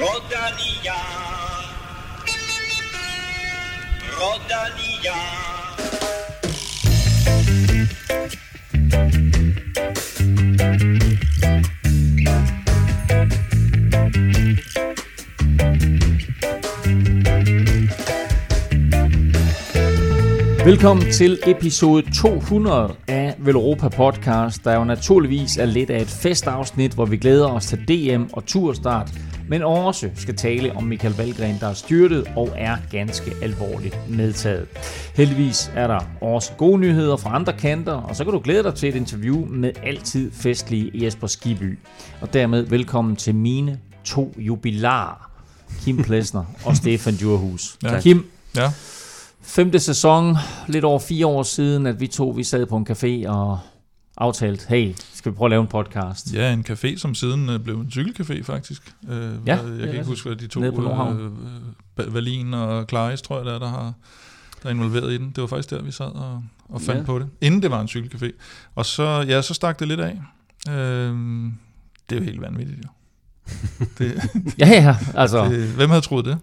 Rodania. Rodania. Velkommen til episode 200 af Velropa Podcast, der jo naturligvis er lidt af et festafsnit, hvor vi glæder os til DM og turstart, men også skal tale om Michael Valgren, der er styrtet og er ganske alvorligt medtaget. Heldigvis er der også gode nyheder fra andre kanter, og så kan du glæde dig til et interview med altid festlige Jesper Skiby. Og dermed velkommen til mine to jubilarer, Kim Plesner og Stefan Djurhus. Ja. Kim, Ja, Femte sæson, lidt over fire år siden, at vi to vi sad på en café og aftalt, hey, skal vi prøve at lave en podcast? ja en café, som siden øh, blev en cykelcafé faktisk. Øh, Ja, jeg kan rigtigt. ikke huske, hvad de to, øh, øh, Valin og Klaris, tror jeg, der, er, der har der er involveret i den. Det var faktisk der, vi sad og, og fandt ja. på det, inden det var en cykelcafé. Og så, ja, så stak det lidt af. Øh, det er jo helt vanvittigt, jo. Det, Ja, ja, altså. det, hvem havde troet det?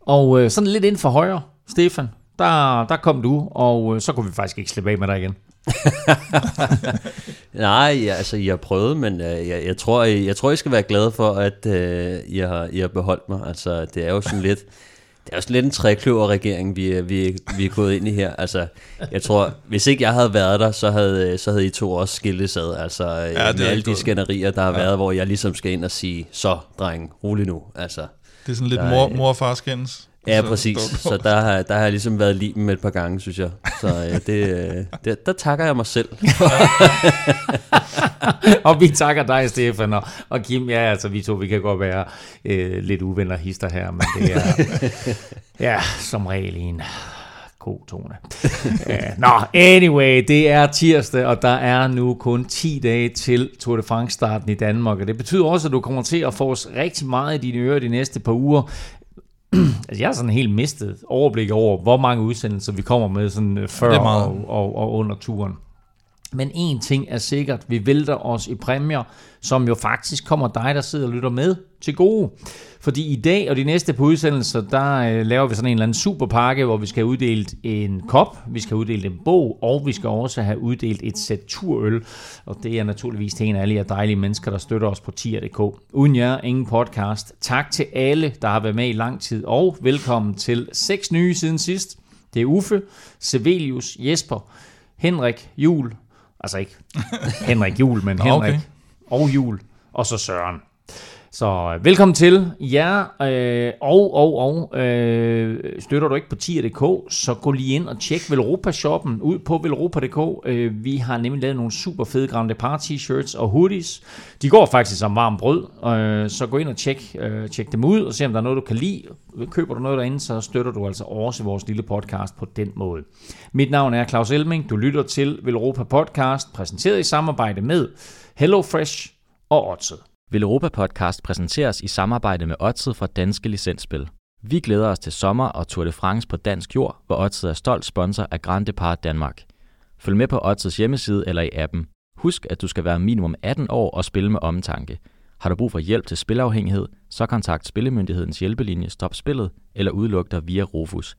Og øh, sådan lidt ind for højre, Stefan, der, der kom du, og øh, så kunne vi faktisk ikke slippe af med dig igen. Nej, ja, altså I har prøvet, men øh, jeg, jeg, tror, I, jeg tror, I skal være glade for, at øh, I, har, I har beholdt mig. Altså, det er jo sådan lidt... Det er jo sådan lidt en trækløver-regering, vi, er- vi, vi er gået ind i her. Altså, jeg tror, hvis ikke jeg havde været der, så havde, så havde I to også skilles ad. Altså, ja, med alle de skænderier, der har ja. været, hvor jeg ligesom skal ind og sige, så dreng, rolig nu. Altså, Det er sådan lidt mor, mor og far skændes. Ja, Så- præcis. Så der har, der har jeg ligesom været limen et par gange, synes jeg. Så øh, det, øh, det, der takker jeg mig selv. og vi takker dig, Stefan, og, og Kim, ja, altså vi to, vi kan godt være øh, lidt uvenner hister her, men det er, ja, som regel en god tone. uh, Nå, anyway, det er tirsdag, og der er nu kun 10 dage til Tour de France-starten i Danmark, og det betyder også, at du kommer til at få os rigtig meget i dine ører de næste par uger. altså, jeg har sådan helt mistet overblik over, hvor mange udsendelser vi kommer med sådan øh, før og, og, og under turen. Men en ting er sikkert, vi vælter os i præmier, som jo faktisk kommer dig, der sidder og lytter med, til gode. Fordi i dag og de næste på udsendelser, der øh, laver vi sådan en eller anden superpakke, hvor vi skal have uddelt en kop, vi skal have uddelt en bog, og vi skal også have uddelt et sæt turøl. Og det er naturligvis til en af alle jer dejlige mennesker, der støtter os på tier.dk. Uden jer, ingen podcast. Tak til alle, der har været med i lang tid, og velkommen til seks nye siden sidst. Det er Uffe, Sevelius, Jesper, Henrik, Jul, altså ikke Henrik Jul, men Henrik okay. og Jul, og så Søren. Så øh, velkommen til jer, øh, og, og, og øh, støtter du ikke på tier.dk, så gå lige ind og tjek Velropa-shoppen ud på velropa.dk. Øh, vi har nemlig lavet nogle super fede Grande Par t-shirts og hoodies. De går faktisk som varm brød, øh, så gå ind og tjek, øh, tjek dem ud og se om der er noget, du kan lide. Køber du noget derinde, så støtter du altså også vores lille podcast på den måde. Mit navn er Claus Elming, du lytter til Velropa Podcast, præsenteret i samarbejde med HelloFresh og Odset. Vil Europa Podcast præsenteres i samarbejde med Odset fra Danske Licensspil. Vi glæder os til sommer og Tour de France på dansk jord, hvor Odset er stolt sponsor af Grand Depart Danmark. Følg med på Odsets hjemmeside eller i appen. Husk, at du skal være minimum 18 år og spille med omtanke. Har du brug for hjælp til spilafhængighed, så kontakt Spillemyndighedens hjælpelinje Stop Spillet eller udluk dig via Rufus.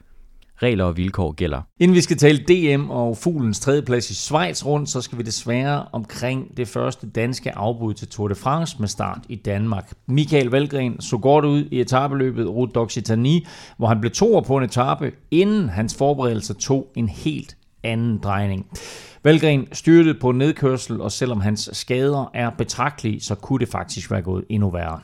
Regler og vilkår gælder. Inden vi skal tale DM og fuglens tredjeplads i Schweiz rundt, så skal vi desværre omkring det første danske afbud til Tour de France med start i Danmark. Michael Valgren så godt ud i etabeløbet Route d'Occitanie, hvor han blev toer på en etape, inden hans forberedelse tog en helt anden drejning. Valgren styrtede på nedkørsel, og selvom hans skader er betragtelige, så kunne det faktisk være gået endnu værre.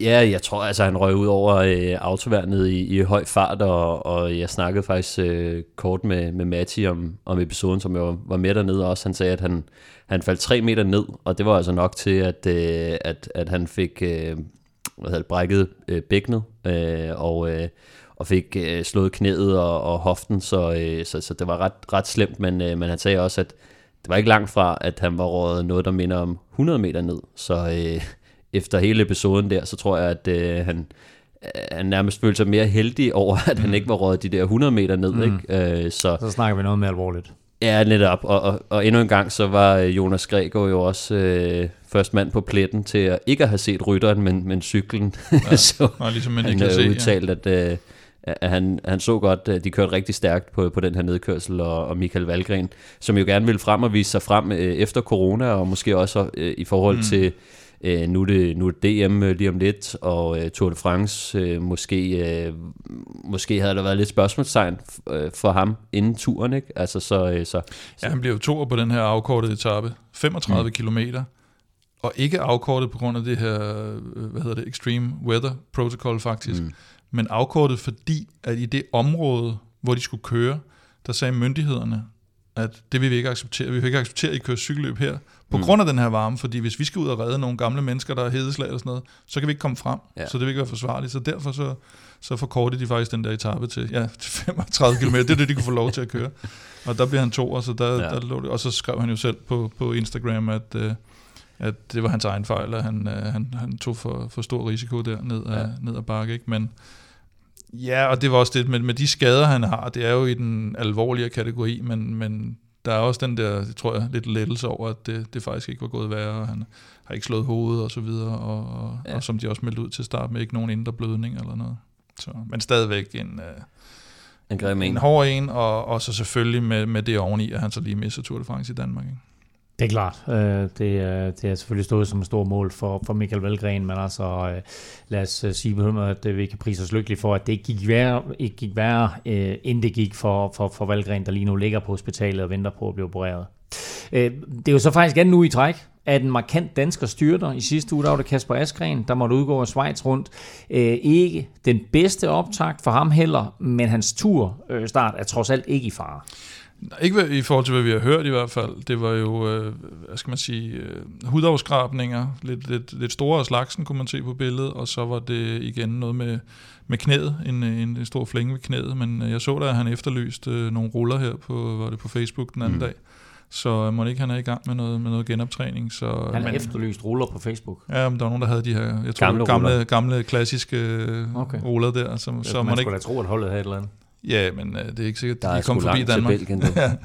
Ja, jeg tror altså, han røg ud over øh, autoværnet i, i høj fart, og, og jeg snakkede faktisk øh, kort med, med Matti om, om episoden, som jeg var, med dernede også. Han sagde, at han, han faldt tre meter ned, og det var altså nok til, at, øh, at, at han fik øh, hvad hedder det, brækket øh, bækkenet, øh, og, øh, og fik øh, slået knæet og, og hoften, så, øh, så, så det var ret, ret slemt, men, øh, men han sagde også, at det var ikke langt fra, at han var rådet noget, der minder om 100 meter ned, så øh, efter hele episoden der, så tror jeg, at øh, han, øh, han nærmest følte sig mere heldig over, at han ikke var rådet de der 100 meter ned, mm. ikke? Øh, så, Så snakker vi noget mere alvorligt. Ja, netop. Og, og, og endnu en gang, så var øh, Jonas Gregor jo også øh, først mand på pletten til at ikke at have set rytteren, men, men cyklen. Ja, så og ligesom en han kan se, har ja. at, øh, at han, han så godt, at de kørte rigtig stærkt på, på den her nedkørsel, og, og Michael Valgren, som jo gerne ville frem og vise sig frem øh, efter corona, og måske også øh, i forhold mm. til, øh, nu, er det, nu er det DM øh, lige om lidt, og øh, Tour de France, øh, måske, øh, måske havde der været lidt spørgsmålstegn øh, for ham inden turen, ikke? Altså, så, øh, så, Ja, han blev jo toer på den her afkortede etape. 35 mm. kilometer. Og ikke afkortet på grund af det her, øh, hvad hedder det, Extreme Weather Protocol faktisk. Mm. Men afkortet fordi, at i det område, hvor de skulle køre, der sagde myndighederne, at det vil vi ikke acceptere. Vi vil ikke acceptere, at I kører cykelløb her, på mm. grund af den her varme, fordi hvis vi skal ud og redde nogle gamle mennesker, der er hedeslag og sådan noget, så kan vi ikke komme frem, ja. så det vil ikke være forsvarligt. Så derfor så, så forkortede de faktisk den der etape til, ja, til 35 km. Det er det, de kunne få lov til at køre. Og der bliver han to, og så, der, ja. der lå det. og så skrev han jo selv på, på Instagram, at, øh, at det var hans egen fejl, at han, øh, han, han tog for, for stor risiko der ned ad, ja. ned ad bakke. Ikke? Men ja, og det var også det, med, med de skader, han har, det er jo i den alvorlige kategori, men, men der er også den der, tror jeg, lidt lettelse over, at det, det faktisk ikke var gået værre, og han har ikke slået hovedet og så videre, og, og, ja. og som de også meldte ud til start med, ikke nogen indre blødning eller noget. Så, men stadigvæk en, øh, en, grim en hård en, og, og så selvfølgelig med, med det oveni, at han så lige misser Tour de France i Danmark. Ikke? Det er klart. Øh, det, er, det er selvfølgelig stået som et stort mål for, for Michael Valgren, men altså øh, lad os øh, sige på at vi kan prise os lykkelige for, at det ikke gik værre, ikke gik værre end det gik for, for, for Valgren, der lige nu ligger på hospitalet og venter på at blive opereret. Det er jo så faktisk anden nu i træk, at en markant dansker styrter. I sidste uge der var det Kasper Askren, der måtte udgå af Schweiz rundt. ikke den bedste optakt for ham heller, men hans tur start er trods alt ikke i fare. Ikke i forhold til, hvad vi har hørt i hvert fald. Det var jo, øh, hvad skal man sige, øh, hudafskrabninger, lidt, lidt, lidt store af slagsen, kunne man se på billedet, og så var det igen noget med, med knæet, en, en, en stor flænge ved knæet, men jeg så da, at han efterlyste øh, nogle ruller her på, var det på Facebook den anden mm. dag. Så må ikke han er i gang med noget, med noget genoptræning. Så, han har efterlyst ruller på Facebook? Ja, men der var nogen, der havde de her jeg tror, gamle, gamle, gamle klassiske okay. ruller der. Som, så man, man skulle ikke... da tro, at holdet havde et eller andet. Ja, men øh, det er ikke sikkert, at de kommer forbi Danmark. Til Belgien,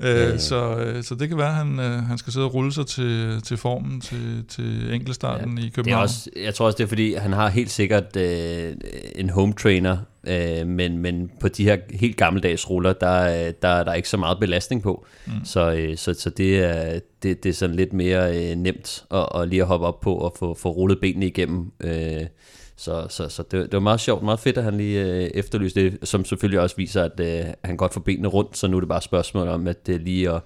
ja. øh, så, øh, så det kan være, at han, øh, han skal sidde og rulle sig til, til formen til, til enkeltstarten ja, i København. Det er også, jeg tror også, det er fordi, han har helt sikkert øh, en home trainer, øh, men, men på de her helt gammeldags ruller, der, der, der er ikke så meget belastning på. Mm. Så, øh, så, så det, er, det, det er sådan lidt mere øh, nemt at, at lige at hoppe op på og få, få rullet benene igennem. Øh, så, så, så det, det var meget sjovt, meget fedt, at han lige øh, efterlyste det, som selvfølgelig også viser, at øh, han godt får benene rundt, så nu er det bare et spørgsmål om, at det lige at,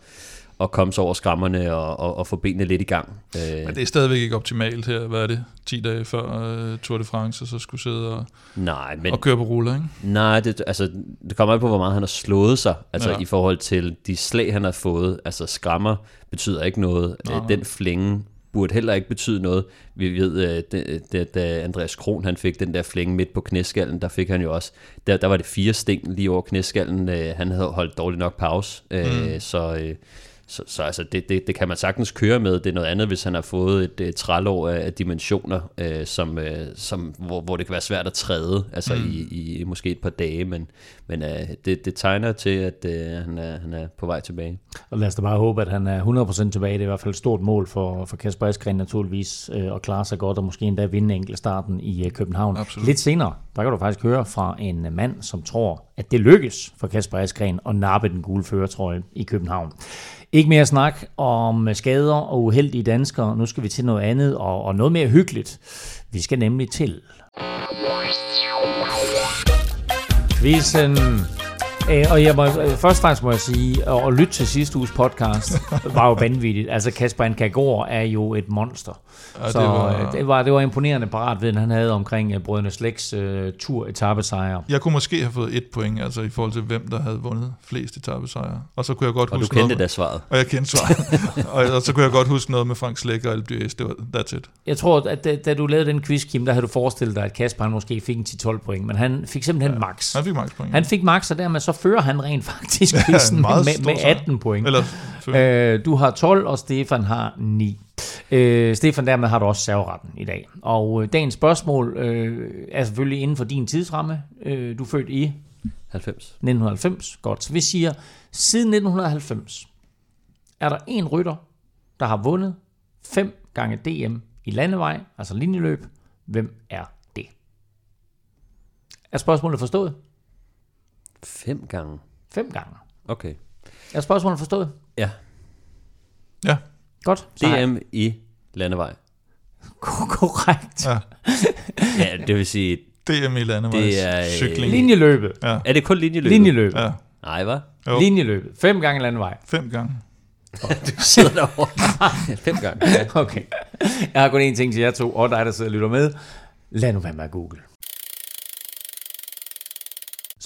at komme sig over skræmmerne og, og, og få benene lidt i gang. Øh. Men det er stadigvæk ikke optimalt her, hvad er det, 10 dage før uh, Tour de France, og så skulle sidde og, Nej, men, og køre på ruller, ikke? Nej, det, altså, det kommer an på, hvor meget han har slået sig, altså ja. i forhold til de slag, han har fået. Altså skrammer betyder ikke noget. Nej. Den flænge burde heller ikke betyde noget. Vi ved, at da Andreas Kron han fik den der flænge midt på knæskallen, der fik han jo også, der, der var det fire sting lige over knæskallen. Øh, han havde holdt dårligt nok pause, øh, mm. så, så, så altså det, det, det kan man sagtens køre med. Det er noget andet, hvis han har fået et, et trælår af, af dimensioner, øh, som, øh, som, hvor, hvor det kan være svært at træde, altså mm. i, i måske et par dage, men, men øh, det, det tegner til, at øh, han, er, han er på vej tilbage. Og lad os da bare håbe, at han er 100% tilbage. Det er i hvert fald et stort mål for, for Kasper Askren naturligvis, øh, at klare sig godt, og måske endda vinde enkeltstarten i øh, København. Absolut. Lidt senere, der kan du faktisk høre fra en mand, som tror, at det lykkes for Kasper Askren at nappe den gule føretrøje i København. Ikke mere snak om skader og uheldige danskere. Nu skal vi til noget andet og, og noget mere hyggeligt. Vi skal nemlig til... Quizzen. Og jeg må, først faktisk må jeg sige, at lytte til sidste uges podcast var jo vanvittigt. Altså Kasper Ankagor er jo et monster. Ja, så det var... Det, var, det var imponerende paratviden, han havde omkring uh, Brødrene Slæks uh, tur etappesejre. Jeg kunne måske have fået et point, altså i forhold til hvem, der havde vundet flest etappesejre. Og så kunne jeg godt og huske du kendte noget da svaret. Og jeg kendte svaret. og, og, så kunne jeg godt huske noget med Frank Slæk og Alpe Det var that's it. Jeg tror, at da, da du lavede den quiz, Kim, der havde du forestillet dig, at Kasper han måske fik en 10-12 point, men han fik simpelthen ja, max. Han fik max point. Han fik max, og dermed så fører han rent faktisk quizzen ja, med, med 18 point. Eller, øh, du har 12, og Stefan har 9. Øh, Stefan, dermed har du også serveretten i dag. Og øh, dagens spørgsmål øh, er selvfølgelig inden for din tidsramme. Øh, du er født i 90. 1990. Godt. Så vi siger, siden 1990 er der en rytter, der har vundet fem gange DM i landevej, altså linjeløb. Hvem er det? Er spørgsmålet forstået? Fem gange. Fem gange. Okay. Er spørgsmålet forstået? Ja. Ja, Godt. DM i landevej. Korrekt. ja. Ja, det vil sige, DM i landevejs Det er, øh, cykling. Linjeløbet. Ja. er det kun linjeløb? Linjeløbet. Ja, Nej, hvad? Jo. Linjeløbet. Fem gange landevej. fem gange. Du sidder derovre. Fem gange. Ja. Okay. Jeg har kun én ting til jer to, og dig, der sidder og lytter med. Lad nu være med at google.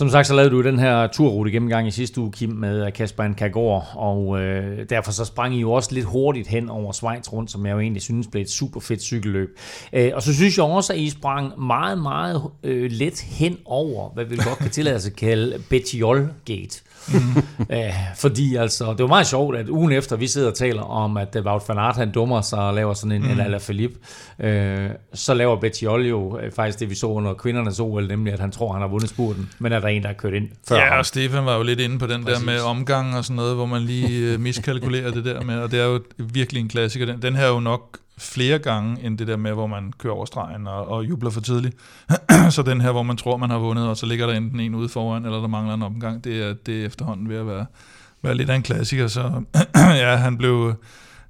Som sagt, så lavede du den her turrute gennemgang i sidste uge, Kim, med øh, Kasper Ankagård, og øh, derfor så sprang I jo også lidt hurtigt hen over Schweiz rundt, som jeg jo egentlig synes blev et super fedt cykelløb. Øh, og så synes jeg også, at I sprang meget, meget øh, let hen over, hvad vi godt kan tillade os at kalde Bettiol Gate. Æh, fordi altså, det var meget sjovt, at ugen efter vi sidder og taler om, at Wout van Aert, han dummer sig og laver sådan en, mm. en Alaphilippe, øh, så laver Bettiol jo øh, faktisk det, vi så under kvindernes OL, nemlig at han tror, han har vundet spurten, men er der en, der har kørt ind før Ja, ham. og Stefan var jo lidt inde på den Præcis. der med omgang og sådan noget, hvor man lige øh, miskalkulerer det der med, og det er jo virkelig en klassiker. Den, den her er jo nok flere gange end det der med, hvor man kører over stregen og, og jubler for tidligt. så den her, hvor man tror, man har vundet, og så ligger der enten en ude foran, eller der mangler en omgang, det er, det er efterhånden ved at være, være lidt af en klassiker. Så ja, han blev,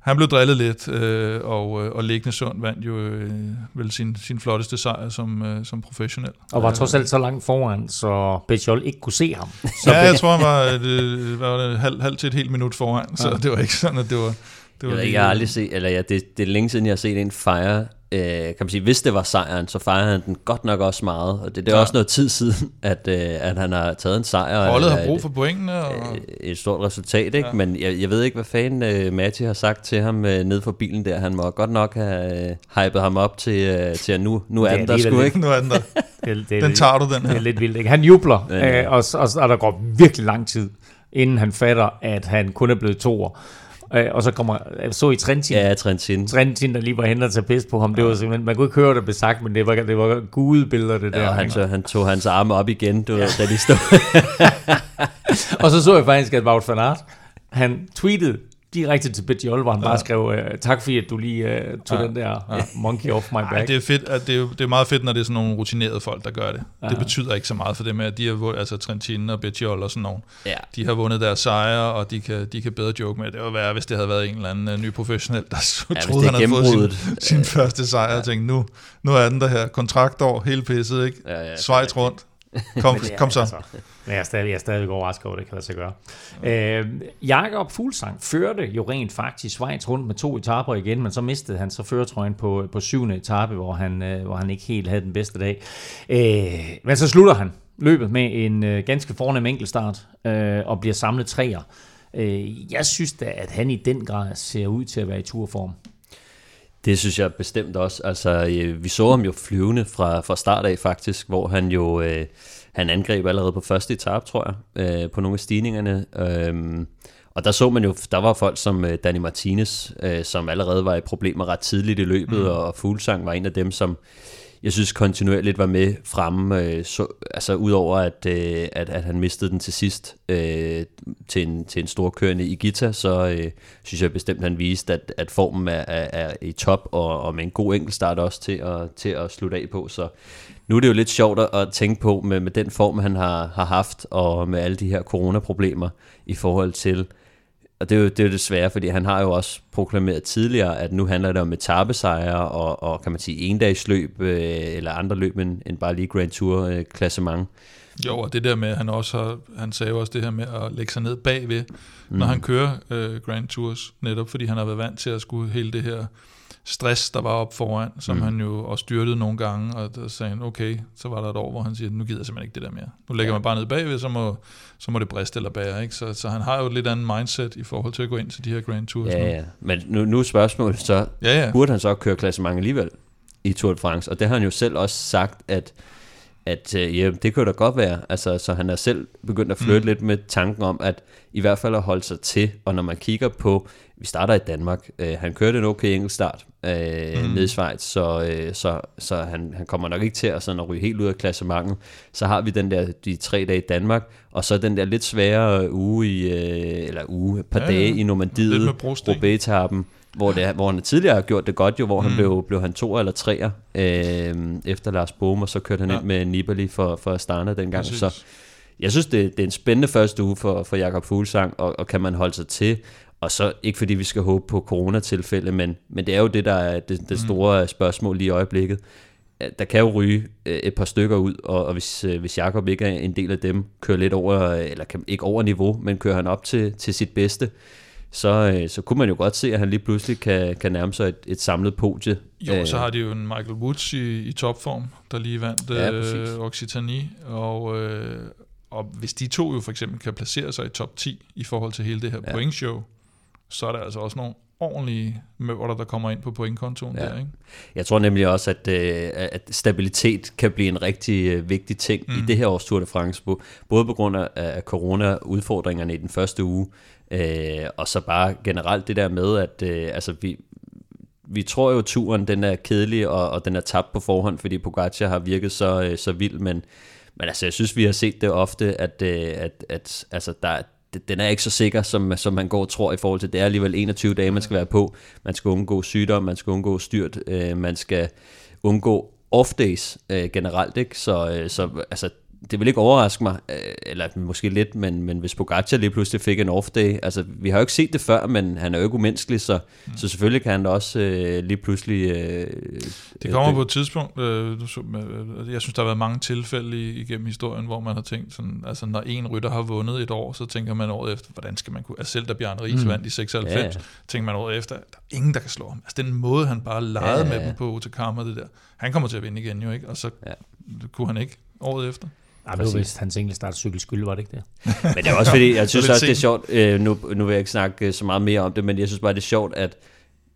han blev drillet lidt, øh, og, øh, og Liggende Sund vandt jo øh, vel sin, sin flotteste sejr som, øh, som professionel. Og var trods alt så langt foran, så Bettiol ikke kunne se ham. Så ja, jeg tror, han var, det, hvad var det, halv, halv til et helt minut foran, så Ja. det var ikke sådan, at det var... Det Jeg, var ved ikke, lige- jeg har aldrig set, eller ja, det, det er længe siden, jeg har set en fejre, øh, kan man sige, hvis det var sejren, så fejrer han den godt nok også meget, og det, det er Ja. også noget tid siden, at, øh, at han har taget en sejr. Holdet har brug et- for pointene, og øh, et stort resultat, ikke? Ja. Men jeg, jeg ved ikke, hvad fanden øh, Matti har sagt til ham øh, ned for bilen der. Han må godt nok have øh, hypet ham op til, øh, til at nu, nu er er den der sgu, ikke? nu er den der. det, det, Den tager du, den Det er her. lidt vildt, ikke? Han jubler, Ja, øh, og, og, og der går virkelig lang tid, inden han fatter, at han kun er blevet to år. Øh, og så kommer, jeg så i Trentin, Ja, Trentin. Trentin, der lige var henne og tage pis på ham. Det var simpelthen, man kunne ikke høre, hvad der blev sagt, men det var, det var gudebilleder, det der. Ja, og han, så, han tog hans arme op igen, du, ja. da de stod. og så så jeg faktisk, at Wout van Aert, han tweetede direkte til Betjol, hvor han bare skrev, øh, tak fordi, at du lige øh, tog Ja. den der ja. monkey off my Ej, back. det er fedt, at det, er, det er meget fedt, når det er sådan nogle rutinerede folk, der gør det. Ja. Det betyder ikke så meget for dem, at de har vundet, altså Trentin og Betjol og sådan nogen. Ja. De har vundet deres sejre, og de kan, de kan bedre joke med det. Det var værre, hvis det havde været en eller anden uh, ny professionel, der så hvis troede, han havde fået sin, sin første sejr, og tænkte, nu, nu er den der her kontraktår, helt pisset, ikke? Ja, ja, Schweiz rundt. Kom, kom så. Altså, men jeg er stadig, jeg er stadig overrasket over, at det kan lade sig gøre. Øh, Jakob Fuglsang førte jo rent faktisk Schweiz rundt med to etaper igen, men så mistede han så føretrøjen på, på syvende etape, hvor han, øh, hvor han ikke helt havde den bedste dag. Øh, men så slutter han løbet med en øh, ganske fornem enkeltstart øh, og bliver samlet træer. Øh, jeg synes da, at han i den grad ser ud til at være i turform. Det synes jeg bestemt også. Altså, øh, vi så ham jo flyvende fra, fra start af faktisk, hvor han jo øh, han angreb allerede på første etape, tror jeg, øh, på nogle af stigningerne. Øhm, og der så man jo, der var folk som øh, Danny Martinez, øh, som allerede var i problemer ret tidligt i løbet, mm. og Fuglsang var en af dem, som jeg synes kontinuerligt var med fremme, øh, så, altså udover at, øh, at, at han mistede den til sidst øh, til, en, til en stor kørende i Gita, så øh, synes jeg bestemt, at han viste, at, at formen er, er, er i top, og, og med en god enkeltstart også til at, til at slutte af på. Så nu er det jo lidt sjovt at- tænke på med, med den form, han har, har haft, og med alle de her coronaproblemer i forhold til og det er, jo, det er jo det svære, fordi han har jo også proklameret tidligere, at nu handler det om etappesejre og, og kan man sige endagsløb øh, eller andre løb end, end bare lige Grand Tour øh, klassement. Jo, og det der med, at han også har, han sagde også det her med at lægge sig ned bagved, mm. når han kører øh, Grand Tours, netop fordi han har været vant til at skulle hele det her stress, der var op foran, som mm. han jo også styrtede nogle gange, og der sagde han, okay, så var der et år, hvor han siger, nu gider jeg simpelthen ikke det der mere. Nu lægger ja. man bare ned bagved, så må, så må det briste eller bære, ikke? Så, så han har jo et lidt andet mindset i forhold til at gå ind til de her Grand Tours. nu. Ja, ja. Men nu, nu er spørgsmålet så, ja, ja. burde han så køre klassement alligevel i Tour de France? Og det har han jo selv også sagt, at at øh, ja, det kunne da godt være. Altså, så han er selv begyndt at flytte mm. lidt med tanken om, at i hvert fald at holde sig til, og når man kigger på, vi starter i Danmark. Øh, han kørte en okay engelsk start øh, mm. nede i Schweiz, så, øh, så, så han, han kommer nok ikke til at, sådan at ryge helt ud af klassementet. Så har vi den der, de tre dage i Danmark, og så den der lidt sværere uge i, øh, eller uge, et par Ja, ja, ja. dage i Normandiet. Roubaix-etappen, hvor, det, hvor han tidligere har gjort det godt jo, hvor mm. han blev, blev han to eller treer øh, efter Lars Bohm, og så kørte han Ja. ja. ind med Nibali for, for Astana dengang. Præcis. Så jeg synes, det, det er en spændende første uge for, for Jakob Fuglsang, og, og kan man holde sig til. Og så ikke fordi vi skal håbe på coronatilfælde, men, men det er jo det, der er det, det store spørgsmål lige i øjeblikket. Der kan jo ryge øh, et par stykker ud, og, og hvis, øh, hvis Jakob ikke er en del af dem, kører lidt over, eller kan, ikke over niveau, men kører han op til, til sit bedste, så, øh, så kunne man jo godt se, at han lige pludselig kan, kan nærme sig et, et samlet podie. Jo, så har de jo en Michael Woods i, i topform, der lige vandt Ja, øh. Occitanie, og, øh, og hvis de to jo for eksempel kan placere sig i top 10 i forhold til hele det her ja. pointshow, så er der altså også nogle ordentlige møvler, der kommer ind på pointkontoen Ja. der, ikke? Jeg tror nemlig også, at, øh, at stabilitet kan blive en rigtig øh, vigtig ting mm. i det her års Tour de France, både på grund af, af corona-udfordringerne i den første uge, øh, og så bare generelt det der med, at øh, altså vi, vi tror jo, at turen den er kedelig, og, og den er tabt på forhånd, fordi Pogacar har virket så, øh, så vild, men, men altså, jeg synes, vi har set det ofte, at, øh, at, at altså, der, den er ikke så sikker, som, som man går og tror i forhold til, det er alligevel 21 dage, man skal være på. Man skal undgå sygdom, man skal undgå styrt, øh, man skal undgå off-days øh, generelt, ikke? Så, øh, så altså, det vil ikke overraske mig, øh, eller måske lidt, men, men hvis Pogacar lige pludselig fik en off-day, altså vi har jo ikke set det før, men han er jo ikke umenneskelig, så, mm. så selvfølgelig kan han da også øh, lige pludselig... Øh, Det kommer på et tidspunkt, øh, øh, jeg synes, der har været mange tilfælde igennem historien, hvor man har tænkt sådan, altså når en rytter har vundet et år, så tænker man året efter, hvordan skal man kunne, altså selv da Bjørn Ries mm. vandt i 96, Ja, tænker man året efter, der er ingen, der kan slå ham. Altså den måde, han bare legede Ja, ja, ja, med dem på Otakama, det der, han kommer til at vinde igen jo, ikke? Og så ja. kunne han ikke året efter. Ej, det var vist hans enkeltstart cykelskyld, var det ikke det? Men det er også fordi, jeg synes også, det er sjovt, øh, nu, nu vil jeg ikke snakke øh, så meget mere om det, men jeg synes bare, det er sjovt, at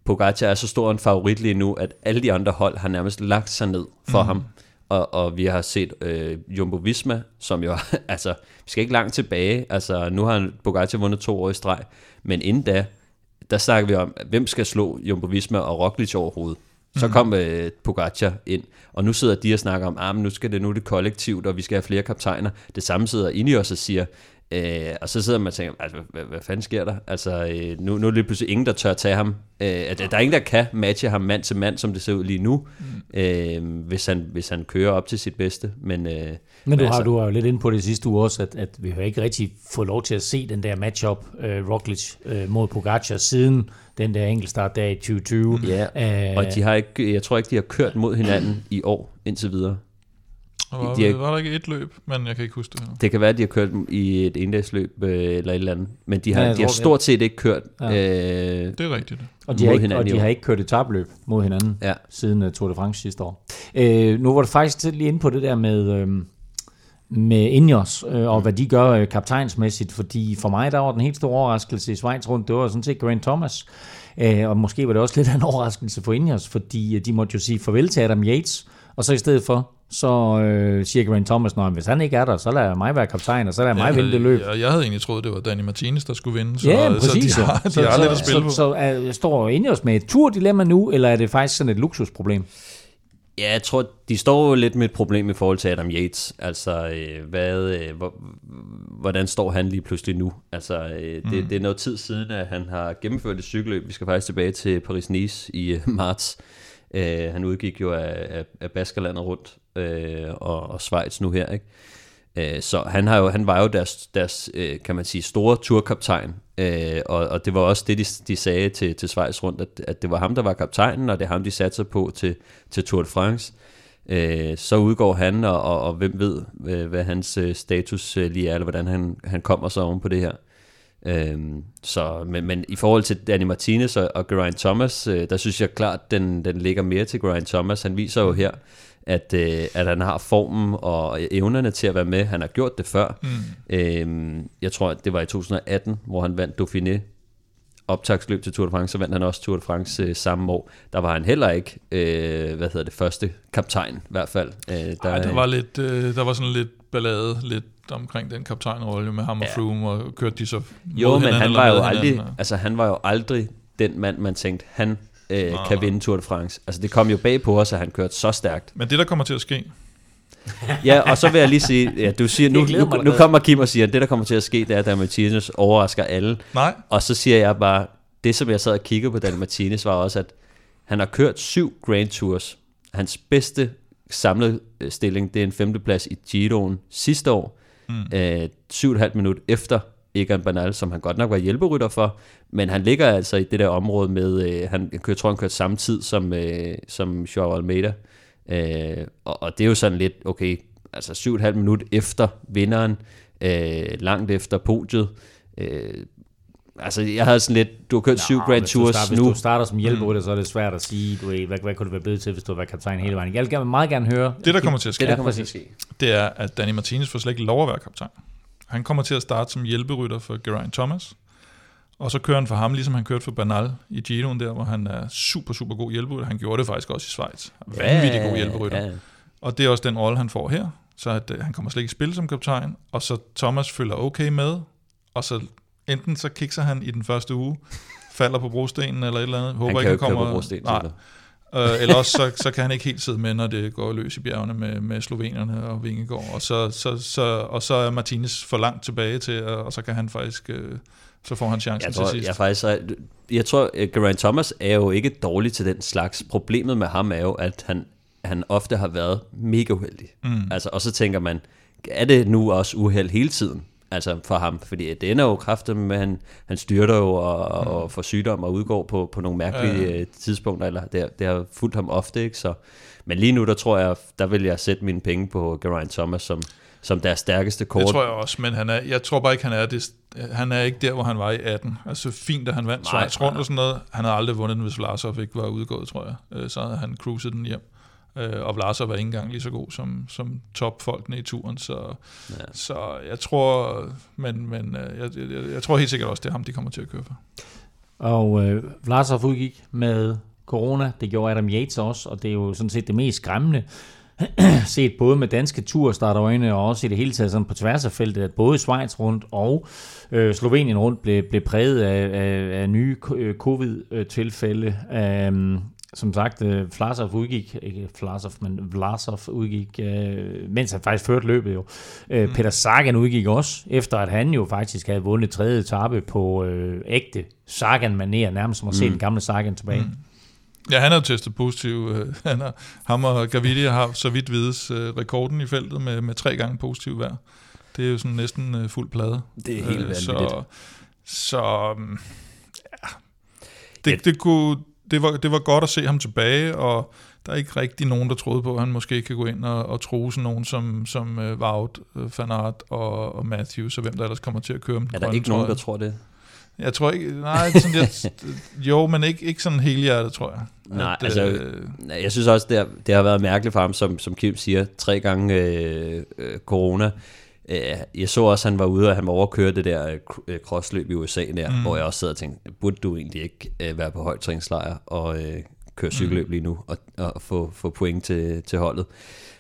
Pogacar er så stor en favorit lige nu, at alle de andre hold har nærmest lagt sig ned for mm. ham. Og, og vi har set øh, Jumbo Visma, som jo, altså, vi skal ikke langt tilbage, altså nu har han Pogacar vundet to år i streg, men inden da, der snakker vi om, hvem skal slå Jumbo Visma og Roglic overhovedet. Så kom øh, Pogacar ind, og nu sidder de og snakker om, at nu skal det nu det kollektivt, og vi skal have flere kaptajner. Det samme sidder Ineos og siger, øh, og så sidder man og tænker, altså, hvad, hvad fanden sker der? Altså, øh, nu, nu er det lige pludselig ingen, der tør tage ham. Øh, at, der er ingen, der kan matche ham mand til mand, som det ser ud lige nu, mm. øh, hvis, han, hvis han kører op til sit bedste. Men, øh, Men du, har, altså- du har jo lidt inde på det sidste uge også, at, at vi har ikke rigtig fået lov til at se den der matchup uh, Roglic uh, mod Pogacar siden den der enkeltstart der i 2020. ja, Øh, og de har ikke, jeg tror ikke, de har kørt mod hinanden i år indtil videre. Og var, De er- var der ikke et løb, men jeg kan ikke huske det her. Det kan være, at de har kørt i et endagsløb øh, eller et eller andet, men de har, Ja, de har stort set ikke kørt. Ja. Øh, Det er rigtigt. Og de, har ikke, hinanden og de har ikke kørt et tabløb mod hinanden Ja. siden uh, Tour de France sidste år. Uh, nu var du faktisk lige inde på det der med, uh, med Ineos, uh, og hvad de gør uh, kaptajnsmæssigt, fordi for mig der var den helt store overraskelse i Schweiz rundt, det var sådan set Grant Thomas. Uh, og måske var det også lidt af en overraskelse for Ineos, fordi uh, de måtte jo sige farvel til Adam Yates, og så i stedet for, så øh, siger Grant Thomas, at hvis han ikke er der, så lader jeg mig være kaptajn, og så lader jeg mig vinde det løb. Jeg, jeg havde egentlig troet, det var Danny Martinez, der skulle vinde. Så, Ja, præcis. Så de har, de har lidt at spille så, på. Så, så er, står Ineos med et turdilemma nu, eller er det faktisk sådan et luksusproblem? Ja, jeg tror, de står jo lidt med et problem i forhold til Adam Yates. Altså, øh, hvad, øh, hvor, hvordan står han lige pludselig nu? Altså, øh, det, mm. det er noget tid siden, at han har gennemført et cykelløb. Vi skal faktisk tilbage til Paris-Nice i øh, marts. Øh, han udgik jo af, af, af Baskerlandet rundt øh, og, og Schweiz nu her, ikke? Øh, Så han, har jo, han var jo deres, deres øh, kan man sige, store turkaptajn, øh, og, og det var også det, de, de sagde til, til Schweiz rundt, at, at det var ham, der var kaptajnen, og det er ham, de satte sig på til, til Tour de France. Øh, så udgår han, og, og, og hvem ved, øh, hvad hans øh, status øh, lige er, eller hvordan han, han kommer så oven på det her. Øhm, så, men, men i forhold til Danny Martinez og, og Geraint Thomas, øh, der synes jeg klart, den, den ligger mere til Geraint Thomas. Han viser jo her, at, øh, at han har formen og evnerne til at være med. Han har gjort det før. Mm. Øhm, jeg tror, at det var i 2018, hvor han vandt Dauphiné optagsløb til Tour de France, så vandt han også Tour de France øh, samme år. Der var han heller ikke, øh, hvad hedder det, første kaptajn i hvert fald. Øh, der, Ej, der var, lidt, øh, der var sådan lidt ballade lidt omkring den kaptajnrolle med ham og Ja. Froome, og kørte de så Jo, men han var jo aldrig, hinanden, og- altså han var jo aldrig den mand, man tænkte, han øh, kan vinde Tour de France. Altså det kom jo bag på os, at han kørte så stærkt. Men det, der kommer til at ske, Ja, og så vil jeg lige sige, ja, du siger, nu, nu, nu allerede. kommer Kim og siger, at det, der kommer til at ske, det er, at Dan Martinez overrasker alle. nej, Og så siger jeg bare, det som jeg sad og kiggede på Dan Martinez, var også, at han har kørt syv Grand Tours. Hans bedste samlede øh, stilling, det er en femteplads i Giroen sidste år. Mm. Øh, syv og et halvt minut efter Egan Bernal, som han godt nok var hjælperytter for, men han ligger altså i det der område med, øh, han, jeg kører, tror han kørte samme tid som, øh, som Joao Almeida, øh, og, og det er jo sådan lidt, okay, altså syv og et halvt minut efter vinderen, øh, langt efter podiet, øh, altså jeg havde sådan lidt, du har kørt syv Grand Tours starter, nu, Hvis du starter som hjælperytter, så er det svært at sige, du ved, hvad, hvad kunne du være blevet til, hvis du var kaptajn hele vejen. Jeg vil gerne, meget gerne høre. det, der kommer til at ske, det der kommer til at ske. det er, at Danny Martinez får slet ikke lov at være kaptajn. Han kommer til at starte som hjælperytter for Geraint Thomas, og så kører han for ham, ligesom han kørte for Bernal i Giroen der, hvor han er super, super god hjælperytter. Han gjorde det faktisk også i Schweiz. Vanvittig god hjælperytter. Ja, Og det er også den rolle, han får her. Så at, øh, han kommer slet ikke i spil som kaptajn, og så Thomas følger okay med, og så enten så kikser han i den første uge, falder på brostenen eller et eller andet. Håber han kan ikke, køre kommer, på brosten. Nej, Øh, eller også så, så kan han ikke helt sidde med, når det går løs i bjergene med, med slovenerne og Vingegaard. Og så, så, så, og så er Martinez for langt tilbage til, og så kan han faktisk, øh, så får han chancen Jeg til tror, sidst. jeg, faktisk, jeg tror, at Geraint Thomas er jo ikke dårlig til den slags. Problemet med ham er jo, at han, han ofte har været mega uheldig. Mm. Altså, og så tænker man, er det nu også uheld hele tiden? Altså for ham, fordi det ender jo kraftigt med, at han, han styrter jo og, mm. og får sygdom og udgår på, på nogle mærkelige Ja, ja. tidspunkter, eller det, det har fulgt ham ofte, ikke? Så, men lige nu, der tror jeg, der vil jeg sætte mine penge på Geraint Thomas som, som deres stærkeste kort. Det tror jeg også, men han er, jeg tror bare ikke, han er, det, han er ikke der, hvor han var i 18. Altså fint, at han vandt Schweiz rundt og sådan noget. Han havde aldrig vundet den, hvis Vlasov ikke var udgået, tror jeg. Øh, Så havde han cruiset den hjem. Øh, Og Vlasov var ikke engang lige så god som, som topfolkene i turen, så, Ja. så jeg tror, men, men øh, jeg, jeg, jeg tror helt sikkert også, det er ham, de kommer til at køre for. Og øh, Vlasov udgik med corona, det gjorde Adam Yates også, og det er jo sådan set det mest skræmmende, set både med danske turstarterøjne og også i det hele taget sådan på tværs af feltet, at både Schweiz rundt og øh, Slovenien rundt blev, blev præget af, af, af nye øh, covid-tilfælde. Um, som sagt, øh, Vlasov udgik, ikke Vlasov, men Vlasov udgik, øh, mens han faktisk førte løbet jo. Øh, Peter Sagan udgik også, efter at han jo faktisk havde vundet tredje etape på øh, ægte Sagan-manér, nærmest som at se den gamle Sagan tilbage. Mm. Ja, han har testet positiv. øh, Han har, ham og Gavidia har så vidt vides øh, rekorden i feltet med, med tre gange positiv hver. Det er jo sådan næsten øh, fuld plade. Det er helt vanvittigt. Så, så mm, ja. det, det, kunne, det, var, det var godt at se ham tilbage, og der er ikke rigtig nogen, der troede på, at han måske kan gå ind og, og tro sådan nogen som, som uh, Wout, uh, Van Aert og, og Matthews, og hvem der ellers kommer til at køre den Er der grønne ikke nogen, der tror det? Jeg tror ikke, nej, sådan, jeg, jo, men ikke, ikke sådan hele hjertet, tror jeg. Nej, at, altså, øh, Jeg synes også, det har, det har været mærkeligt for ham, som, som Kim siger, tre gange øh, øh, corona. Øh, jeg så også, at han var ude, og han var over at køre det der øh, øh, crossløb i USA der, mm. hvor jeg også sad og tænkte, burde du egentlig ikke øh, være på højtræningslejr og øh, køre cykelløb lige nu, og, og få, få point til, til holdet.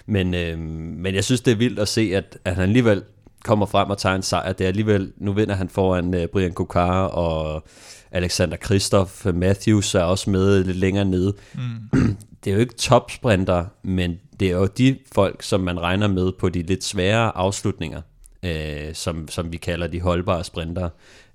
Men, øh, men jeg synes, det er vildt at se, at, at han alligevel kommer frem og tager en sejr. Det er alligevel, nu vinder han foran uh, Brian Kokar og Alexander Kristoff. Matthews er også med lidt længere nede. Mm. det er jo ikke topsprinter, men det er jo de folk, som man regner med på de lidt svære afslutninger, øh, som, som vi kalder de holdbare sprinter.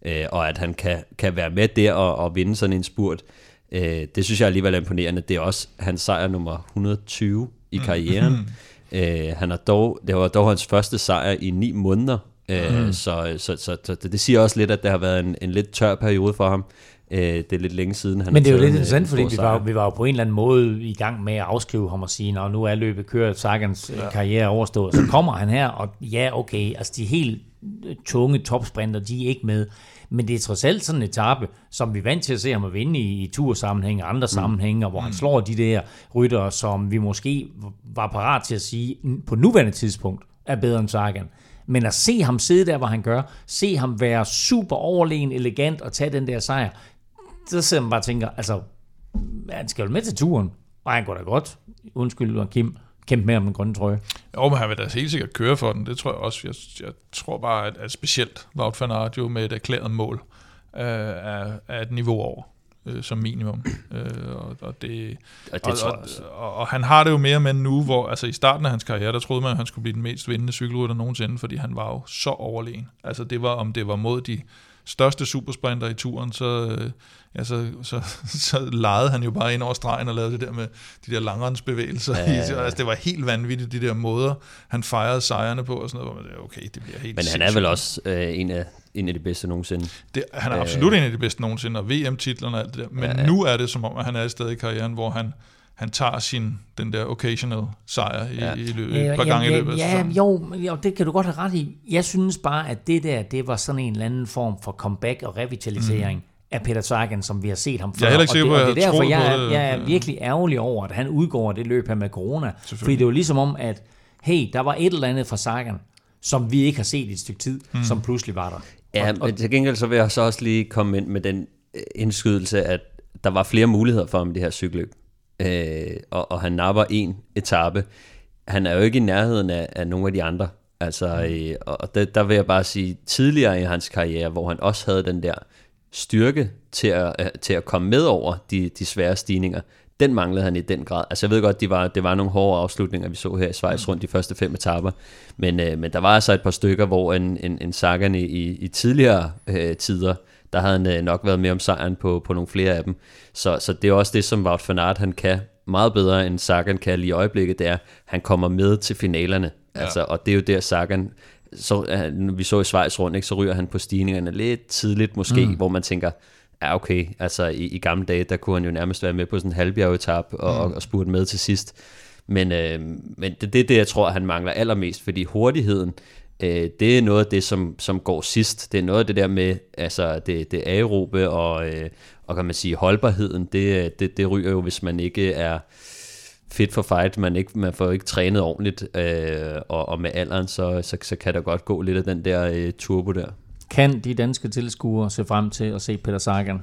Øh, og at han kan, kan være med der og, og vinde sådan en spurt, øh, det synes jeg alligevel er imponerende. Det er også hans sejr nummer 120 i karrieren. Mm. Øh, han har dog, det var dog hans første sejr i ni måneder, øh, mm. så, så, så, så det, det siger også lidt, at det har været en, en lidt tør periode for ham. Øh, det er lidt længe siden, han Men det er jo lidt interessant, fordi vi var, vi var jo på en eller anden måde i gang med at afskrive ham og sige, når nu er løbet kørt, Sagans ja. karriere overstået, så kommer han her, og ja, okay, altså de helt øh, tunge topsprinter, de er ikke med, men det er trods alt sådan en etape, som vi er vant til at se ham at vinde i, i tursammenhæng og andre mm. sammenhænge, hvor han slår de der ryttere, som vi måske var parat til at sige, "N- på nuværende tidspunkt er bedre end Sagan. Men at se ham sidde der, hvor han gør, se ham være super overlegen, elegant og tage den der sejr, så sidder man bare og tænker, altså, han skal jo med til turen, og han går da godt, undskyld, og Kim, kæmpe med om den grønne trøje. Jo, men han vil da helt sikkert køre for den. Det tror jeg også. Jeg, jeg tror bare, at, at specielt Wout van Aert jo med et erklæret mål øh, er, er et niveau over. øh, som minimum. Øh, og, og, det, Og det og, og, og, og han har det jo mere med nu, hvor altså i starten af hans karriere, der troede man, at han skulle blive den mest vindende cykelrytter nogensinde, fordi han var jo så overlegen. Altså det var, om det var mod de største supersprinter i turen, så, øh, ja, så, så, så legede han jo bare ind over stregen og lavede det der med de der langrensbevægelser. Ja, ja, Ja. Altså, det var helt vanvittigt, de der måder, han fejrede sejrene på og sådan noget. hvor man Okay, det bliver helt Men han er sindssygt. vel også øh, en, af, en af de bedste nogensinde. Det, han er Øh. absolut en af de bedste nogensinde, og VM-titlerne og alt det der. Men ja. ja. nu er det som om, at han er et sted i karrieren, hvor han, han tager sin, den der occasional sejr i, Ja. ja. i, løbet, et par gange i løbet af ja, sæsonen. jo, jo, det kan du godt have ret i. Jeg synes bare, at det der, det var sådan en eller anden form for comeback og revitalisering mm. af Peter Sagan, som vi har set ham før. Jeg er heller ikke Og sikker det, på, at og det er jeg derfor, jeg, er, det. jeg er virkelig ærgerlig over, at han udgår det løb her med corona. Fordi det er jo ligesom om, at hey, der var et eller andet fra Sagan, som vi ikke har set i et stykke tid, mm. som pludselig var der. Ja, men til gengæld så vil jeg så også lige komme ind med den øh, indskydelse, at der var flere muligheder for ham i det her cykelløb. Øh, og, og han napper en etape. Han er jo ikke i nærheden af, af nogle af de andre. Altså, øh, og der, der vil jeg bare sige, tidligere i hans karriere, hvor han også havde den der styrke til at, øh, til at komme med over de, de svære stigninger, den manglede han i den grad. Altså jeg ved godt, de var, det var nogle hårde afslutninger, vi så her i Schweiz rundt de første fem etaper, men, øh, men der var altså et par stykker, hvor en, en, en Sagan i, i, i tidligere øh, tider, der havde han øh, nok været med om sejren på, på nogle flere af dem. Så, så det er også det, som Wout van Aert, han kan meget bedre end Sagan kan lige i øjeblikket, det er, han kommer med til finalerne. Ja. Altså, og det er jo der Sagan, så, øh, vi så i Schweiz rundt, ikke, så ryger han på stigningerne lidt tidligt måske, mm. hvor man tænker, ja okay, altså i, i gamle dage, der kunne han jo nærmest være med på sådan en halvbjergetap og, mm. og, og spurte med til sidst. Men, øh, men det, det er det, jeg tror, han mangler allermest, fordi hurtigheden, øh, det er noget af det, som, som går sidst. Det er noget af det der med, altså det, det aerobe og, øh, og kan man sige holdbarheden, det, det, det ryger jo, hvis man ikke er fit for fight, man, ikke, man får ikke trænet ordentligt, øh, og, og med alderen, så, så, så kan der godt gå lidt af den der øh, turbo der. Kan de danske tilskuere se frem til at se Peter Sagan?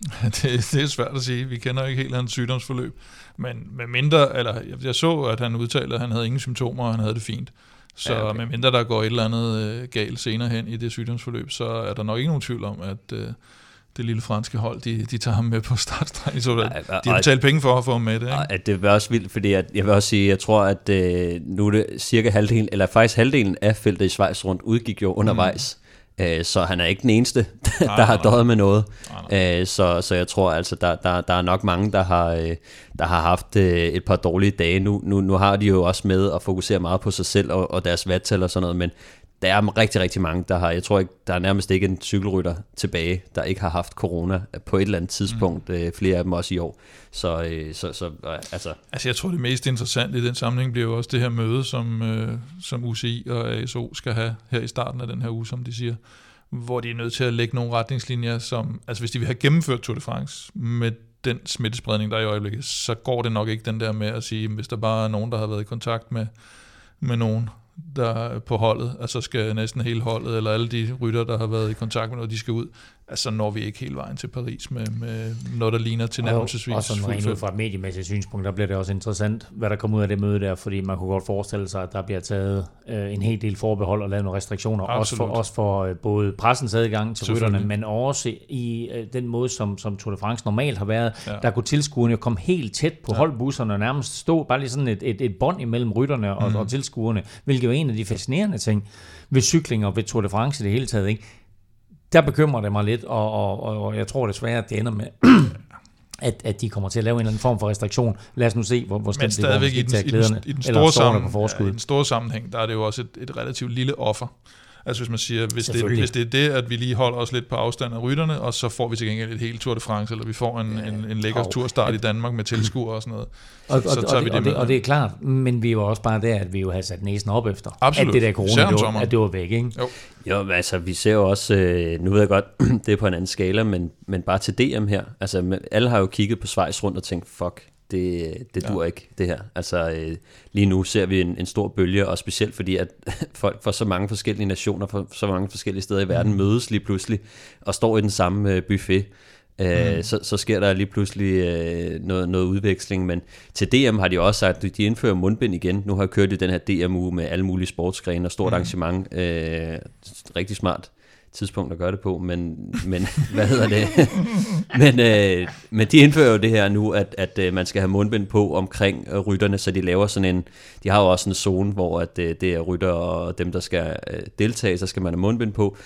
det, det er svært at sige. Vi kender ikke helt hans sygdomsforløb. Men med mindre, eller jeg, jeg så, at han udtalte, at han havde ingen symptomer, og han havde det fint. Så Ja, ja, okay. okay. med mindre der går et eller andet øh, galt senere hen i det sygdomsforløb, så er der nok ikke nogen tvivl om, at øh, det lille franske hold, de, de tager ham med på startstregen. Så Ej, de har betalt penge for at få ham med det. Ikke? Og at det er også vildt, fordi at, jeg vil også sige, jeg tror, at øh, nu er det cirka halvdelen, eller faktisk halvdelen af feltet i Schweiz rundt udgik jo undervejs. Mm. Øh, så han er ikke den eneste, der nej, har nej. døjet med noget. Nej, Øh, så, så jeg tror altså, der, der, der er nok mange, der har, øh, der har haft øh, et par dårlige dage. Nu, nu, nu har de jo også med at fokusere meget på sig selv og, og deres vattal og sådan noget, men der er rigtig, rigtig mange, der har, jeg tror ikke, der er nærmest ikke en cykelrytter tilbage, der ikke har haft corona på et eller andet tidspunkt, mm. øh, flere af dem også i år. Så, øh, så, så øh, altså, Altså jeg tror det mest interessante i den sammenhæng bliver jo også det her møde, som, øh, som UCI og ASO skal have her i starten af den her uge, som de siger, hvor de er nødt til at lægge nogle retningslinjer, som, altså hvis de vil have gennemført Tour de France med den smittespredning, der er i øjeblikket, så går det nok ikke den der med at sige, hvis der bare er nogen, der har været i kontakt med, med nogen, der på holdet, altså skal næsten hele holdet, eller alle de rytter, der har været i kontakt med noget, de skal ud, altså når vi ikke hele vejen til Paris med, med noget, der ligner tilnærmelsesvis Og sådan rent ud fra et mediemæssigt synspunkt, der bliver det også interessant, hvad der kommer ud af det møde der, fordi man kunne godt forestille sig, at der bliver taget øh, en hel del forbehold og lavet nogle restriktioner, også for, Absolut. også for øh, både pressens adgang til rytterne, men også i øh, den måde, som, som Tour de France normalt har været, ja. Der kunne tilskuerne jo komme helt tæt på ja. holdbusserne og nærmest stå bare lige sådan et, et, et bånd imellem rytterne og, mm. og tilskuerne, hvilket jo er en af de fascinerende ting ved cykling og ved Tour de France i det hele taget, ikke? Der bekymrer det mig lidt, og, og, og, og jeg tror desværre, at det ender med, at, at de kommer til at lave en eller anden form for restriktion. Lad os nu se, hvor, hvor Men slemt det går, stadigvæk i de den, i, den, i, den eller store soverne sammen, på forskud. ja, i den store sammenhæng, der er det jo også et, et relativt lille offer. Altså hvis man siger, hvis det, hvis det er det, at vi lige holder os lidt på afstand af rytterne, og så får vi til gengæld et helt Tour de France, eller vi får en, en, en lækker turstart i Danmark med tilskuere og sådan noget, så, Og, og, så tager og, vi det, det og, det, og det er klart, men vi er jo også bare der, at vi jo har sat næsen op efter, Absolut. at det der corona, det var, at det var væk. Ikke? Jo. Jo, altså, vi ser jo også, øh, nu ved jeg godt, det er på en anden skala, men, men bare til DM her. Altså, alle har jo kigget på Schweiz rundt og tænkt, fuck, det, det dur ja. ikke, det her. Altså, øh, lige nu ser vi en, en stor bølge, og specielt fordi, at folk fra så mange forskellige nationer, fra så mange forskellige steder i verden, mm. mødes lige pludselig, og står i den samme øh, buffet. Øh, mm. så, så sker der lige pludselig øh, noget, noget udveksling, men til DM har de også sagt, at de indfører mundbind igen. Nu har jeg kørt i den her DM-uge med alle mulige sportsgrene og stort mm. arrangement. Øh, rigtig smart tidspunkt at gøre det på, men, men hvad hedder det? men, øh, men de indfører jo det her nu, at, at øh, man skal have mundbind på omkring øh, rytterne, så de laver sådan en, de har jo også en zone, hvor at, øh, det er rytter og dem, der skal øh, deltage, så skal man have mundbind på.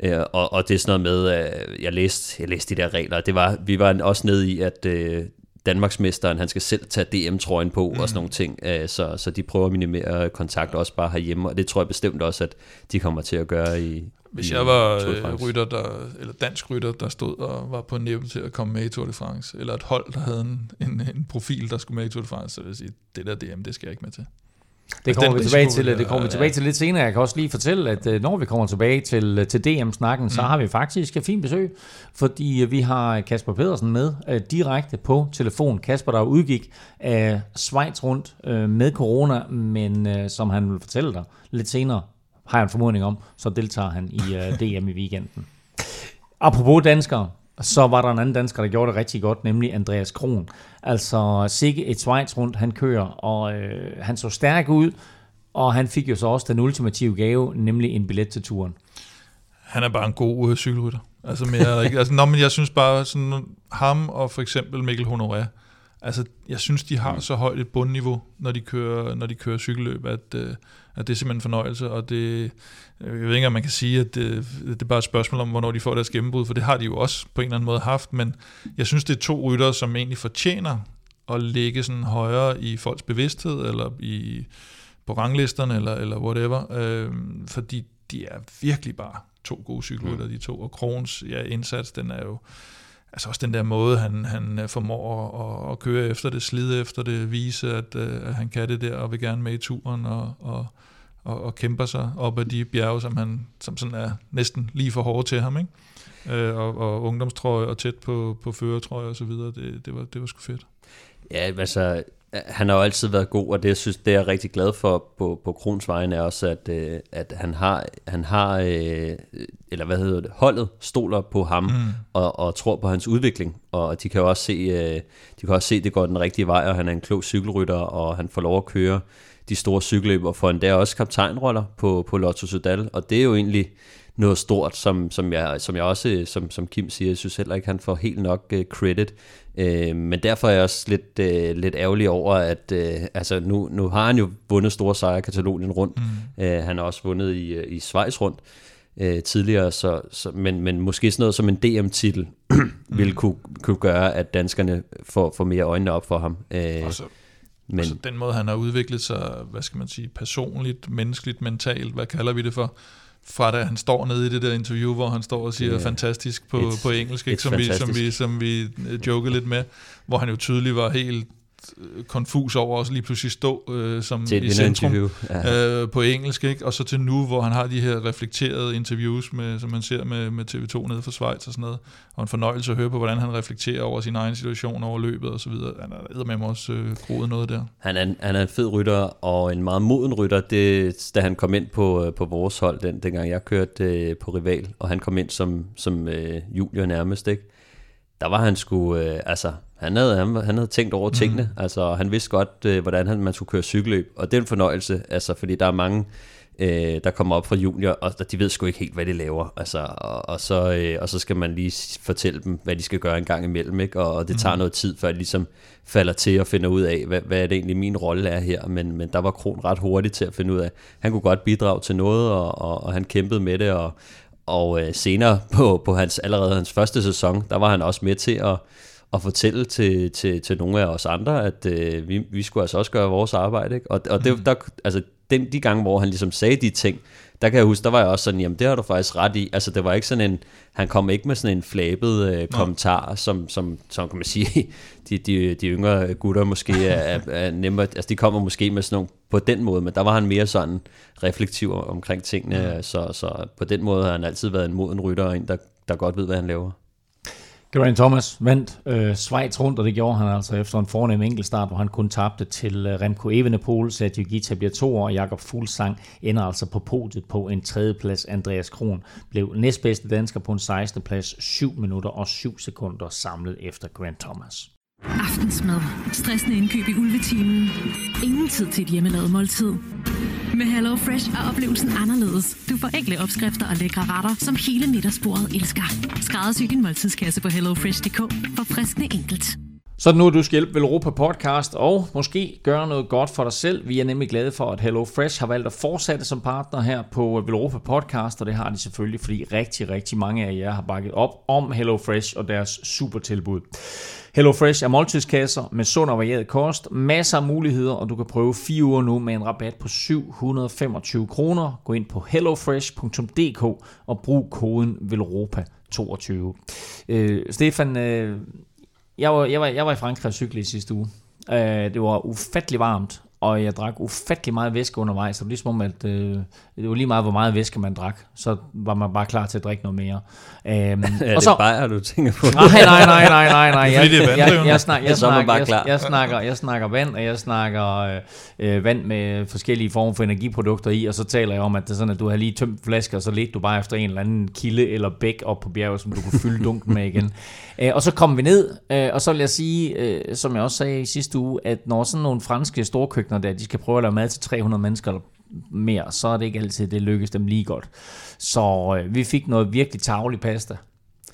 Øh, og, og det er sådan noget med, øh, jeg, læste, jeg læste de der regler, det var, vi var også nede i, at øh, Danmarksmesteren, han skal selv tage DM-trøjen på mm. og sådan nogle ting, øh, så, så de prøver at minimere kontakt også bare herhjemme, og det tror jeg bestemt også, at de kommer til at gøre i Hvis jeg var øh, rytter, der, eller dansk rytter, der stod og var på næppen til at komme med i Tour de France, eller et hold, der havde en, en, en profil, der skulle med i Tour de France, så vil jeg sige, det der DM, det skal jeg ikke med til. Det kommer vi tilbage til, det kommer vi tilbage til lidt senere. Jeg kan også lige fortælle, at øh, når vi kommer tilbage til, øh, til DM-snakken, så har vi faktisk et fint besøg, fordi øh, vi har Kasper Pedersen med direkte på telefon. Kasper, der udgik af Schweiz rundt med corona, men som han vil fortælle dig lidt senere, har jeg en formodning om, så deltager han i DM i weekenden. Apropos danskere, så var der en anden dansker, der gjorde det rigtig godt, nemlig Andreas Kron. Altså sikke et Schweiz rundt, han kører, og øh, han så stærk ud, og han fik jo så også den ultimative gave, nemlig en billet til turen. Han er bare en god øh, cykelrytter. Altså, mere, er altså, nå, men jeg synes bare, sådan, ham og for eksempel Mikkel Honoré, altså, jeg synes, de har så højt et bundniveau, når de kører, når de kører cykelløb, at, øh, at det er simpelthen en fornøjelse, og det, jeg ved ikke, om man kan sige, at det, det er bare et spørgsmål om, hvornår de får deres gennembrud, for det har de jo også på en eller anden måde haft, men jeg synes, det er to ryttere, som egentlig fortjener at ligge sådan højere i folks bevidsthed, eller i, på ranglisterne, eller, eller whatever, øh, fordi de er virkelig bare to gode cykelrytter, de to, og Krogens ja, indsats, den er jo, altså også den der måde, han, han øh, formår at, at køre efter det, slide efter det, vise, at, øh, at han kan det der, og vil gerne med i turen, og, og, og, og kæmper sig op ad de bjerge, som han som sådan er næsten lige for hårde til ham, ikke? Øh, og, og ungdomstrøje og tæt på, på førertrøje og så videre, det, det, var, det var sgu fedt. Ja, altså, han har jo altid været god, og det, jeg synes, det er jeg rigtig glad for på, på Krons vegne, er også, at, øh, at han har, han har øh, eller hvad hedder det, holdet stoler på ham, mm. og, og tror på hans udvikling, og de kan jo også se, øh, de kan også se, det går den rigtige vej, og han er en klog cykelrytter, og han får lov at køre de store cykelløb, og får endda også kaptajnroller på, på Lotto Sudal, og det er jo egentlig noget stort, som, som, jeg, som jeg også, som, som Kim siger, jeg synes heller ikke, han får helt nok uh, credit. Uh, men derfor er jeg også lidt, uh, lidt ærgerlig over, at uh, altså nu, nu har han jo vundet store sejre i Katalonien rundt. Mm. Uh, han har også vundet i, uh, i Schweiz rundt uh, tidligere, så, så, men, men måske sådan noget som en DM-titel ville kunne, kunne gøre, at danskerne får, får mere øjnene op for ham. Uh, Og så, men, Altså den måde, han har udviklet sig, hvad skal man sige, personligt, menneskeligt, mentalt, hvad kalder vi det for? Fra da han står nede i det der interview, hvor han står og siger er fantastisk på, et- på engelsk, ikke? Som, vi, som, vi, som vi øh, jokede lidt med, hvor han jo tydeligt var helt øh, konfus over også lige pludselig stå øh, som til et i centrum. Ja. øh, på engelsk, ikke? og så til nu, hvor han har de her reflekterede interviews, med, som man ser med, med TV2 nede fra Schweiz og sådan noget, og en fornøjelse at høre på, hvordan han reflekterer over sin egen situation, over løbet og så videre. Han har med mig også øh, groet noget der. Han er, han er en fed rytter, og en meget moden rytter, det, da han kom ind på, øh, på vores hold, den, dengang jeg kørte øh, på Rival, og han kom ind som, som øh, junior nærmest, ikke? Der var han sgu, øh, altså, han havde, han, han havde tænkt over tingene, mm. altså, han vidste godt, øh, hvordan han, man skulle køre cykelløb, og det er en fornøjelse, altså, fordi der er mange, øh, der kommer op fra junior, og de ved sgu ikke helt, hvad de laver, altså, og, og, så, øh, og så skal man lige fortælle dem, hvad de skal gøre en gang imellem, ikke? Og, og det tager noget tid, før de ligesom falder til og finder ud af, hvad, hvad er det egentlig min rolle er her, men, men der var Kron ret hurtigt til at finde ud af, han kunne godt bidrage til noget, og, og, og han kæmpede med det, og, og øh, senere på, på hans, allerede hans første sæson, der var han også med til at, at fortælle til, til, til nogle af os andre, at øh, vi, vi skulle altså også gøre vores arbejde. Ikke? Og, og det, der, altså, den, de gange, hvor han ligesom sagde de ting, der kan jeg huske, der var jeg også sådan, jamen det har du faktisk ret i. Altså det var ikke sådan en, han kom ikke med sådan en flabet øh, kommentar, som, som, som kan man sige, de, de, de yngre gutter måske er, er, er nemmere, altså de kommer måske med sådan nogle på den måde, men der var han mere sådan reflektiv omkring tingene, så, så på den måde har han altid været en moden rytter, og en, der, der godt ved, hvad han laver. Geraint Thomas vandt øh, Schweiz rundt, og det gjorde han altså efter en fornem enkeltstart, hvor han kun tabte til øh, Remco Evenepoel, Sergio Gita bliver to og Jakob Fuglsang ender altså på podiet på en tredjeplads. Andreas Kron blev næstbedste dansker på en 16. plads, 7 minutter og 7 sekunder samlet efter Grant Thomas. Aftensmad. Stressende indkøb i ulvetimen. Ingen tid til et hjemmelavet måltid. Med Hello Fresh er oplevelsen anderledes. Du får enkle opskrifter og lækre retter, som hele middagsbordet elsker. Skræddersy din måltidskasse på hellofresh.dk for friskende enkelt. Så nu du skal hjælpe Velropa Podcast og måske gøre noget godt for dig selv. Vi er nemlig glade for, at Hello Fresh har valgt at fortsætte som partner her på øh, Velropa Podcast, og det har de selvfølgelig, fordi rigtig, rigtig mange af jer har bakket op om Hello Fresh og deres super tilbud. HelloFresh er måltidskasser med sund og varieret kost, masser af muligheder, og du kan prøve fire uger nu med en rabat på 725 kroner. Gå ind på hellofresh.dk og brug koden VELROPA22. Øh, Stefan, øh, jeg var, jeg, var, jeg var i Frankrig og cyklede i sidste uge. Øh, det var ufattelig varmt, og jeg drak ufattelig meget væske undervejs. Det var ligesom om, at øh, det var lige meget, hvor meget væske man drak. Så var man bare klar til at drikke noget mere. Øhm, Er og det så, bare, du tænker på? Nej, nej, nej, nej, nej, nej. Jeg, Fordi det er jeg, jeg, snak, jeg, man snakker, bare jeg, klar. jeg, snakker, jeg snakker vand, og jeg snakker øh, øh, vand med forskellige former for energiprodukter i, og så taler jeg om, at det er sådan, at du har lige tømt flasker, og så ledte du bare efter en eller anden kilde eller bæk op på bjerget, som du kunne fylde dunken med igen. Øh, og så kom vi ned, øh, og så vil jeg sige, øh, som jeg også sagde i sidste uge, at når sådan nogle franske storkøkkener der, de skal prøve at lave mad til 300 mennesker eller mere, så er det ikke altid, det lykkes dem lige godt. Så øh, vi fik noget virkelig tavlig pasta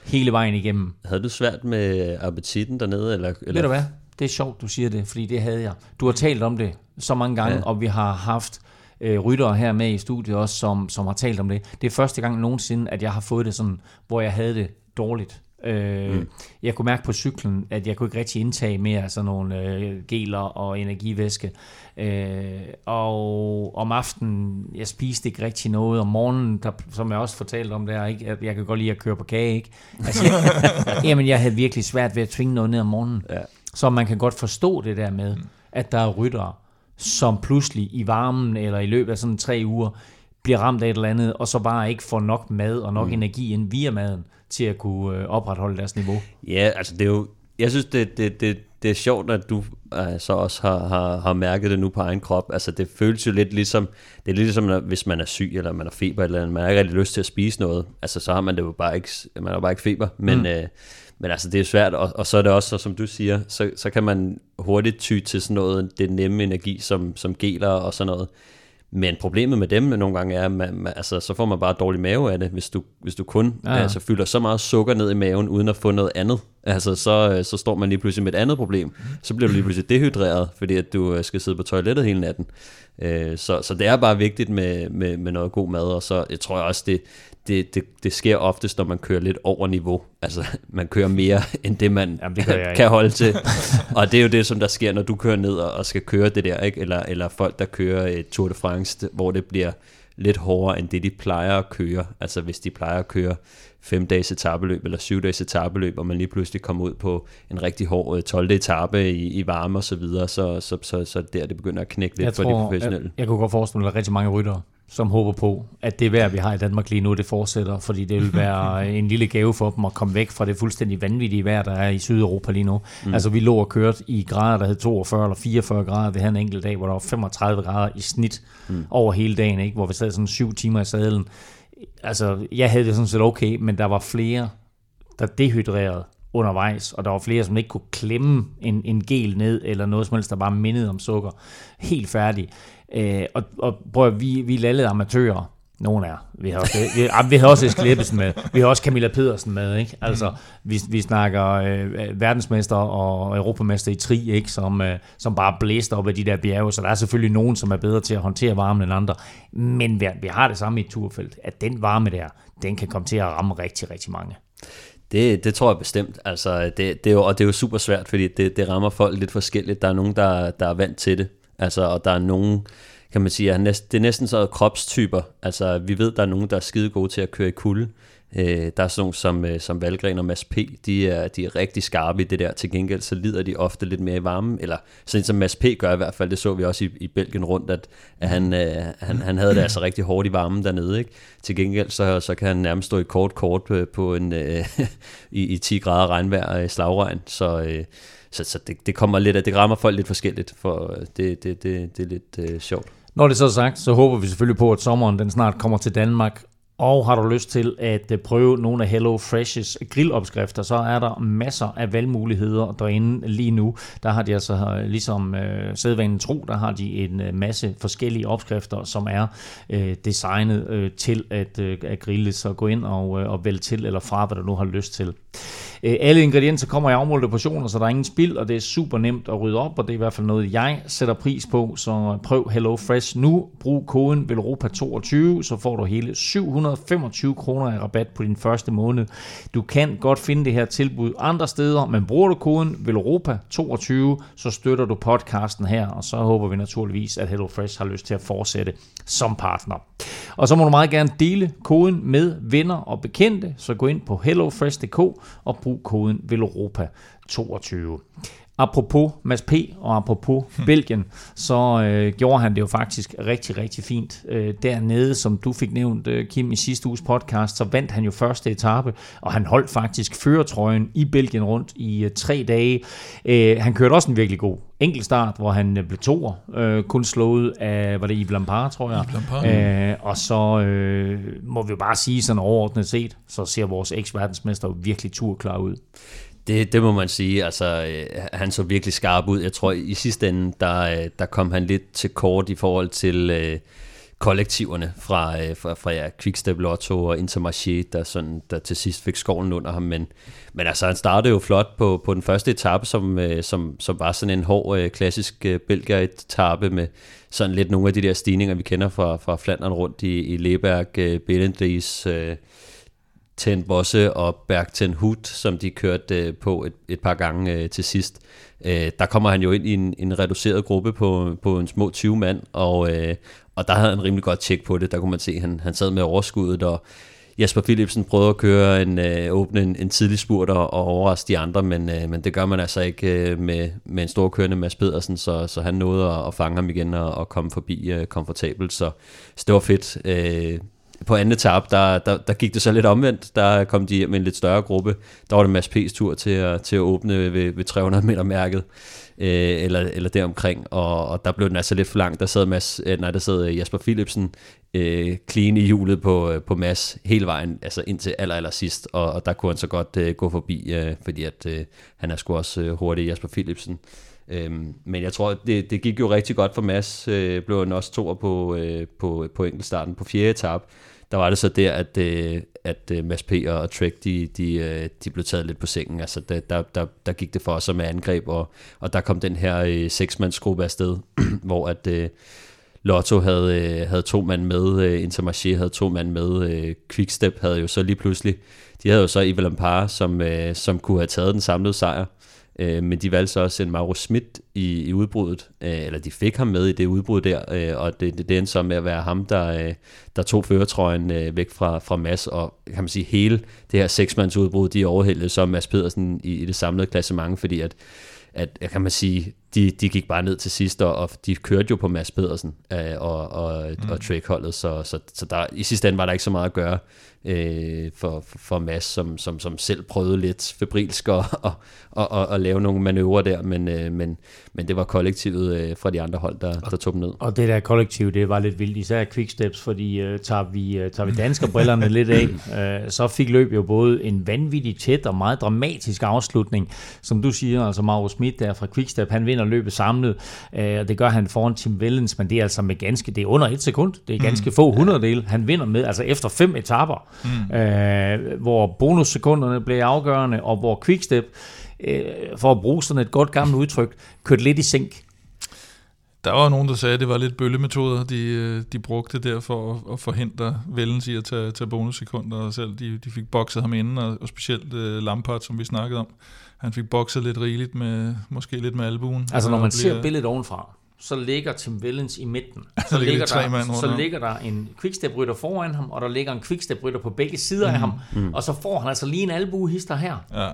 hele vejen igennem. Havde du svært med appetitten dernede? Eller, eller? Ved du hvad? Det er sjovt, du siger det, fordi det havde jeg. Du har talt om det så mange gange. Ja. og vi har haft øh, ryttere her med i studiet også, som, som har talt om det. Det er første gang nogensinde, at jeg har fået det sådan, hvor jeg havde det dårligt. Øh, mm. Jeg kunne mærke på cyklen, at jeg kunne ikke rigtig indtage mere sådan nogle øh, geler og energivæske. Øh, og om aftenen, jeg spiste ikke rigtig noget. Om morgenen, der, som jeg også fortalte om der, ikke? at jeg kan godt lide at køre på kage. Ikke? Altså, jeg, jamen, jeg havde virkelig svært ved at tvinge noget ned om morgenen. Ja. Så man kan godt forstå det der med, at der er ryttere, som pludselig i varmen eller i løbet af sådan tre uger, bliver ramt af et eller andet, og så bare ikke får nok mad og nok mm. energi ind via maden, til at kunne øh, opretholde deres niveau. Ja, altså det er jo... Jeg synes, det, det, det, det er sjovt, at du øh, så også har, har, har mærket det nu på egen krop. Altså det føles jo lidt ligesom, det er lidt ligesom, når- hvis man er syg, eller man har feber, eller man har ikke rigtig lyst til at spise noget. Altså så har man det jo bare ikke, man har bare ikke feber. Men, mm. øh, men altså det er svært, og, og så er det også, så, som du siger, så, så kan man hurtigt ty til sådan noget, det nemme energi, som, som geler og sådan noget. Men problemet med dem nogle gange er, at man, man, altså, så får man bare dårlig mave af det, hvis du, hvis du kun Ja, ja. Altså, fylder så meget sukker ned i maven, uden at få noget andet. Altså, så, øh, så står man lige pludselig med et andet problem. Så bliver du lige pludselig dehydreret, fordi at du øh, skal sidde på toilettet hele natten. Øh, Så, så det er bare vigtigt med, med, med noget god mad, og så jeg tror jeg også, det, det, det, det sker oftest, når man kører lidt over niveau. Altså, man kører mere, end det man Jamen, det jeg ikke. kan holde til. og det er jo det, som der sker, når du kører ned og skal køre det der, ikke? Eller, eller folk, der kører et Tour de France, hvor det bliver lidt hårdere, end det de plejer at køre. Altså hvis de plejer at køre fem dages etabeløb eller syv dages etabeløb, og man lige pludselig kommer ud på en rigtig hård øh, 12. etape i, i varme og så videre, så, så, så, så der det begynder at knække lidt Jeg for de tror, professionelle. jeg, jeg kunne godt forestille mig, at der er rigtig mange ryttere, som håber på, at det vejr, vi har i Danmark lige nu, det fortsætter, fordi det vil være en lille gave for dem at komme væk fra det fuldstændig vanvittige vejr, der er i Sydeuropa lige nu. Mm. Altså, vi lå og kørte i grader, der hed 42 eller 44 grader. Vi havde en enkelt dag, hvor der var 35 grader i snit mm. over hele dagen, ikke? hvor vi sad sådan syv timer i sadlen. Altså, jeg havde det sådan set okay, men der var flere, der dehydrerede undervejs, og der var flere, som ikke kunne klemme en, en gel ned, eller noget som helst, der bare mindede om sukker. Helt færdig. Øh, og, og prøv at, vi, vi er lallede amatører. Nogle er. Vi har også, vi, ah, vi har også Eskild Ebbesen med. Vi har også Camilla Pedersen med. Ikke? Altså, vi, vi snakker øh, verdensmester og europamester i tri, ikke? Som, øh, som bare blæster op af de der bjerge. Så der er selvfølgelig nogen, som er bedre til at håndtere varmen end andre. Men vi, vi har det samme i et turfelt. At den varme der, den kan komme til at ramme rigtig, rigtig mange. Det, det tror jeg bestemt. Altså, det, det er jo, og det er jo super svært, fordi det, det rammer folk lidt forskelligt. Der er nogen, der, der er vant til det. Altså, og der er nogen, kan man sige, at det er næsten så kropstyper. Altså, vi ved, der er nogen, der er skide gode til at køre i kulde. Øh, der er sådan nogle som, øh, som Valgren og Mads P., de er, de er rigtig skarpe i det der. Til gengæld så lider de ofte lidt mere i varmen, eller sådan som Mads P. gør i hvert fald, det så vi også i, i Belgien rundt, at, at han, øh, han, han havde det altså rigtig hårdt i varmen dernede. Ikke? Til gengæld så, så kan han nærmest stå i kort kort på, på en, øh, i, i 10 grader regnvejr øh, i slagregn, så... Øh, så, så det, det kommer lidt, at det rammer folk lidt forskelligt, for øh, det, det, det, det er lidt øh, sjovt. Når det så er sagt, så håber vi selvfølgelig på, at sommeren den snart kommer til Danmark, og har du lyst til at øh, prøve nogle af Hello Fresh's grillopskrifter, så er der masser af valgmuligheder derinde lige nu. Der har de altså, øh, ligesom øh, sædvanen tro, der har de en øh, masse forskellige opskrifter, som er øh, designet øh, til at, øh, at grille. Så gå ind og, øh, og vælg til eller fra, hvad du nu har lyst til. Øh, alle ingredienser kommer i afmålte portioner, så der er ingen spild, og det er super nemt at rydde op, og det er i hvert fald noget, jeg sætter pris på. Så prøv Hello Fresh nu. Brug koden VELOROPA22, så får du hele 725 kroner i rabat på din første måned. Du kan godt finde det her tilbud andre steder, men bruger du koden VELOROPA22, så støtter du podcasten her, og så håber vi naturligvis, at Hello Fresh har lyst til at fortsætte som partner. Og så må du meget gerne dele koden med venner og bekendte, så gå ind på hellofresh.dk og brug koden VELOROPA22. Apropos Mads P. og apropos hmm. Belgien, så øh, gjorde han det jo faktisk rigtig, rigtig fint. Øh, dernede, som du fik nævnt, øh, Kim, i sidste uges podcast, så vandt han jo første etape, og han holdt faktisk føretrøjen i Belgien rundt i øh, tre dage. Øh, han kørte også en virkelig god enkeltstart, hvor han øh, blev toer, øh, kun slået af, var det Yves Lampard, tror jeg. Øh, og så øh, må vi jo bare sige sådan overordnet set, så ser vores eks-verdensmester virkelig turklar ud. Det, det må man sige. Altså, øh, han så virkelig skarp ud. Jeg tror, i sidste ende, der, øh, der kom han lidt til kort i forhold til øh, kollektiverne fra, øh, fra, fra ja, Quickstep Lotto og Intermarché, der, sådan, der til sidst fik skoven under ham. Men, men altså, han startede jo flot på, på den første etape, som, øh, som, som var sådan en hård, øh, klassisk øh, belgier-etape med sådan lidt nogle af de der stigninger, vi kender fra, fra Flandern rundt i, i Leberg, øh, Billendries... øh, Ten Bosse og Bergten Hut, som de kørte øh, på et, et par gange øh, til sidst. Øh, der kommer han jo ind i en, en reduceret gruppe på, på en små 20 mand, og, øh, og der havde han rimelig godt tjek på det. Der kunne man se, at han, han sad med overskuddet, og Jesper Philipsen prøvede at køre en, øh, åbne en, en tidlig spurt og, og overraske de andre, men, øh, men det gør man altså ikke øh, med, med en stor kørende Mads Pedersen, så, så han nåede at, at fange ham igen og, og komme forbi øh, komfortabelt, så, så det var fedt. Øh, på anden etape, der, der, der gik det så lidt omvendt. Der kom de hjem med en lidt større gruppe. Der var det Mads P's tur til at, til at åbne ved, ved 300 meter mærket, øh, eller, eller deromkring, og, og der blev den altså lidt for langt. Der sad, Mads, øh, nej, der sad øh, Jasper Philipsen øh, clean i hjulet på, øh, på Mads hele vejen, altså indtil aller, aller sidst, og, og der kunne han så godt øh, gå forbi, øh, fordi at øh, han er sgu også øh, hurtig, Jasper Philipsen. Øhm, men jeg tror, det, det gik jo rigtig godt for Mads. Øh, blev han også toer på, øh, på, på enkeltstarten på fjerde etape der var det så der, at, øh, at øh, Mads P. og Trek, de, de, øh, de blev taget lidt på sengen. Altså, der, der, der, der gik det for os med angreb, og, og der kom den her øh, seksmandsgruppe afsted, hvor at øh, Lotto havde, øh, havde to mand med, øh, Intermarché havde to mand med, øh, Quickstep havde jo så lige pludselig, de havde jo så Yves Ampar, som, øh, som kunne have taget den samlede sejr, Øh, men de valgte så også sende Mauro Schmidt i, i udbruddet, øh, eller de fik ham med i det udbrud der, øh, og det, det, det endte så med at være ham, der, øh, der tog føretrøjen øh, væk fra, fra Mads, og kan man sige, hele det her seksmandsudbrud, de overhældede så Mads Pedersen i, i det samlede klassement, fordi at at, kan man sige, de, de gik bare ned til sidst, og, og de kørte jo på Mads Pedersen øh, og, og, mm. og Trek-holdet, så, så, så der, i sidste ende var der ikke så meget at gøre øh, for, for Mads, som, som, som selv prøvede lidt febrilsk at, og, og, og, og lave nogle manøvrer der, men, øh, men, men det var kollektivet øh, fra de andre hold, der, der tog dem ned. Og det der kollektiv, det var lidt vildt, især Quicksteps, fordi øh, tager vi, øh, tager vi danskerbrillerne lidt af, øh, så fik løb jo både en vanvittig tæt og meget dramatisk afslutning, som du siger, altså Mauro Schmidt der fra Quickstep, han vinder løbet samlet, øh, og det gør han foran Tim Wellens, men det er altså med ganske, det er under et sekund, det er ganske mm. få hundreddele, han vinder med, altså efter fem etaper, mm. øh, hvor bonussekunderne blev afgørende, og hvor Quickstep, øh, for at bruge sådan et godt gammelt udtryk, kørte lidt i sænk. Der var nogen, der sagde, at det var lidt bøllemetoder, de, øh, de brugte der for at, at forhindre Vellens i at tage, tage bonussekunder, og selv de, de fik bokset ham inden, og, og specielt uh, Lampard, som vi snakkede om, han fik bokset lidt rigeligt med, måske lidt med albuen. Altså når man bliver, ser billedet ovenfra, så ligger Tim Wellens i midten. Så, ligger, ligger der, mand så ligger der en quickstep-rytter foran ham, og der ligger en quickstep-rytter på begge sider mm. af ham, mm. og så får han altså lige en albuehister her. Ja,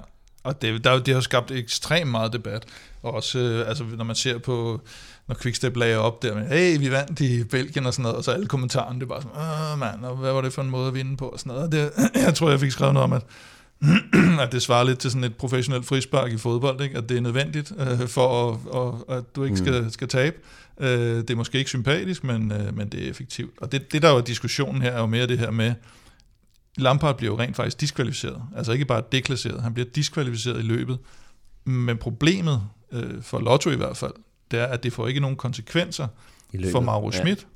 og det, der, det har skabt ekstremt meget debat. Og også, øh, altså, når man ser på, når Quickstep lagde op der med, hey, vi vandt i Belgien og sådan noget, og så alle kommentarerne, det er bare sådan, åh mand, og hvad var det for en måde at vinde på og sådan noget. Det, jeg tror, jeg fik skrevet noget om, at at det svarer lidt til sådan et professionelt frispark i fodbold, ikke? at det er nødvendigt øh, for, at, og, at du ikke skal, mm. skal tabe. Øh, det er måske ikke sympatisk, men, øh, men det er effektivt. Og det, det, der er jo diskussionen her, er jo mere det her med, Lampard bliver jo rent faktisk diskvalificeret. Altså ikke bare deklasseret, han bliver diskvalificeret i løbet. Men problemet, øh, for Lotto i hvert fald, det er, at det får ikke nogen konsekvenser for Mauro Ja. Schmidt.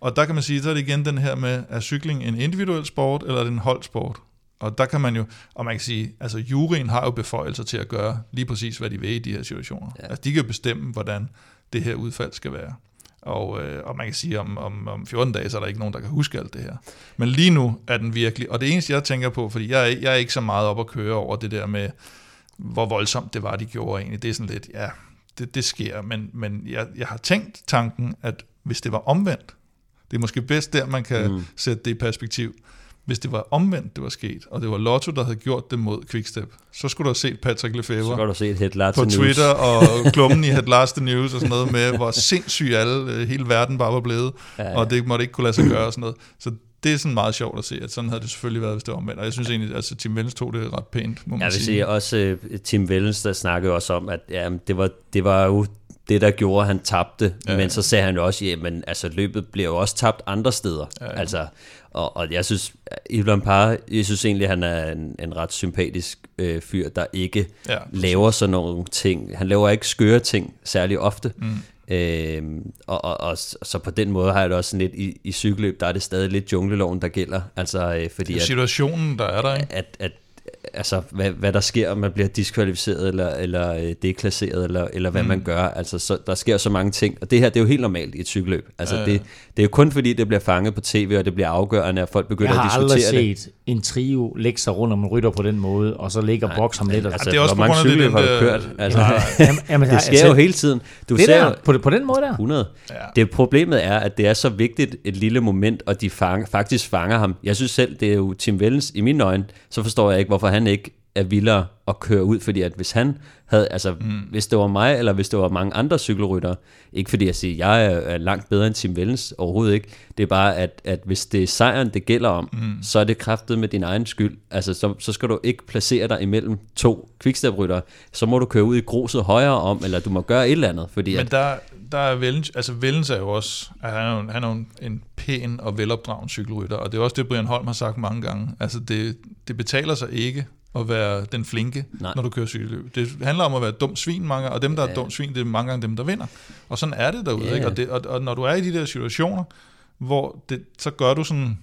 Og der kan man sige, så er det igen den her med, er cykling en individuel sport, eller er det en holdsport? Og der kan man jo, og man kan sige, altså juryen har jo beføjelser til at gøre lige præcis, hvad de vil i de her situationer. Ja. Altså de kan jo bestemme, hvordan det her udfald skal være. Og, øh, og man kan sige, om, om, om 14 dage, så er der ikke nogen, der kan huske alt det her. Men lige nu er den virkelig, og det eneste, jeg tænker på, fordi jeg, er- jeg er ikke så meget op at køre over det der med, hvor voldsomt det var, de gjorde egentlig. Det er sådan lidt, ja, det, det sker, men, men jeg, jeg har tænkt tanken, at hvis det var omvendt, det er måske bedst der, man kan mm. sætte det i perspektiv. Hvis det var omvendt, det var sket, og det var Lotto, der havde gjort det mod Quickstep, så skulle du have set Patrick Lefebvre du se et headline på Twitter og klummen i Head Last News og sådan noget med, hvor sindssyg alle, øh, hele verden bare var blevet, ja, Ja, og det måtte ikke kunne lade sig gøre og sådan noget. Så det er sådan meget sjovt at se, at sådan havde det selvfølgelig været, hvis det var omvendt. Og jeg synes egentlig, at altså, Tim Vellens tog det ret pænt, må man Jeg vil sige. sige også, uh, Tim Wellens, der snakkede også om, at ja, det, var, det var jo det, der gjorde, at han tabte. Ja. Men så sagde han jo også, at altså, løbet bliver jo også tabt andre steder. Ja, Ja. Altså, og, og jeg synes, Yves Lampard, jeg synes egentlig, han er en, en ret sympatisk øh, fyr, der ikke Ja, laver sådan nogle ting. Han laver ikke skøre ting særlig ofte. Mm. Øhm, og, og, og, så på den måde har jeg det også sådan lidt, i, i cykelløb, der er det stadig lidt jungleloven, der gælder. Altså, øh, fordi Det er at, situationen, der er der, ikke? at, at altså, hvad, hvad der sker, om man bliver diskvalificeret, eller, eller øh, deklasseret, eller, eller hvad mm. man gør. Altså, så, der sker så mange ting, og det her, det er jo helt normalt i et cykelløb. Altså, Ja, ja, ja. Det, det er jo kun fordi, det bliver fanget på tv, og det bliver afgørende, at folk begynder Jeg at har aldrig diskutere det. set en trio lægge sig rundt om en rytter på den måde, og så ligger boks ham lidt. Og, Altså, det er også hvor mange det, cykelløb har du kørt? Altså, jamen, jamen, det sker jo hele tiden. Du det ser der, på, på den måde der. 100. Ja. Ja. Det problemet er, at det er så vigtigt et lille moment, og de fang, faktisk fanger ham. Jeg synes selv, det er jo Tim Wellens i mine øjne, så forstår jeg ikke, hvorfor han ikke er vildere at køre ud, fordi at hvis han havde, altså mm. hvis det var mig, eller hvis det var mange andre cykelryttere, ikke fordi jeg siger, jeg er, er langt bedre end Tim Wellens, overhovedet ikke, det er bare, at, at hvis det er sejren, det gælder om, mm. så er det kraftet med din egen skyld, altså så, så skal du ikke placere dig imellem to quickstep-ryttere, så må du køre ud i gruset højere om, eller du må gøre et eller andet, fordi Men at, der, der er Vellens, altså Vellens er jo også, at han er jo, han er jo en, en pæn og velopdragen cykelrytter, og det er også det, Brian Holm har sagt mange gange. Altså det, det betaler sig ikke at være den flinke, Nej. Når du kører cykelløb. Det handler om at være et dumt svin, mange, og dem, der ja. er dumt svin, det er mange gange dem, der vinder. Og sådan er det derude, Ja. ikke? Og, det, og, og når du er i de der situationer, hvor det, så gør du sådan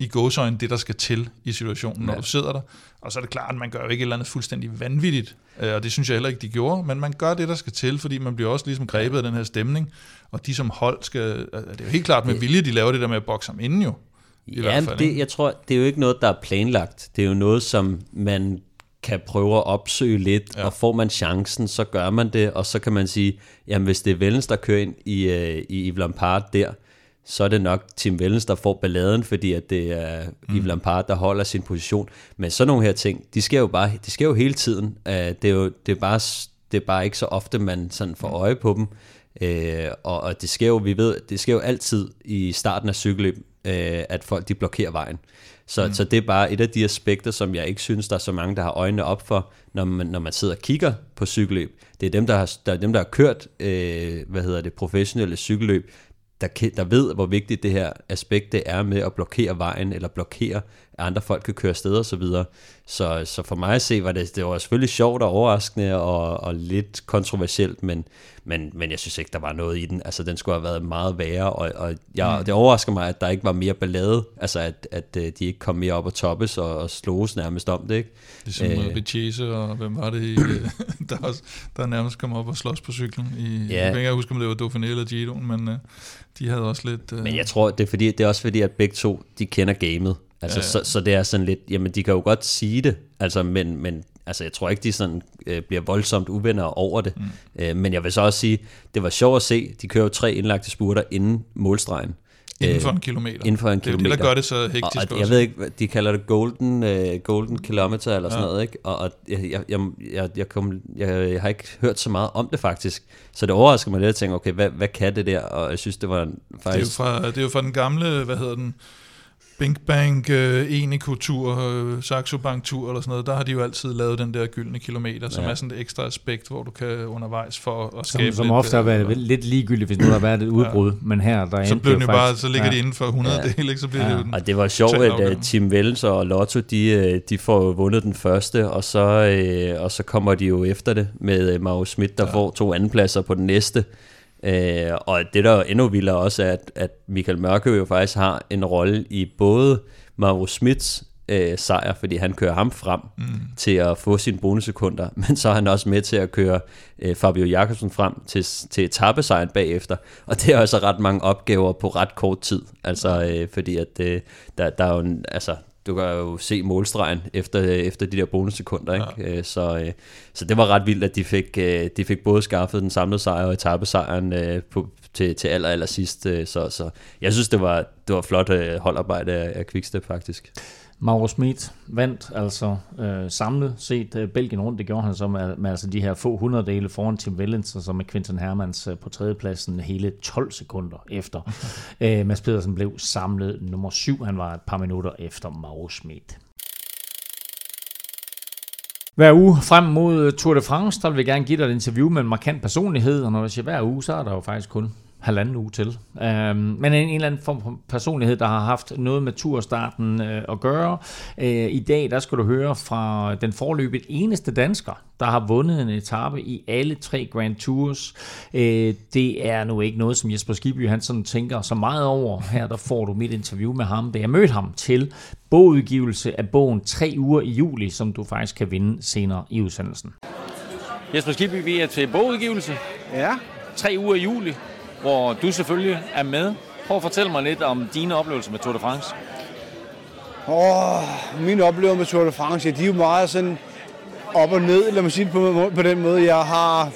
i gåsøjne det, der skal til i situationen, når Ja. du sidder der. Og så er det klart, at man gør jo ikke et eller andet fuldstændig vanvittigt, øh, og det synes jeg heller ikke, de gjorde, men man gør det, der skal til, fordi man bliver også ligesom grebet af den her stemning, og de som hold skal, altså, det er jo helt klart med vilje, de laver det der med at bokse ham inden jo. I ja, hvert fald, det, jeg tror, det er jo ikke noget, der er planlagt. Det er jo noget, som man kan prøve at opsøge lidt, ja. og får man chancen, så gør man det, og så kan man sige, jamen hvis det er Vellens, der kører ind i, øh, i Yves Lampard der, så er det nok Tim Vellens, der får balladen, fordi at det er mm. Yves Lampard, der holder sin position. Men sådan nogle her ting, de sker jo bare, de sker jo hele tiden. Uh, det, er jo, det, er bare, det er bare ikke så ofte, man sådan får øje på dem. Uh, og, og det sker jo, vi ved, det sker jo altid i starten af cykelløb, uh, at folk de blokerer vejen. Så, mm. så det er bare et af de aspekter, som jeg ikke synes, der er så mange, der har øjnene op for, når man, når man sidder og kigger på cykelløb. Det er dem, der har, der, er dem, der har kørt øh, hvad hedder det, professionelle cykelløb, der, der ved, hvor vigtigt det her aspekt det er med at blokere vejen, eller blokere, andre folk kan køre afsted og så videre. Så, så for mig at se, var det, det var selvfølgelig sjovt og overraskende og, og lidt kontroversielt, men, men, men jeg synes ikke, der var noget i den. Altså, den skulle have været meget værre, og, og jeg, mm. det overrasker mig, at der ikke var mere ballade, altså at, at øh, de ikke kom mere op og toppes og, og slås nærmest om det, ikke? Ligesom Øh. øh, Vichese og hvem var det, i, der, også, der nærmest kom op og slås på cyklen. I, Ja. Jeg kan ikke huske, om det var Dauphiné eller Giroen, men øh, de havde også lidt... Øh, Men jeg tror, det er, fordi, det er også fordi, at begge to, de kender gamet. Altså, Ja, ja. Så, så det er sådan lidt, jamen de kan jo godt sige det, altså, men, men altså, jeg tror ikke, de sådan, øh, bliver voldsomt uvenner over det. Mm. Øh, men jeg vil så også sige, det var sjovt at se, de kører jo tre indlagte spurter inden målstregen. inden for Øh, en kilometer. inden for en Det er det, der kilometer. gør det så Og, hektisk og også. jeg ved ikke, de kalder det golden, uh, golden kilometer eller sådan Ja. noget, ikke? Og, og jeg, jeg, jeg, jeg, kom, jeg, jeg har ikke hørt så meget om det faktisk. Så det overrasker mig lidt at tænke, okay, hvad, hvad kan det der? Og jeg synes, det var Det er, jo faktisk... fra, det er jo fra den gamle, hvad hedder den, Bink Bank, øh, Enico-tur, øh, Saxo Bank-tur eller sådan noget, der har de jo altid lavet den der gyldne kilometer, som Ja. er sådan et ekstra aspekt, hvor du kan undervejs for at Som, skabe som lidt, ofte har øh, været lidt ligegyldigt, hvis nu der har været et udbrud, men her der Så endte blev det jo jo bare, faktisk- så ligger ja. de inden for 100 Ja. del, ikke? så bliver Ja. det jo den. Og det var sjovt, at uh. Team Welles og Lotto, de, øh, de får jo vundet den første, og så, øh, og så kommer de jo efter det med øh, Mauro Schmidt, der ja. får to andenpladser på den næste. Øh, og det der er endnu vildere også er, at, at Michael Mørke jo faktisk har en rolle i både Mauro Schmidts øh, sejr, fordi han kører ham frem mm. til at få sine bonussekunder, men så er han også med til at køre øh, Fabio Jakobsen frem til, til etappesejren bagefter, og det er også ret mange opgaver på ret kort tid, altså øh, fordi at øh, der, der er jo en, altså du kan jo se målstregen efter, efter de der bonussekunder, ikke? Ja. Så, øh, så det var ret vildt, at de fik, øh, de fik både skaffet den samlede sejr og etappesejren øh, på, til, til aller, aller sidst. øh, Så, så jeg synes, det var, det var flot øh, holdarbejde af Quickstep faktisk. Mauro Schmidt vandt altså øh, samlet set øh, Belgien rundt. Det gjorde han så med, med altså de her få hundreddele foran Tim Wellens, og så med Quinton Hermans øh, på tredjepladsen hele 12 sekunder efter. øh, Mads Pedersen blev samlet nummer syv. Han var et par minutter efter Mauro Schmidt. Hver uge frem mod Tour de France, der vil jeg gerne give dig et interview med en markant personlighed, og når jeg siger hver uge, så er der jo faktisk kun halvanden uge til. Um, men en, en eller anden form for personlighed, der har haft noget med turstarten uh, at gøre. Uh, I dag, der skal du høre fra den forløbet eneste dansker, der har vundet en etape i alle tre Grand Tours. Uh, det er nu ikke noget, som Jesper Skibby han sådan tænker så meget over. Her der får du mit interview med ham, da jeg mødte ham til bogudgivelse af bogen 3 uger i juli, som du faktisk kan vinde senere i udsendelsen. Jesper Skibby, vi er til bogudgivelse. Ja, Tre uger i juli, hvor du selvfølgelig er med. Prøv at fortælle mig lidt om dine oplevelser med Tour de France. Åh, mine oplevelser med Tour de France, ja, de er jo meget sådan op og ned, lad mig sige det på, på den måde. Jeg har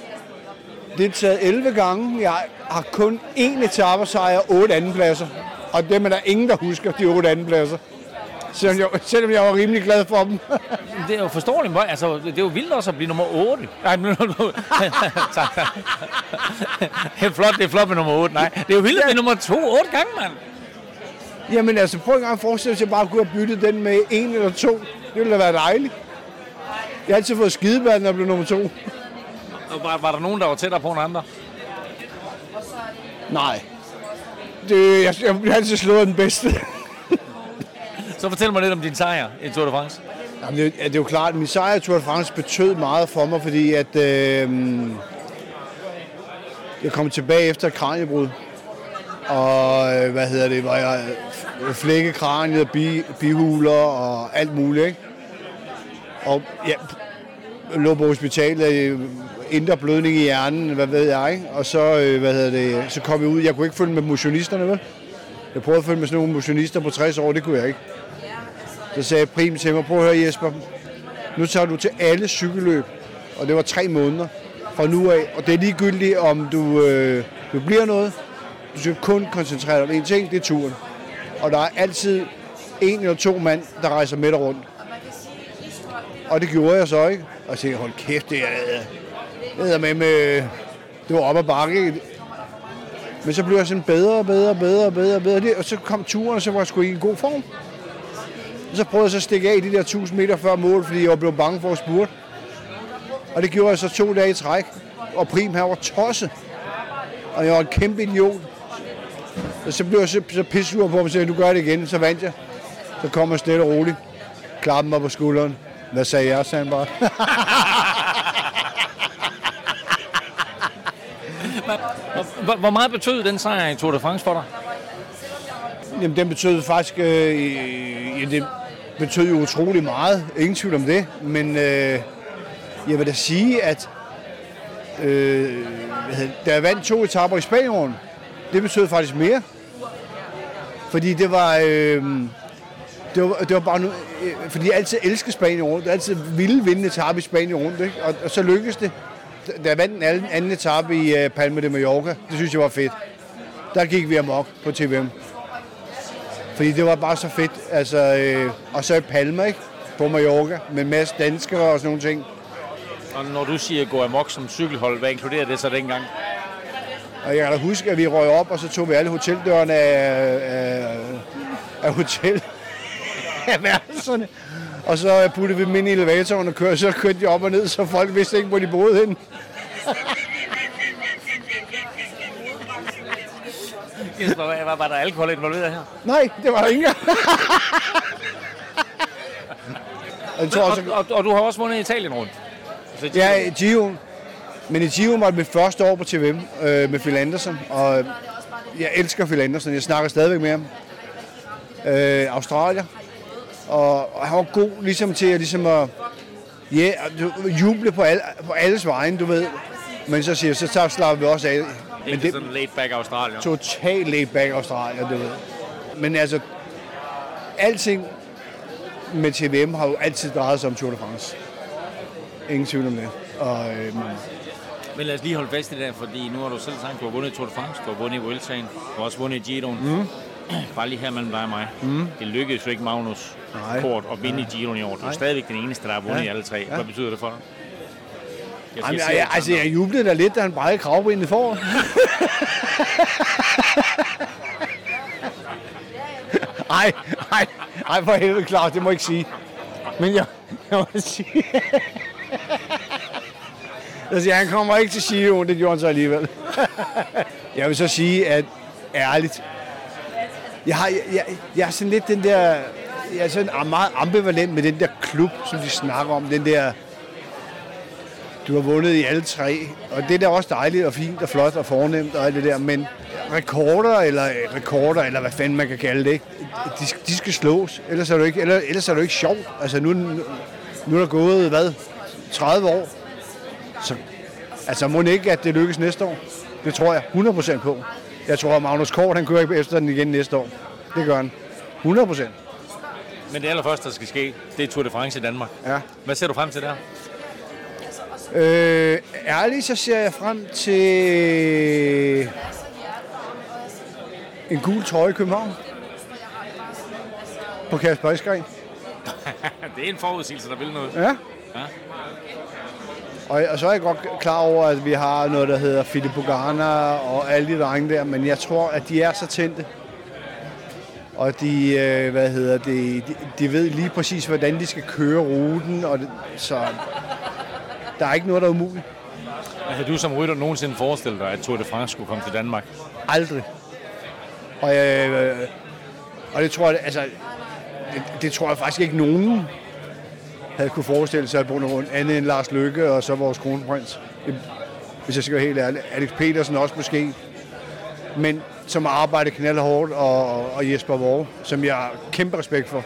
deltaget 11 gange. Jeg har kun én etappesejr og otte andenpladser. Og dem er der ingen, der husker, de otte andenpladser. Selvom jeg, selvom jeg var rimelig glad for dem. Det er jo forståeligt, altså det er jo vildt også at blive nummer 8. Nej, nu, nu, nu. Tak. det er flot, det er flot med nummer 8. Nej, det er jo vildt at blive nummer 2 8 gange, mand. Jamen altså, prøv en gang at forestille sig, at jeg bare kunne have byttet den med en eller to. Det ville da være dejligt. Jeg har altid fået skidebad, når jeg blev nummer to. Og Var, var der nogen, der var tættere på end andre? Nej. Det, jeg, jeg bliver altid slået den bedste. Så fortæl mig lidt om din sejr i Tour de France. Jamen, det, er- det er jo klart, at min sejr i Tour de France betød meget for mig, fordi at, øh, jeg kom tilbage efter et kraniebrud. Og øh, hvad hedder det, hvor jeg øh, flække kraniet, bi, bihuler og alt muligt. Ikke? Og jeg lå på hospitalet, øh, indre blødning i hjernen, hvad ved jeg. Ikke? Og så, hvad hedder det, så kom jeg ud. Jeg kunne ikke følge med motionisterne, vel? Jeg prøvede at følge med sådan nogle motionister på 60 år, det kunne jeg ikke. Så sagde Prim til mig, prøv at høre Jesper, nu tager du til alle cykelløb, og det var tre måneder fra nu af, og det er ligegyldigt, om du, øh, du bliver noget. Du skal kun koncentrere dig om én ting, det er turen. Og der er altid en eller to mand, der rejser med dig rundt. Og det gjorde jeg så, ikke? Og jeg tænkte, hold kæft, det er, det er med med, det var op ad bakke, ikke? Men så blev jeg sådan bedre og bedre og bedre og bedre og bedre. Og så kom turen, og så var jeg sgu i en god form. Og så prøvede jeg så at stikke af i de der 1000 meter før mål, fordi jeg var blevet bange for at spurte. Og det gjorde jeg så to dage i træk. Og Prim her var tosset. Og jeg var en kæmpe idiot. Og så blev jeg så, så pissur på, at du gør det igen, så vandt jeg. Så kom jeg stille og roligt. Klappen mig på skulderen. Hvad sagde jeg, sagde han bare. Hvor meget betød den sejr i Tour de France for dig? Jamen, den betød faktisk, øh, ja, det betød jo utrolig meget. Ingen tvivl om det. Men øh, jeg vil da sige, at øh, hvad hedder da jeg vandt to etaper i Spanien, det betød faktisk mere. Fordi det var, øh, det var, det var bare nu, øh, fordi jeg altid elsker Spanien rundt. Jeg altid ville vinde etape i Spanien rundt, ikke? Og, og så lykkedes det. Da jeg vandt den anden, anden etape i øh, Palma de Mallorca, det synes jeg var fedt. Der gik vi amok på TVM. Fordi det var bare så fedt. Altså, øh, og så i Palma, ikke? På Mallorca, med en masse danskere og sådan nogle ting. Og når du siger gå amok som cykelhold, hvad inkluderer det så dengang? Og jeg kan da huske, at vi røg op, og så tog vi alle hoteldørene af, af, af hotel, af værelserne. Og så puttede vi dem ind i elevatoren og kørte, så kørte de op og ned, så folk vidste ikke, hvor de boede henne. Jesper, var, var der alkohol involveret her? Nej, det var der ikke. Og tror også, Og, og, og du har også vundet Italien rundt. Så Ja, i Gio. Men i Gio var det mit første år på TVM øh, med Phil Anderson, og jeg elsker Phil Anderson. Jeg snakker stadigvæk med ham. Øh, Australier. Og, og han var god ligesom til at, ligesom at ja, du, juble på, al, på alles vegne, du ved. Men så siger jeg, så tager slapper vi også af. Men Ikke sådan laid back Australier. totalt laid back Australier, du ved. Men altså, alting med TVM har jo altid drejet sig om Tour de France. Ingen tvivl om det. Og, øhm, Men lad os lige holde fast i det, fordi nu har du selv sagt, at du har vundet Tour de France, du har vundet i Vueltaen, du har også vundet i Giroen. Mm. Bare lige her mellem dig og mig. Mm. Det lykkedes jo ikke Magnus Nej. Kort at vinde i Giroen i år. Du er Nej. stadigvæk den eneste, der har vundet Ja. i alle tre. Hvad betyder det for dig? Jeg Jamen, jeg, jeg, altså, jeg jublede da lidt, da han brækkede kravbenet for. Ej, ej, ej, for helvede, Claus, det må jeg ikke sige. Men jeg, jeg må sige... Jeg siger, han kommer ikke til Giro, det gjorde han så alligevel. jeg vil så sige, at ærligt, jeg, har, jeg, jeg, jeg er sådan lidt den der, jeg er sådan meget ambivalent med den der klub, som de snakker om, den der, du har vundet i alle tre, og det er da også dejligt og fint og flot og fornemt og alt det der, men rekorder, eller øh, rekorder, eller hvad fanden man kan kalde det? De, de skal slås, ellers er det ikke, ellers, ellers er det ikke sjovt. Altså nu, nu, er der gået, hvad, 30 år, så altså må det ikke, at det lykkes næste år. Det tror jeg 100% på. Jeg tror, at Magnus Kort, han kører ikke efter den igen næste år. Det gør han. 100%. Men det allerførste, der skal ske, det er Tour de France i Danmark. Ja. Hvad ser du frem til der? Øh, ærligt, så ser jeg frem til en gul trøje i København. På Kasper Eskren. det er en forudsigelse, der vil noget. Ja. Ja. Og, og så er jeg godt klar over, at vi har noget, der hedder Philip Bogana og alle de drenge der, men jeg tror, at de er så tændte. Og de, øh, hvad hedder det, de, de ved lige præcis, hvordan de skal køre ruten, og det, så der er ikke noget, der er umuligt. Har du som rytter nogensinde forestillet dig, at Tour de France skulle komme til Danmark? Aldrig. Og, øh, og det tror jeg, altså, det, det tror jeg faktisk ikke nogen havde kunne forestille sig at bruge rundt, andet end Lars Lykke og så vores kronprins. Det- Hvis jeg skal være helt ærlig. Alex Petersen også måske. Men som har arbejdet knaldhårdt, og, og Jesper Vore, som jeg har kæmpe respekt for.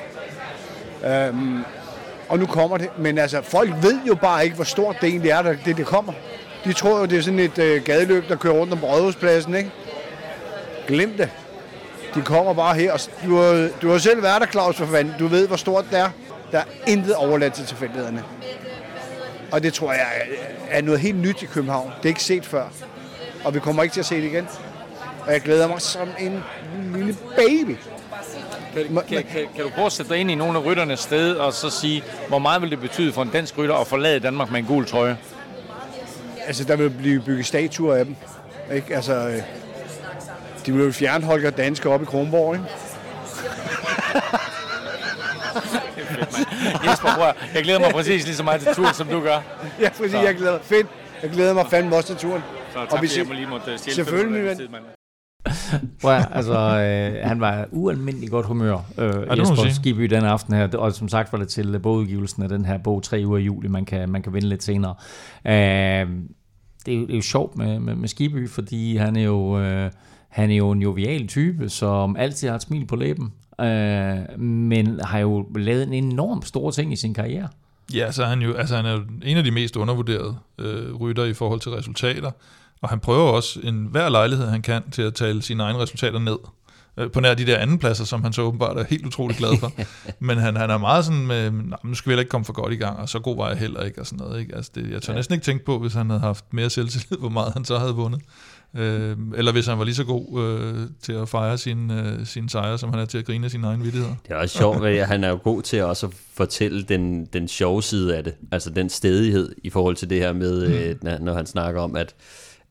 Øhm, og nu kommer det. Men altså, folk ved jo bare ikke, hvor stort det egentlig er, der, det, det kommer. De tror jo, det er sådan et øh, gadeløb, der kører rundt om Rådhuspladsen, ikke? Glem det. De kommer bare her. og Du har, du har selv været der, Claus, for fanden. Du ved, hvor stort det er. Der er intet overladt til tilfældighederne. Og det tror jeg øh, er noget helt nyt i København. Det er ikke set før. Og vi kommer ikke til at se det igen. Og jeg glæder mig som en lille baby. Kan, kan, kan, kan du prøve at sætte dig ind i nogle af rytternes sted, og så sige, hvor meget vil det betyde for en dansk rytter at forlade Danmark med en gul trøje? Altså, der vil blive bygget statuer af dem. Ikke? Altså, øh, de vil jo fjerne Holger Danske op i Kronborg, ikke? Jesper, prøv, jeg glæder mig præcis lige så meget til turen, som du gør. Ja, fordi jeg glæder Fedt. Jeg glæder mig fandme også til turen. Så tak, Og vi jeg må lige måtte stjæle Selvfølgelig, fem Prøv, at- altså, øh, han var ualmindelig godt humør, øh, man Jesper sige. Skibby, den aften her. Og som sagt var det til bogudgivelsen af den her bog, tre uger i juli, man kan, man kan vinde lidt senere. Øh, det, er jo, det er jo sjovt med, med, med Skibby, fordi han er jo... Øh, han er jo en jovial type, som altid har et smil på læben, øh, men har jo lavet en enorm stor ting i sin karriere. Ja, så er han jo altså, han er jo en af de mest undervurderede øh, rytter i forhold til resultater. Og han prøver også en hver lejlighed, han kan, til at tale sine egne resultater ned. Øh, på nær de der andenpladser, som han så åbenbart er helt utrolig glad for. Men han, han er meget sådan med, "Nå, nu skal vi heller ikke komme for godt i gang, og så god var jeg heller ikke, og sådan noget. Ikke? Altså det, jeg tør ja. næsten ikke tænke på, hvis han havde haft mere selvtillid, hvor meget han så havde vundet. Øh, eller hvis han var lige så god øh, til at fejre sine, øh, sine sejre, som han er til at grine sine egne vittigheder. Det er også sjovt, at han er jo god til også at fortælle den, den sjove side af det. Altså den stedighed i forhold til det her med, mm. øh, når han snakker om, at,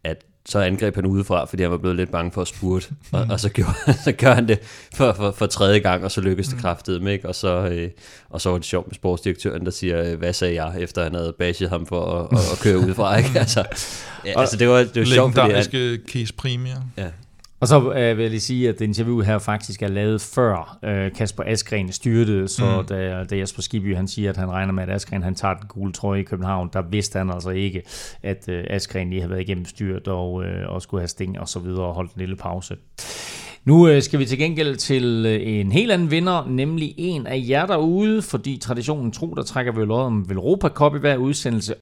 at så angreb han udefra, fordi han var blevet lidt bange for at spurte, og, og så, gjorde, så gør han det for, for, for tredje gang, og så lykkedes det kraftigt med, ikke? Og, så, øh, og så var det sjovt med sportsdirektøren, der siger, øh, hvad sagde jeg, efter han havde bashet ham for at, at, at køre udefra, ikke? Altså, ja, altså det var, det var sjovt, fordi han, Legendariske Kees Premier. ja, Og så øh, vil jeg lige sige, at interviewet her faktisk er lavet før øh, Kasper Askren styrtede, så mm. da, da Jesper Skibby han siger, at han regner med, at Askren han tager den gule trøje i København, der vidste han altså ikke, at øh, Askren lige havde været igennem styrt og, øh, og skulle have sting og så videre og holdt en lille pause. Nu øh, skal vi til gengæld til øh, en helt anden vinder, nemlig en af jer derude, fordi traditionen tro, der trækker vi jo om Velropa Cup i hver udsendelse,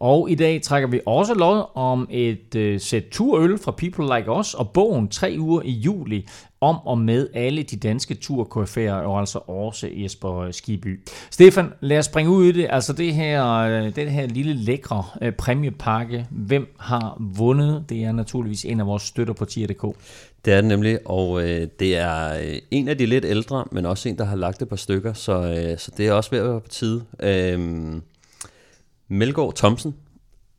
og i dag trækker vi også lod om et øh, sæt turøl fra People Like Us og bogen 3 uger i juli om og med alle de danske turkoryfærer og altså også Jesper Skiby. Stefan, lad os springe ud i det. Altså det her, øh, den her lille lækre øh, præmiepakke. Hvem har vundet? Det er naturligvis en af vores støtter på tier.dk. Det er det nemlig, og øh, det er øh, en af de lidt ældre, men også en, der har lagt et par stykker, så, øh, så det er også ved at være på tide. Øh, Melgaard Thomsen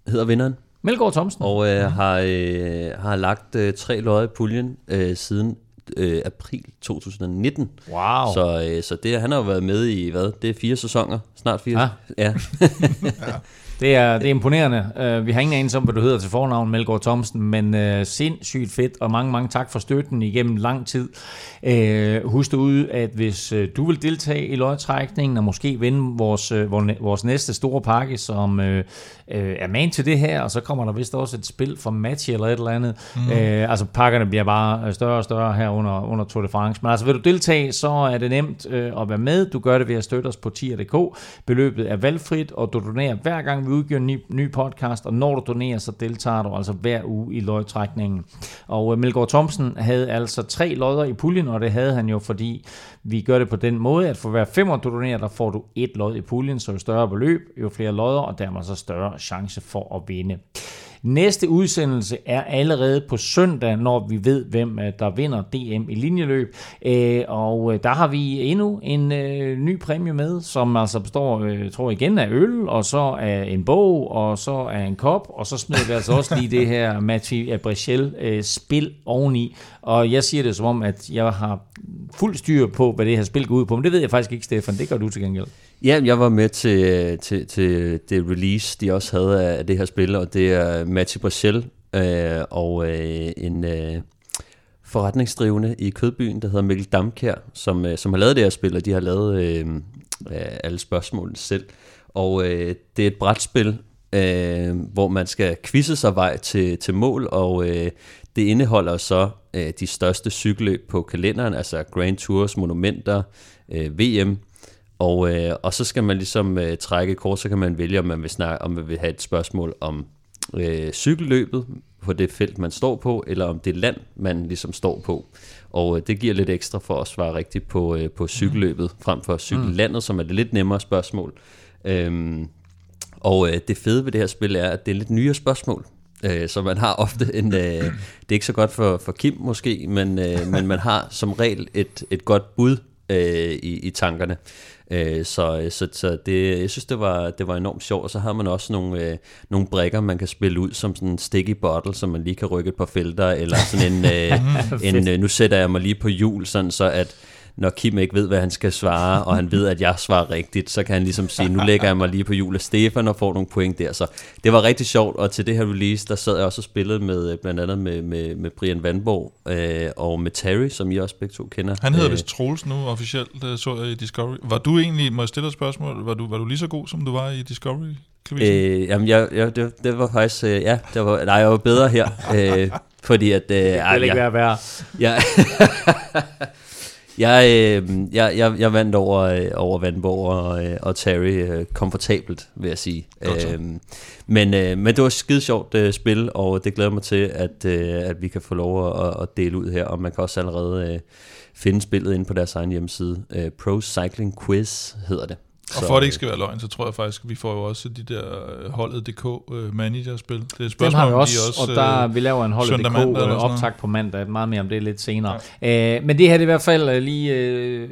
hedder vinderen, Melgaard Thomsen. og øh, har, øh, har lagt øh, tre lodder i puljen øh, siden øh, april 2019. Wow. Så, øh, så det, han har jo været med i, hvad, det er fire sæsoner, snart fire. Ah. Ja. Det er, det er imponerende. Uh, vi har ingen anelse om, hvad du hedder til fornavn, Melgaard Thomsen, men uh, sindssygt fedt, og mange, mange tak for støtten igennem lang tid. Uh, husk ud, at hvis uh, du vil deltage i lodtrækningen, og måske vinde vores, uh, vores næste store pakke, som uh, uh, er man til det her, og så kommer der vist også et spil for match eller et eller andet. Mm. Uh, altså pakkerne bliver bare større og større her under, under Tour de France. Men altså vil du deltage, så er det nemt uh, at være med. Du gør det ved at støtte os på tier.dk. Beløbet er valgfrit, og du donerer hver gang, vi udgiver en ny, ny podcast, og når du donerer, så deltager du altså hver uge i lodtrækningen. Og øh, Melgaard Thomsen havde altså tre lodder i puljen, og det havde han jo, fordi vi gør det på den måde, at for hver femmer du donerer, der får du et lod i puljen, så jo større beløb, jo flere lodder, og dermed så større chance for at vinde. Næste udsendelse er allerede på søndag, når vi ved, hvem øh, der vinder DM i linjeløb. Øh, og øh, der har vi endnu en ny præmie med, som altså består, tror jeg igen, af øl, og så af en bog, og så af en kop, og så smider vi altså også lige det her Mathieu Abrichel spil oveni. Og jeg siger det som om, at jeg har fuld styr på, hvad det her spil går ud på, men det ved jeg faktisk ikke, Stefan. Det gør du til gengæld. Ja, jeg var med til, til, til det release, de også havde af det her spil, og det er Matti Brachel øh, og øh, en øh, forretningsdrivende i Kødbyen, der hedder Mikkel Damkær, som, øh, som har lavet det her spil, og de har lavet øh, øh alle spørgsmålene selv. Og øh, det er et brætspil, øh, hvor man skal quizze sig vej til, til mål, og øh, det indeholder så øh, de største cykelløb på kalenderen, altså Grand Tours, monumenter, øh, VM, og, øh, og så skal man ligesom øh, trække kort, så kan man vælge, om man vil, snakke, om man vil have et spørgsmål om øh, cykelløbet på det felt, man står på, eller om det land, man ligesom står på. Og øh, det giver lidt ekstra for at svare rigtigt på, øh, på cykelløbet, frem for cykellandet, som er det lidt nemmere spørgsmål. Øhm, og øh, det fede ved det her spil er, at det er lidt nyere spørgsmål. Øh, så man har ofte en... Øh, det er ikke så godt for, for Kim måske, men, øh, men man har som regel et, et godt bud øh, i, i tankerne. Øh, så så, så det, jeg synes, det var, det var enormt sjovt. Og så har man også nogle, øh, nogle brækker, man kan spille ud som sådan en sticky bottle, så man lige kan rykke et par felter, eller sådan en, øh, en øh, nu sætter jeg mig lige på jul, sådan så at når Kim ikke ved, hvad han skal svare, og han ved, at jeg svarer rigtigt, så kan han ligesom sige, nu lægger jeg mig lige på jul af Stefan og får nogle point der. Så det var rigtig sjovt, og til det her release, der sad jeg også og spillede med, øh, blandt andet med, med, med Brian Vandborg øh, og med Terry, som I også begge to kender. Han hedder Øh, vist Troels nu officielt, det så jeg i Discovery. Var du egentlig, må jeg stille et spørgsmål, var du, var du lige så god, som du var i Discovery? Øh, jamen, jeg, jeg, det, det var faktisk, øh, ja, det var, nej, jeg var bedre her, øh, fordi at... Øh, Det vil ikke være værre. jeg, jeg, øh, jeg, jeg, jeg vandt over, øh, over Vandborg og, øh, og Terry øh, komfortabelt, vil jeg sige. Øhm, men, øh, men det var et skide sjovt øh, spil, og det glæder mig til, at, øh, at vi kan få lov at, at dele ud her, og man kan også allerede øh, finde spillet inde på deres egen hjemmeside. Øh, Pro Cycling Quiz hedder det. Og for at det ikke skal være løgn, så tror jeg faktisk, at vi får jo også de der øh, holdet DK øh, managerspil. Det er et Dem spørgsmål, har vi om de også, også og der vi laver en holdet søndag, DK mandag eller sådan optag på mandag. Meget mere om det lidt senere. Ja. Øh, men det her det er i hvert fald øh, lige øh,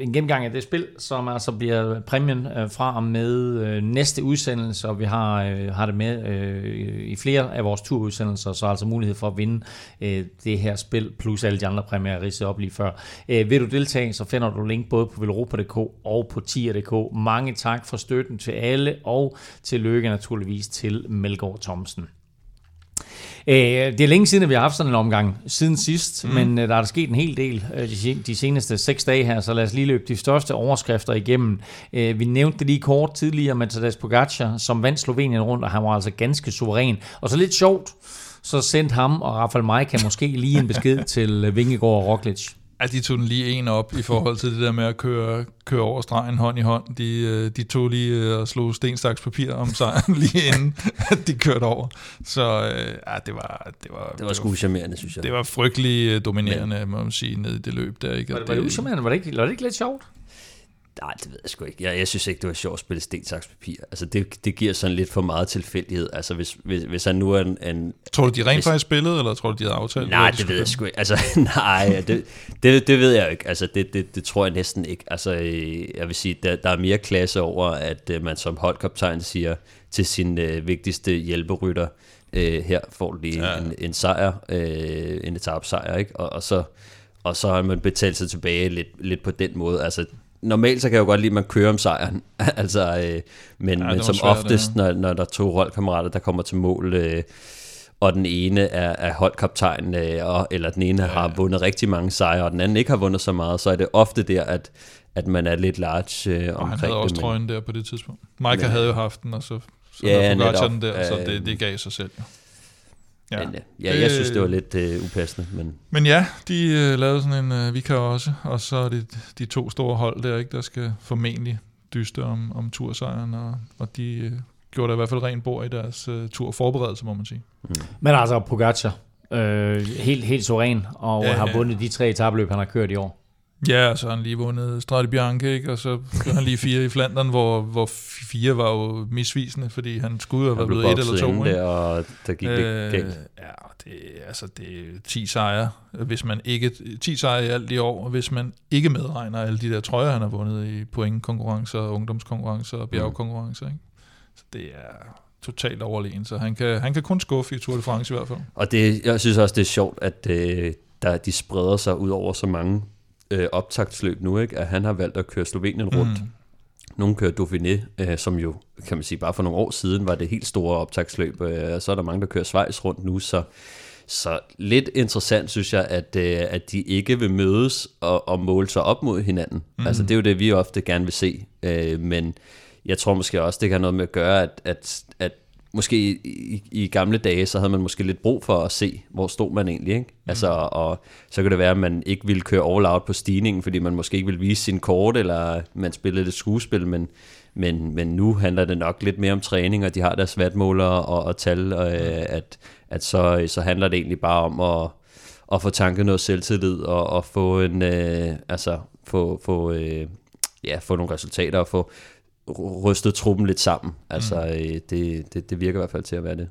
en gennemgang af det spil, som altså bliver præmien øh, fra og med øh, næste udsendelse, og vi har, øh, har det med øh, i flere af vores turudsendelser, så altså mulighed for at vinde øh, det her spil, plus alle de andre præmier, jeg op lige før. Øh, vil du deltage, så finder du link både på velropa.dk og på tier.dk. Mange tak for støtten til alle, og tillykke naturligvis til Melgaard Thomsen. Øh, det er længe siden, at vi har haft sådan en omgang siden sidst, mm. men øh, der er der sket en hel del øh, de, seneste seks dage her, så lad os lige løbe de største overskrifter igennem. Vi nævnte det lige kort tidligere med Tadej Pogacar, som vandt Slovenien rundt, og han var altså ganske suveræn. Og så lidt sjovt, så sendte ham og Rafael Majka måske lige en besked til Vingegaard og Roglic. Ja, de tog den lige en op i forhold til det der med at køre, køre over stregen hånd i hånd. De, øh, de tog lige øh, og slog stenstaks papir om sejren lige inden, at de kørte over. Så øh, ja, det var... Det var, det var sgu charmerende, synes jeg. Det var frygtelig dominerende, Men, må man sige, ned i det løb der. Ikke? Var det, var det uschammerende? Var det ikke, var det ikke lidt sjovt? Nej, det ved jeg sgu ikke. Jeg, jeg synes ikke, det var sjovt at spille sten, saks, papir. Altså, det, det giver sådan lidt for meget tilfældighed. Altså, hvis, hvis, hvis han nu er en... en tror du, de rent hvis, faktisk spillede, eller tror du, de havde aftalt? Nej, det, det ved jeg sgu ikke. Altså, nej, det, det, det ved jeg ikke. Altså, det, det, det tror jeg næsten ikke. Altså, jeg vil sige, der, der er mere klasse over, at uh, man som holdkaptajn siger til sin uh, vigtigste hjælperytter, uh, her får du lige ja. en, en sejr, uh, en sejr, ikke? Og, og så og så har man betalt sig tilbage lidt, lidt på den måde. Altså, normalt så kan jeg jo godt lide, at man kører om sejren. altså, øh, men, ja, men som svært, oftest, ja. når, når der er to holdkammerater, der kommer til mål, øh, og den ene er, er holdkaptajn, øh, og, eller den ene ja, har vundet rigtig mange sejre, og den anden ikke har vundet så meget, så er det ofte der, at, at man er lidt large øh, omkring og han havde også det, trøjen der på det tidspunkt. Michael men, havde jo haft den, og så, så ja, der den der, så det, det gav sig selv. Ja. Ja, men, ja jeg synes, det var lidt uh, upassende. Men, men ja, de uh, lavede sådan en uh, vikar også, og så er det de to store hold der, ikke, der skal formentlig dyste om, om tursejren, og, og de uh, gjorde der i hvert fald ren bord i deres uh, turforberedelse, må man sige. Mm. Men altså, Pogacar, øh, helt, helt suveræn, og ja, har vundet de tre etabløb, han har kørt i år. Ja, så har han lige vundet Strade Bianche, ikke? og så han lige fire i Flandern, hvor, hvor fire var jo misvisende, fordi han skulle have været blevet et eller to. Der, og der gik det øh, galt. Ja, det, altså, det er 10 sejre, hvis man ikke, 10 sejre i alt i år, hvis man ikke medregner alle de der trøjer, han har vundet i pointkonkurrencer, ungdomskonkurrencer og bjergkonkurrencer. Ikke? Så det er totalt overlegen, så han kan, han kan kun skuffe i Tour de France i hvert fald. Og det, jeg synes også, det er sjovt, at øh, der, de spreder sig ud over så mange øh, optagtsløb nu, ikke? at han har valgt at køre Slovenien rundt. Mm. Nogle kører Dauphiné, øh, som jo, kan man sige, bare for nogle år siden var det helt store optagtsløb, øh, så er der mange, der kører Schweiz rundt nu, så, så lidt interessant synes jeg, at, øh, at de ikke vil mødes og, og måle sig op mod hinanden. Mm. Altså det er jo det, vi ofte gerne vil se, øh, men jeg tror måske også, det kan have noget med at gøre, at, at, at måske i, i, gamle dage, så havde man måske lidt brug for at se, hvor stod man egentlig. Ikke? Mm. Altså, og så kan det være, at man ikke ville køre all out på stigningen, fordi man måske ikke ville vise sin kort, eller man spillede lidt skuespil, men, men, men nu handler det nok lidt mere om træning, og de har deres vatmåler og, og tal, og, mm. at, at så, så handler det egentlig bare om at, at få tanket noget selvtillid, og, og få en, øh, altså, få, få, øh, ja, få nogle resultater, og få, rystet truppen lidt sammen. Altså, mm. Øh, det, det, det virker i hvert fald til at være det.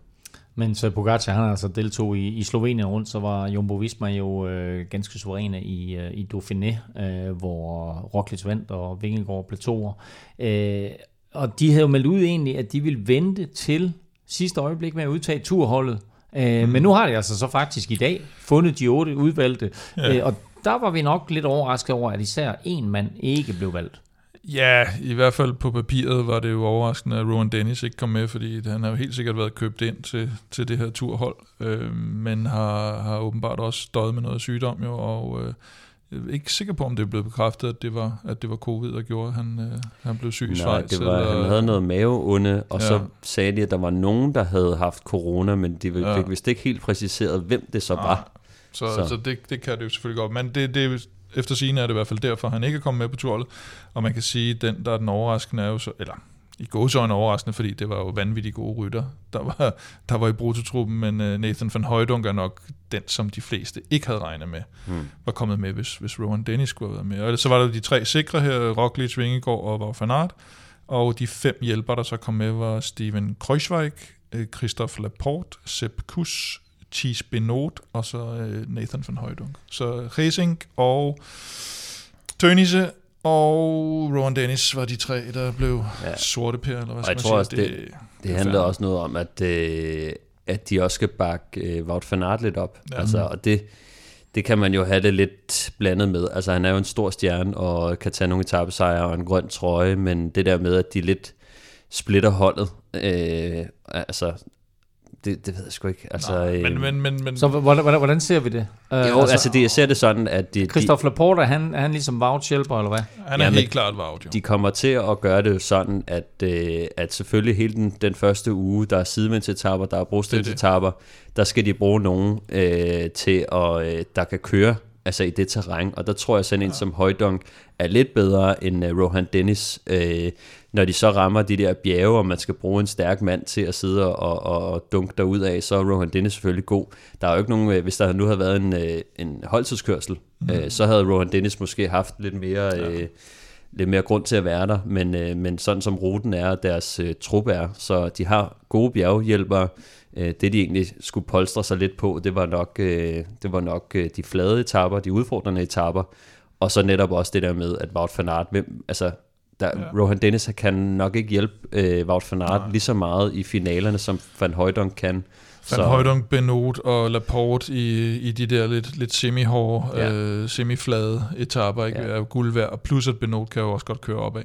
Men så Pogacar, han altså deltog i, i Slovenien rundt, så var Jumbo Visma jo øh, ganske suveræne i, øh, i Dauphiné, øh, hvor Roglic vandt og Vingegaard blev toer. Øh, og de havde jo meldt ud egentlig, at de ville vente til sidste øjeblik med at udtage turholdet. Øh, mm. Men nu har de altså så faktisk i dag fundet de otte udvalgte, ja. øh, og der var vi nok lidt overrasket over, at især en mand ikke blev valgt. Ja, i hvert fald på papiret var det jo overraskende, at Rowan Dennis ikke kom med, fordi han har jo helt sikkert været købt ind til, til det her turhold, øh, men har, har åbenbart også døjet med noget sygdom jo, og øh, jeg er ikke sikker på, om det er blevet bekræftet, at det var, at det var covid, der gjorde, at han, øh, han blev syg i Schweiz. det var, eller, han havde noget maveonde, og ja. så sagde de, at der var nogen, der havde haft corona, men de fik ja. vist ikke helt præciseret, hvem det så var. Så, så. så det, det kan det jo selvfølgelig godt. Men det, det, efter sine er det i hvert fald derfor, han ikke er kommet med på turholdet. Og man kan sige, at den, der er den overraskende, er jo så, eller i gåsøjne overraskende, fordi det var jo vanvittigt gode rytter, der var, der var i brutotruppen, men øh, Nathan van Højdunk er nok den, som de fleste ikke havde regnet med, Mm. var kommet med, hvis, hvis Rowan Dennis skulle have været med. Og så var der de tre sikre her, Roglic, Vingegaard og Wout van Aert, og de fem hjælpere, der så kom med, var Steven Kreuzweig, øh, Christophe Laporte, Sepp Kuss, Thies Benot og så øh, Nathan van Højdunk. Så Racing og Tønise og Rowan Dennis var de tre, der blev Ja. sorte per, eller hvad Og skal jeg man tror sige. også, Det er handler fair. også noget om, at, øh, at de også skal bakke øh, Wout van Aert lidt op. Ja. Altså, og det, det kan man jo have det lidt blandet med. Altså, han er jo en stor stjerne og kan tage nogle etappesejre og en grøn trøje, men det der med, at de lidt splitter holdet, øh, altså, det, det ved jeg sgu ikke. Altså, Nej, men, øh, men, men, men Så hvordan, hvordan, hvordan ser vi det? Uh, Øh, jo, altså, altså det, jeg ser det sådan, at de, Christophe Laporte, han, er han ligesom Wout hjælper, eller hvad? han er Ja, men helt klart jo. de kommer til at gøre det sådan, at, øh, at selvfølgelig hele den, den første uge, der er sidevendsetaper, der er brostensetaper, der skal de bruge nogen øh, til, at, øh, der kan køre altså i det terræn. Og der tror jeg, sådan en ja. som Højdunk er lidt bedre end øh, Rohan Dennis, øh, når de så rammer de der bjerge, og man skal bruge en stærk mand til at sidde og, og, dunke derud af, så er Rohan Dennis selvfølgelig god. Der er jo ikke nogen, øh, hvis der nu havde været en, øh, en holdtidskørsel, mm. øh, så havde Rohan Dennis måske haft lidt mere... Øh, lidt mere grund til at være der, men, øh, men sådan som ruten er, deres øh, trup er, så de har gode bjerghjælpere. Øh, det de egentlig skulle polstre sig lidt på, det var nok, øh, det var nok øh, de flade etapper, de udfordrende etapper, og så netop også det der med, at Wout van Aert, hvem, altså der, ja. Rohan Dennis kan nok ikke hjælpe øh, Wout van Aert lige så meget i finalerne, som Van Højdunk kan. Van Højdung, Benot og Laporte i, i de der lidt, lidt semi-hårde, Ja. øh, semiflade etapper, ikke? Ja. Er guld værd. Og plus at Benot kan jo også godt køre opad.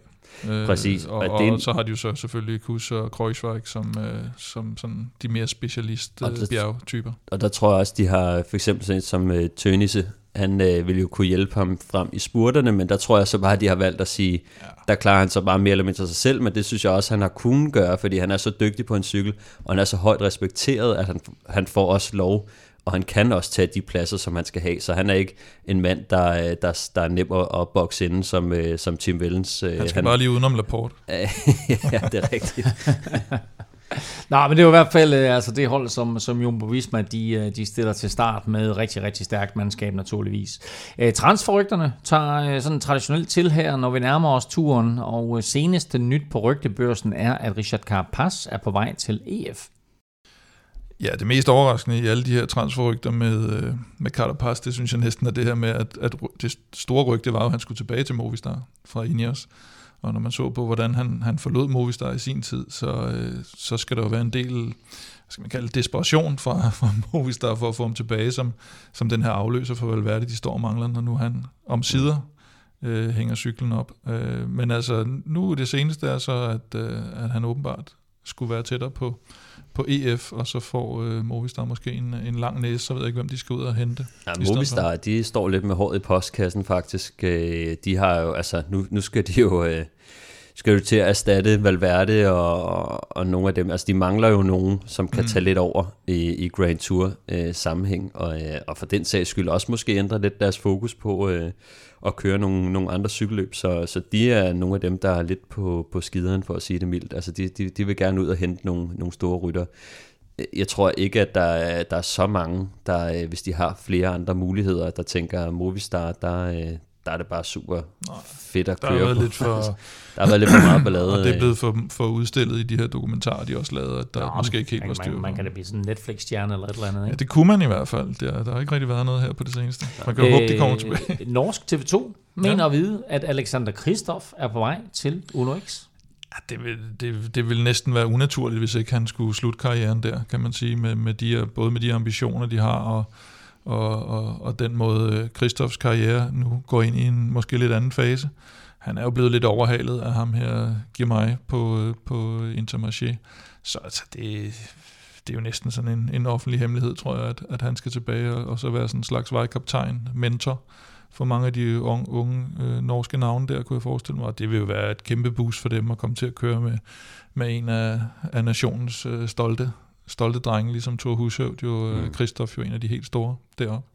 Øh, Præcis, Og, og og, det er en- og så har de jo så selvfølgelig Kuss og Kreuzweig som, øh, som sådan de mere specialist Og øh, det- bjergtyper. Og der tror jeg også, de har for eksempel sådan som øh, Tønisse, han øh, ville jo kunne hjælpe ham frem i spurterne, men der tror jeg så bare, at de har valgt at sige, ja. der klarer han så bare mere eller mindre sig selv, men det synes jeg også, han har kunnet gøre, fordi han er så dygtig på en cykel, og han er så højt respekteret, at han, han får også lov, og han kan også tage de pladser, som han skal have, så han er ikke en mand, der, øh, der, der er nem at, at bokse inden, som, øh, som Tim Vellens. Øh, Han skal han, bare lige udenom Laporte. ja, det er rigtigt. Nej, men det er jo i hvert fald øh, altså det hold, som, som Jumbo Visma, de, øh, de stiller til start med rigtig, rigtig stærkt mandskab naturligvis. Øh, transferrygterne tager sådan traditionelt til her, når vi nærmer os turen, og seneste nyt på rygtebørsen er, at Richard Carapaz er på vej til EF. Ja, det mest overraskende i alle de her transferrygter med, med Carapaz, det synes jeg næsten er det her med, at, at det store rygte var jo, at han skulle tilbage til Movistar fra Ineos. Og når man så på, hvordan han, han forlod Movistar i sin tid, så, øh, så skal der jo være en del, hvad skal man kalde desperation fra, fra Movistar for at få ham tilbage, som, som den her afløser for Valverde, de står og mangler, når nu han om sider øh, hænger cyklen op. Øh, men altså, nu det seneste er så, at, øh, at han åbenbart skulle være tættere på, på EF, og så får øh, Movistar måske en, en lang næse, så ved jeg ikke, hvem de skal ud og hente. Ja, Movistar, de står lidt med håret i postkassen faktisk. Øh, De har jo, altså, nu, nu skal de jo, øh, skal jo til at erstatte Valverde og, og, og nogle af dem. Altså, de mangler jo nogen, som kan mm. tage lidt over i, i Grand Tour øh, sammenhæng, og, øh, og for den sags skyld også måske ændre lidt deres fokus på øh, at køre nogle, nogle andre cykelløb. Så, så de er nogle af dem, der er lidt på, på skideren, for at sige det mildt. Altså, de, de, de vil gerne ud og hente nogle, nogle store rytter. Jeg tror ikke, at der er, der er så mange, der, øh, hvis de har flere andre muligheder, der tænker Movistar, der, øh, der er det bare super fedt at Der køre har på. lidt for, der har været lidt for meget ballade. og det er øh. blevet for, for udstillet i de her dokumentarer, de også lavede, at der Nå, måske ikke helt man, var styr man, man kan da blive sådan en Netflix-stjerne eller et eller andet, Ja, ikke? det kunne man i hvert fald. Der, der har ikke rigtig været noget her på det seneste. Man kan jo håbe, det kommer tilbage. Øh, Norsk TV2 mener at vide, at Alexander Kristoff er på vej til Uno X. Ja, det, vil, det, det vil næsten være unaturligt, hvis ikke han skulle slutte karrieren der, kan man sige, med, med de, både med de ambitioner, de har, og, og, og, og den måde øh, Kristoffs karriere nu går ind i en måske lidt anden fase. Han er jo blevet lidt overhalet af ham her, mig på, øh, på Intermarché. Så altså, det, det er jo næsten sådan en, en offentlig hemmelighed, tror jeg, at, at han skal tilbage og, og så være sådan en slags vejkaptajn, mentor for mange af de unge, unge øh, norske navne der, kunne jeg forestille mig. Og det vil jo være et kæmpe boost for dem at komme til at køre med, med en af, af nationens øh, stolte, stolte drenge, ligesom Thor Hushovd, jo, mm. Christoph jo en af de helt store deroppe.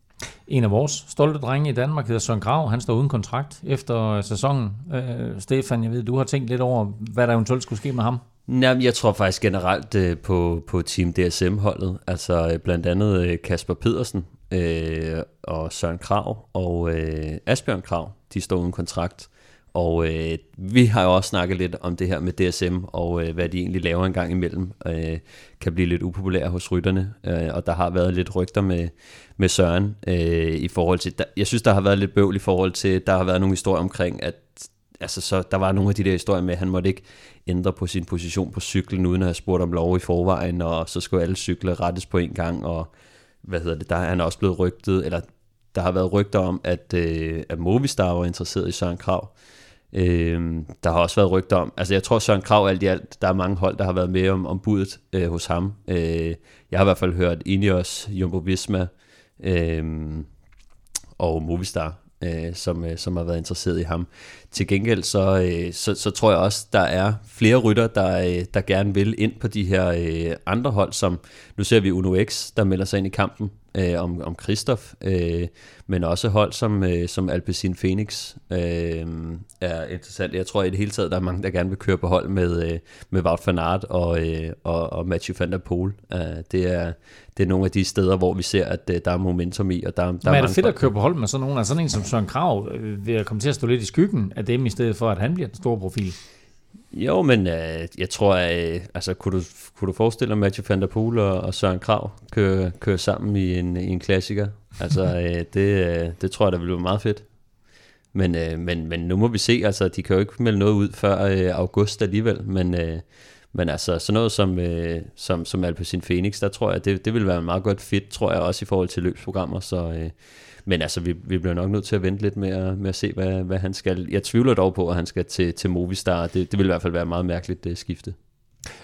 En af vores stolte drenge i Danmark hedder Søren Grav. Han står uden kontrakt efter sæsonen. Øh, Stefan, jeg ved, du har tænkt lidt over, hvad der eventuelt skulle ske med ham. Jamen, jeg tror faktisk generelt øh, på, på Team DSM-holdet, altså øh, blandt andet øh, Kasper Pedersen øh, og Søren Krav og øh, Asbjørn Krav, de står uden kontrakt. Og øh, vi har jo også snakket lidt om det her med DSM, og øh, hvad de egentlig laver en gang imellem, øh, kan blive lidt upopulære hos rytterne. Øh, og der har været lidt rygter med, med Søren øh, i forhold til, der, jeg synes der har været lidt bøvl i forhold til, der har været nogle historier omkring, at altså, så der var nogle af de der historier med, at han måtte ikke ændre på sin position på cyklen, uden at have spurgt om lov i forvejen, og så skulle alle cykler rettes på en gang, og hvad hedder det, der er han også blevet rygtet, eller der har været rygter om, at, øh, at Movistar var interesseret i Søren Krav. Øh, Øh, der har også været rygter om, altså jeg tror Søren Krav alt i alt, der er mange hold, der har været med om, om budet øh, hos ham. Øh, jeg har i hvert fald hørt Ineos, Jumbo Visma øh, og Movistar, øh, som, øh, som har været interesseret i ham. Til gengæld så, øh, så, så tror jeg også, der er flere rytter, der, øh, der gerne vil ind på de her øh, andre hold, som nu ser vi Uno X, der melder sig ind i kampen øh, om, om Christoph, øh, men også hold som, øh, som Alpecin Phoenix øh, er interessant. Jeg tror i det hele taget, der er mange, der gerne vil køre på hold med, øh, med Wout van Aert og, øh, og, og Mathieu van der Poel. Øh, det, er, det er nogle af de steder, hvor vi ser, at øh, der er momentum i. Og der, der Men er, er det fedt at køre på hold med sådan nogen? Er sådan en som Søren Krav øh, vil komme til at stå lidt i skyggen af dem, i stedet for at han bliver den store profil? Jo, men øh, jeg tror, øh, altså, kunne, du, kunne du forestille dig Mathieu van der Poel og, og Søren Krav køre, køre sammen i en, i en klassiker? Altså, øh, det, øh, det tror jeg, der ville være meget fedt. Men, øh, men, men nu må vi se, altså, de kan jo ikke melde noget ud før øh, august alligevel, men, øh, men altså, sådan noget som, øh, som, som Alpecin Phoenix, der tror jeg, det, det vil være en meget godt fit, tror jeg, også i forhold til løbsprogrammer, så... Øh, men altså, vi, vi bliver nok nødt til at vente lidt med at, med at se, hvad, hvad han skal. Jeg tvivler dog på, at han skal til, til Movistar. Det, det vil i hvert fald være meget mærkeligt det skifte.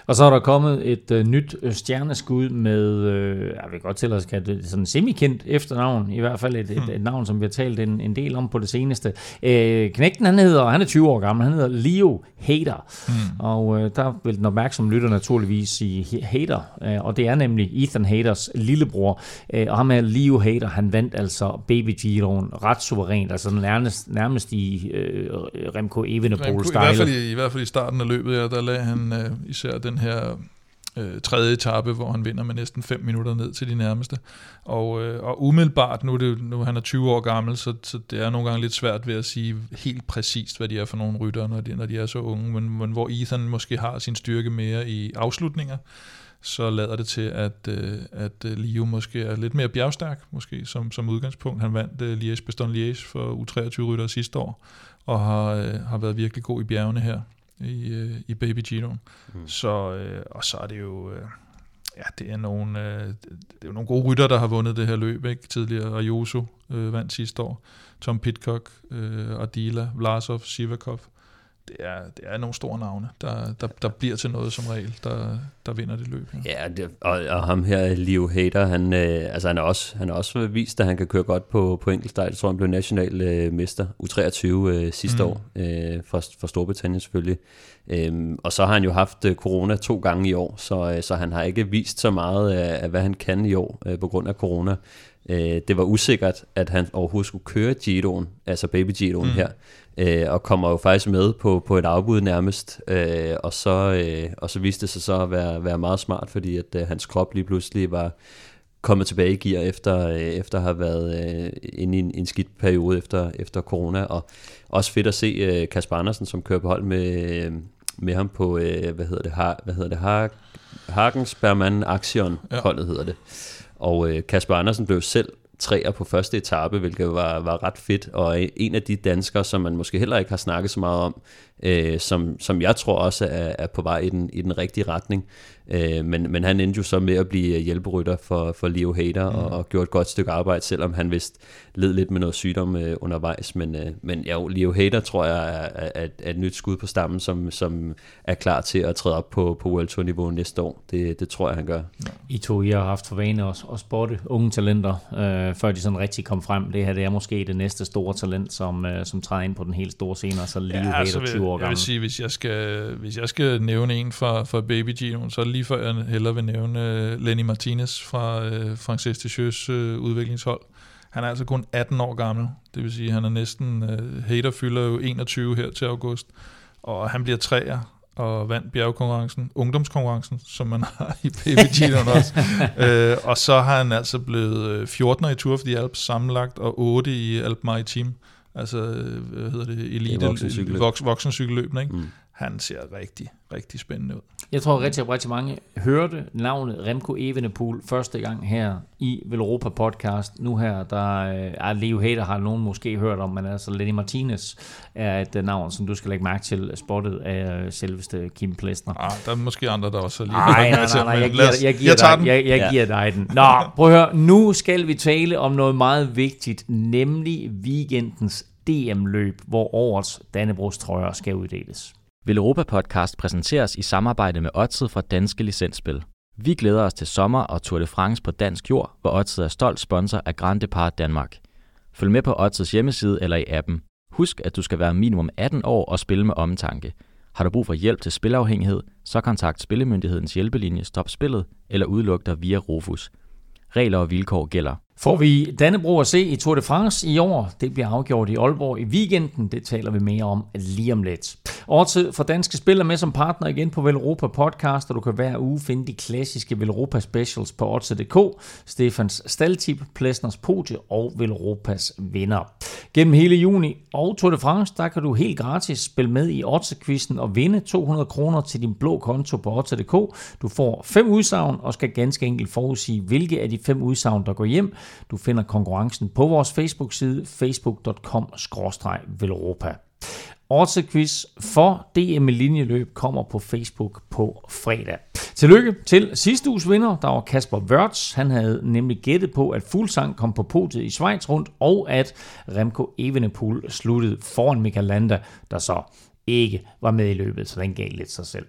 Og så er der kommet et øh, nyt øh, stjerneskud med, øh, jeg vil godt til at skal det sådan semikendt efternavn, i hvert fald et, et, et navn, som vi har talt en, en del om på det seneste. Øh, knægten, han hedder, han er 20 år gammel, han hedder Leo Hader, mm. og øh, der vil den opmærksomme lytter naturligvis sige Hader, øh, og det er nemlig Ethan Haders lillebror, øh, og ham er Leo Hader, han vandt altså Baby Giroen ret suverænt, altså nærmest, nærmest i øh, Remco Evenepoel-style. I, hvert fald i, I hvert fald i starten af løbet, ja, der lagde han øh, især den her øh, tredje etape, hvor han vinder med næsten 5 minutter ned til de nærmeste. Og, øh, og umiddelbart, nu, er det, nu han er 20 år gammel, så, så det er nogle gange lidt svært ved at sige helt præcist, hvad de er for nogle rytter, når de, når de er så unge, men, men hvor Ethan måske har sin styrke mere i afslutninger, så lader det til, at, øh, at øh, Leo måske er lidt mere bjergstærk, måske som, som udgangspunkt. Han vandt øh, Liège-Bastogne-Liège for U23-rytter sidste år, og har, øh, har været virkelig god i bjergene her i, øh, i Baby Gino. Mm. Så, øh, og så er det jo... Øh, ja, det er nogle, øh, det er jo nogle gode rytter, der har vundet det her løb. Ikke? Tidligere Ayuso øh, vandt sidste år. Tom Pitcock, øh, Adila, Vlasov, Sivakov det er, det er nogle store navne, der, der, der bliver til noget som regel, der, der vinder det løb. Ja, ja det, og, og ham her, Leo Hader, han, øh, altså han, er også, han har også vist, at han kan køre godt på, på enkeltstart. Jeg tror, han blev national øh, mester, U23 øh, sidste mm. år, øh, for, for Storbritannien selvfølgelig. Øhm, og så har han jo haft øh, corona to gange i år, så, øh, så han har ikke vist så meget af, af hvad han kan i år øh, på grund af corona. Øh, det var usikkert, at han overhovedet skulle køre Giroen, altså Baby Giroen mm. her, øh, og kommer jo faktisk med på, på et afbud nærmest, øh, og, så, øh, og så viste det sig så at være, være meget smart, fordi at øh, hans krop lige pludselig var kommet tilbage i gear efter, øh, efter at have været øh, inde i en, en skidt periode efter, efter corona, og også fedt at se øh, Kasper Andersen, som kører på hold med, øh, med ham på, øh, hvad hedder det, har, hvad hedder det, har, Hagensbergmann holdet ja. hedder det. Og øh, Kasper Andersen blev selv træer på første etape, hvilket var, var ret fedt, og øh, en af de danskere, som man måske heller ikke har snakket så meget om, øh, som, som jeg tror også er, er på vej i den, i den rigtige retning. Øh, men, men han endte jo så med at blive hjælperytter for, for Leo Hader mm. og, og gjorde et godt stykke arbejde, selvom han vist led lidt med noget sygdom øh, undervejs. Men, øh, men ja, Leo Hader tror jeg er, er, er et nyt skud på stammen, som, som er klar til at træde op på, på World Tour niveau næste år. Det, det tror jeg, han gør. I to, I har haft for vane at, at spotte unge talenter, øh, før de sådan rigtig kom frem. Det her det er måske det næste store talent, som, øh, som træder ind på den helt store scene, så Leo ja, altså, Hader 20 år gammel. Jeg vil sige, hvis jeg skal, hvis jeg skal nævne en fra, fra Baby Gino, så er lige før jeg hellere vil nævne uh, Lenny Martinez fra uh, Frances Ticheux uh, udviklingshold. Han er altså kun 18 år gammel, det vil sige, at han er næsten, uh, Hater fylder jo 21 her til august, og han bliver træer og vandt bjergkonkurrencen, ungdomskonkurrencen, som man har i PVG også. øh, og så har han altså blevet 14'er i Tour for de Alps sammenlagt, og 8 i Alp Maritime, altså, hvad hedder det, elite, voksencykelløb. voks, voksencykelløbene, ikke? Mm. Han ser rigtig, rigtig spændende ud. Jeg tror rigtig, rigtig mange hørte navnet Remco Evenepoel første gang her i Velropa podcast. Nu her, der er Leo Hader har nogen måske hørt om, men altså Lenny Martinez er et navn, som du skal lægge mærke til, spottet af selveste Kim Plesner. Ah, der er måske andre, der også lige Nej, nej, nej, nej, jeg giver, jeg giver, dig, jeg, jeg giver dig den. Nå, prøv at høre, nu skal vi tale om noget meget vigtigt, nemlig weekendens DM-løb, hvor årets Dannebrogs trøjer skal uddeles. Vil Europa Podcast præsenteres i samarbejde med Odset fra Danske Licensspil. Vi glæder os til sommer og Tour de France på dansk jord, hvor Odset er stolt sponsor af Grand Depart Danmark. Følg med på Odsets hjemmeside eller i appen. Husk, at du skal være minimum 18 år og spille med omtanke. Har du brug for hjælp til spilafhængighed, så kontakt Spillemyndighedens hjælpelinje Stop Spillet eller udluk dig via Rufus. Regler og vilkår gælder. Får vi Dannebro at se i Tour de France i år? Det bliver afgjort i Aalborg i weekenden. Det taler vi mere om lige om lidt. Årtid for danske spillere med som partner igen på Velropa Podcast, og du kan hver uge finde de klassiske Velropa Specials på Odds.dk, Stefans Staltip, Plesners Podie og Velropas vinder. Gennem hele juni og Tour de France, der kan du helt gratis spille med i Odds-quizzen og vinde 200 kroner til din blå konto på Odds.dk. Du får fem udsagn og skal ganske enkelt forudsige, hvilke af de fem udsagn, der går hjem. Du finder konkurrencen på vores Facebook-side facebook.com-velropa. Odds-quiz for DM linjeløb kommer på Facebook på fredag. Tillykke til sidste uges vinder, der var Kasper Wörth. Han havde nemlig gættet på, at Fuglsang kom på podiet i Schweiz rundt, og at Remco Evenepoel sluttede foran Michael Landa, der så ikke var med i løbet, så den gav lidt sig selv.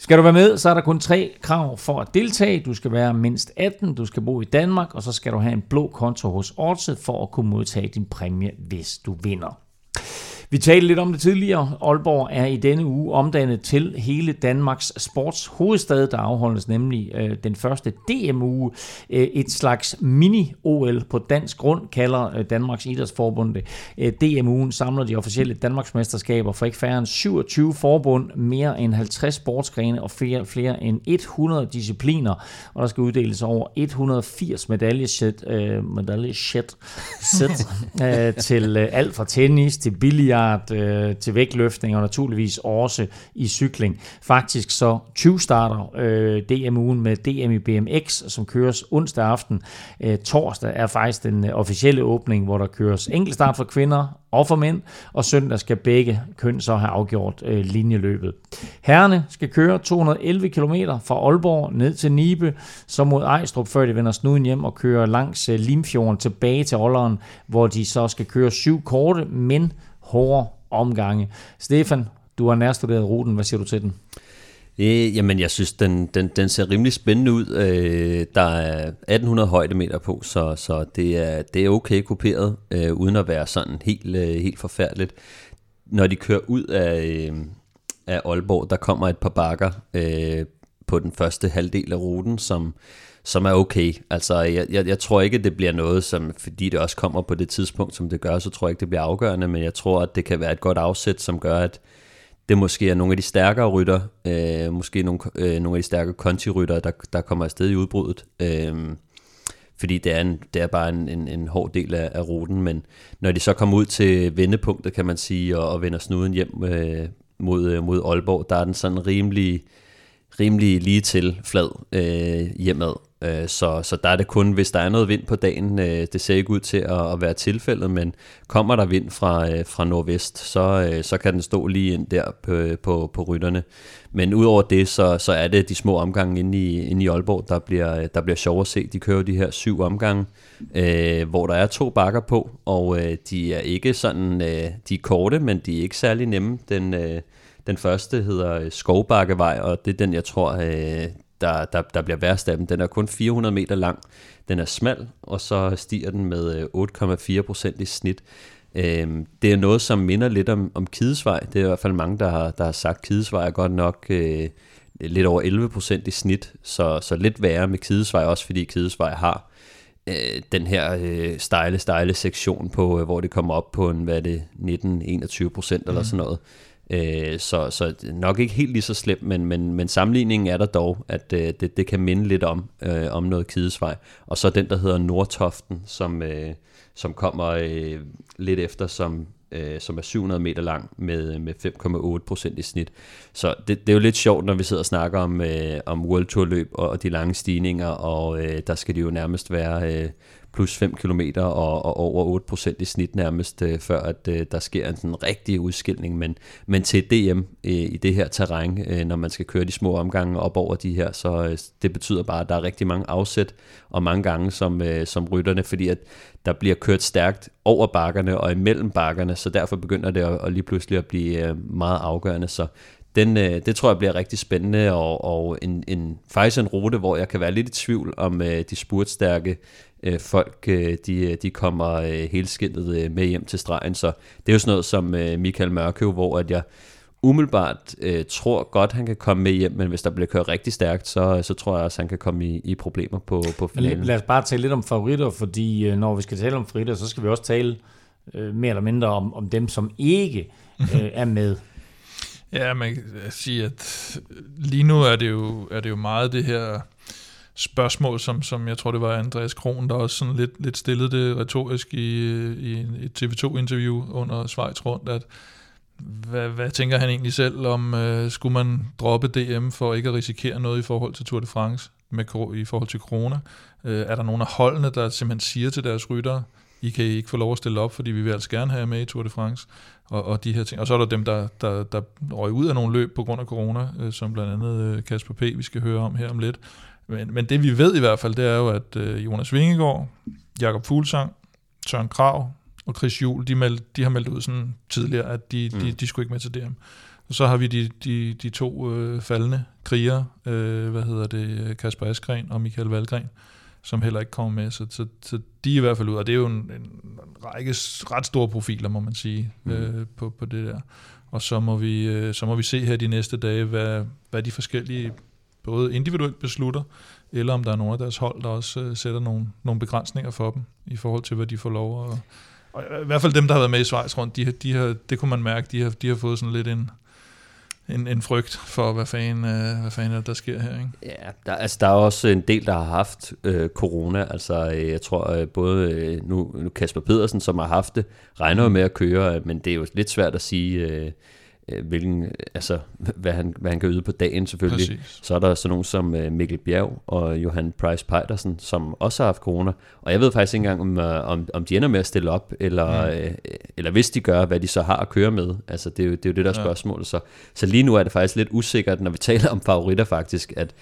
Skal du være med, så er der kun tre krav for at deltage. Du skal være mindst 18, du skal bo i Danmark, og så skal du have en blå konto hos Odset for at kunne modtage din præmie, hvis du vinder. Vi talte lidt om det tidligere. Aalborg er i denne uge omdannet til hele Danmarks sports hovedstad, der afholdes nemlig øh, den første DM-uge. Øh, et slags mini-OL på dansk grund, kalder øh, Danmarks Idrætsforbund det. Øh, DM-ugen samler de officielle Danmarksmesterskaber for ikke færre end 27 forbund, mere end 50 sportsgrene og flere, flere end 100 discipliner. Og der skal uddeles over 180 medaljesæt, øh, medaljesæt sæt, øh, til øh, alt fra tennis til billiard milliard øh, til vægtløftning, og naturligvis også i cykling. Faktisk så 20 starter øh, DM-ugen med DM i BMX, som køres onsdag aften. Øh, torsdag er faktisk den øh, officielle åbning, hvor der køres enkeltstart for kvinder og for mænd, og søndag skal begge køn så have afgjort øh, linjeløbet. Herrene skal køre 211 km fra Aalborg ned til Nibe, så mod Ejstrup, før de vender snuden hjem og kører langs øh, Limfjorden tilbage til Olleren, hvor de så skal køre syv korte, men hårde omgange. Stefan, du har nærstuderet ruten. Hvad siger du til den? Øh, jamen, jeg synes, den, den, den ser rimelig spændende ud. Øh, der er 1800 højdemeter på, så, så det, er, det er okay kuperet, øh, uden at være sådan helt, øh, helt forfærdeligt. Når de kører ud af, øh, af Aalborg, der kommer et par bakker øh, på den første halvdel af ruten, som, som er okay. Altså, jeg, jeg, jeg tror ikke, det bliver noget, som, fordi det også kommer på det tidspunkt, som det gør, så tror jeg ikke, det bliver afgørende, men jeg tror, at det kan være et godt afsæt, som gør, at det måske er nogle af de stærkere rytter, øh, måske nogle, øh, nogle af de stærkere kontirytter, der, der kommer afsted i udbruddet. Øh, fordi det er, en, det er bare en, en, en hård del af, af ruten, men når de så kommer ud til vendepunktet, kan man sige, og, og vender snuden hjem øh, mod, øh, mod Aalborg, der er den sådan rimelig, rimelig lige til flad øh, hjemad. Øh, så, så der er det kun, hvis der er noget vind på dagen, øh, det ser ikke ud til at, at være tilfældet, men kommer der vind fra, øh, fra nordvest, så, øh, så kan den stå lige ind der på, på, på rytterne. Men udover det, så, så er det de små omgange inde i, inde i Aalborg, der bliver, der bliver sjov at se. De kører de her syv omgange, øh, hvor der er to bakker på, og øh, de er ikke sådan, øh, de er korte, men de er ikke særlig nemme. Den, øh, den første hedder Skovbakkevej, og det er den, jeg tror, øh, der, der, der bliver værst af dem. Den er kun 400 meter lang, den er smal, og så stiger den med 8,4 øh, procent i snit. Øhm, det er noget, som minder lidt om, om Kidesvej. Det er i hvert fald mange, der har, der har sagt, Kidesvej er godt nok øh, lidt over 11 procent i snit, så, så lidt værre med Kidesvej, også fordi Kidesvej har øh, den her øh, stejle, stejle sektion på, øh, hvor det kommer op på en, hvad er det, 19-21 procent eller sådan noget. Øh, så, så nok ikke helt lige så slemt, men, men, men sammenligningen er der dog, at øh, det, det kan minde lidt om, øh, om noget Kidesvej. Og så den, der hedder Nordtoften, som, øh, som kommer øh, lidt efter, som, øh, som er 700 meter lang med, med 5,8 procent i snit. Så det, det er jo lidt sjovt, når vi sidder og snakker om, øh, om World Tour løb og, og de lange stigninger, og øh, der skal de jo nærmest være øh, plus 5 km og, og over 8% i snit nærmest, øh, før at øh, der sker en sådan rigtig udskilning. Men, men til DM øh, i det her terræn, øh, når man skal køre de små omgange op over de her, så øh, det betyder bare, at der er rigtig mange afsæt og mange gange som, øh, som rytterne, fordi at der bliver kørt stærkt over bakkerne og imellem bakkerne, så derfor begynder det at, at lige pludselig at blive øh, meget afgørende. Så den, øh, det tror jeg bliver rigtig spændende, og, og en, en, faktisk en rute, hvor jeg kan være lidt i tvivl om øh, de spurtstærke øh, folk, øh, de, de kommer øh, helskindet øh, med hjem til stregen. Så det er jo sådan noget som øh, Michael Mørkøv, hvor at jeg umiddelbart øh, tror godt, han kan komme med hjem, men hvis der bliver kørt rigtig stærkt, så, så tror jeg også, han kan komme i, i problemer på, på finalen. Lad os bare tale lidt om favoritter, fordi øh, når vi skal tale om favoritter, så skal vi også tale øh, mere eller mindre om, om dem, som ikke øh, er med. Ja, man kan sige, at lige nu er det jo, er det jo meget det her spørgsmål, som, som jeg tror, det var Andreas Kron, der også sådan lidt, lidt stillede det retorisk i, i et TV2-interview under Schweiz rundt, at hvad, hvad tænker han egentlig selv om, øh, skulle man droppe DM for ikke at risikere noget i forhold til Tour de France, med, i forhold til corona? Øh, er der nogle af holdene, der simpelthen siger til deres ryttere, I kan ikke få lov at stille op, fordi vi vil altså gerne have jer med i Tour de France, og, og de her ting. Og så er der dem, der, der, der røg ud af nogle løb på grund af corona, øh, som blandt andet øh, Kasper P., vi skal høre om her om lidt. Men, men det vi ved i hvert fald, det er jo, at øh, Jonas Vingegaard, Jakob Fuglsang, Søren Krav og Chris Juhl, de, meld, de har meldt ud sådan tidligere, at de, mm. de, de skulle ikke med til DM. Og så har vi de, de, de to øh, faldende krigere, øh, hvad hedder det, Kasper Askren og Michael Valgren, som heller ikke kommer med. Så, så, så de er i hvert fald ud, og det er jo en, en række ret store profiler, må man sige, mm. øh, på, på det der. Og så må, vi, øh, så må vi se her de næste dage, hvad, hvad de forskellige både individuelt beslutter, eller om der er nogle af deres hold, der også øh, sætter nogle, nogle begrænsninger for dem, i forhold til, hvad de får lov at... Og i hvert fald dem, der har været med i Schweiz rundt, de, de har, det kunne man mærke, de har, de har fået sådan lidt en, en, en frygt for, hvad fanden, øh, hvad fanden er, der sker her. Ikke? Ja, der, altså, der er også en del, der har haft øh, corona. Altså, øh, jeg tror øh, både øh, nu, nu Kasper Pedersen, som har haft det, regner jo med at køre, men det er jo lidt svært at sige... Øh, øh, hvilken, altså, hvad, han, hvad han kan yde på dagen selvfølgelig. Præcis. Så er der sådan nogen som øh, Mikkel Bjerg og Johan Price Peitersen, som også har haft corona. Og jeg ved faktisk ikke engang, om, øh, om, om de ender med at stille op, eller, mm. øh, eller hvis de gør, hvad de så har at køre med. Altså, det er jo det, er jo det der ja. spørgsmål. Så, så lige nu er det faktisk lidt usikkert, når vi taler om favoritter faktisk, at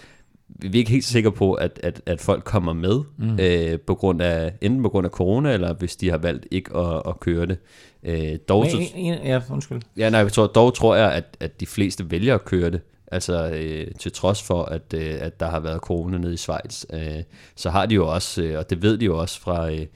vi er ikke helt sikre på, at, at, at folk kommer med, mm. øh, på grund af, enten på grund af corona, eller hvis de har valgt ikke at, at køre det. Øh, dog, Men, en, ja, undskyld. Ja, nej, jeg tror, dog tror jeg, at, at de fleste vælger at køre det. Altså øh, til trods for, at, øh, at der har været corona nede i Schweiz, øh, så har de jo også, øh, og det ved de jo også fra, øh,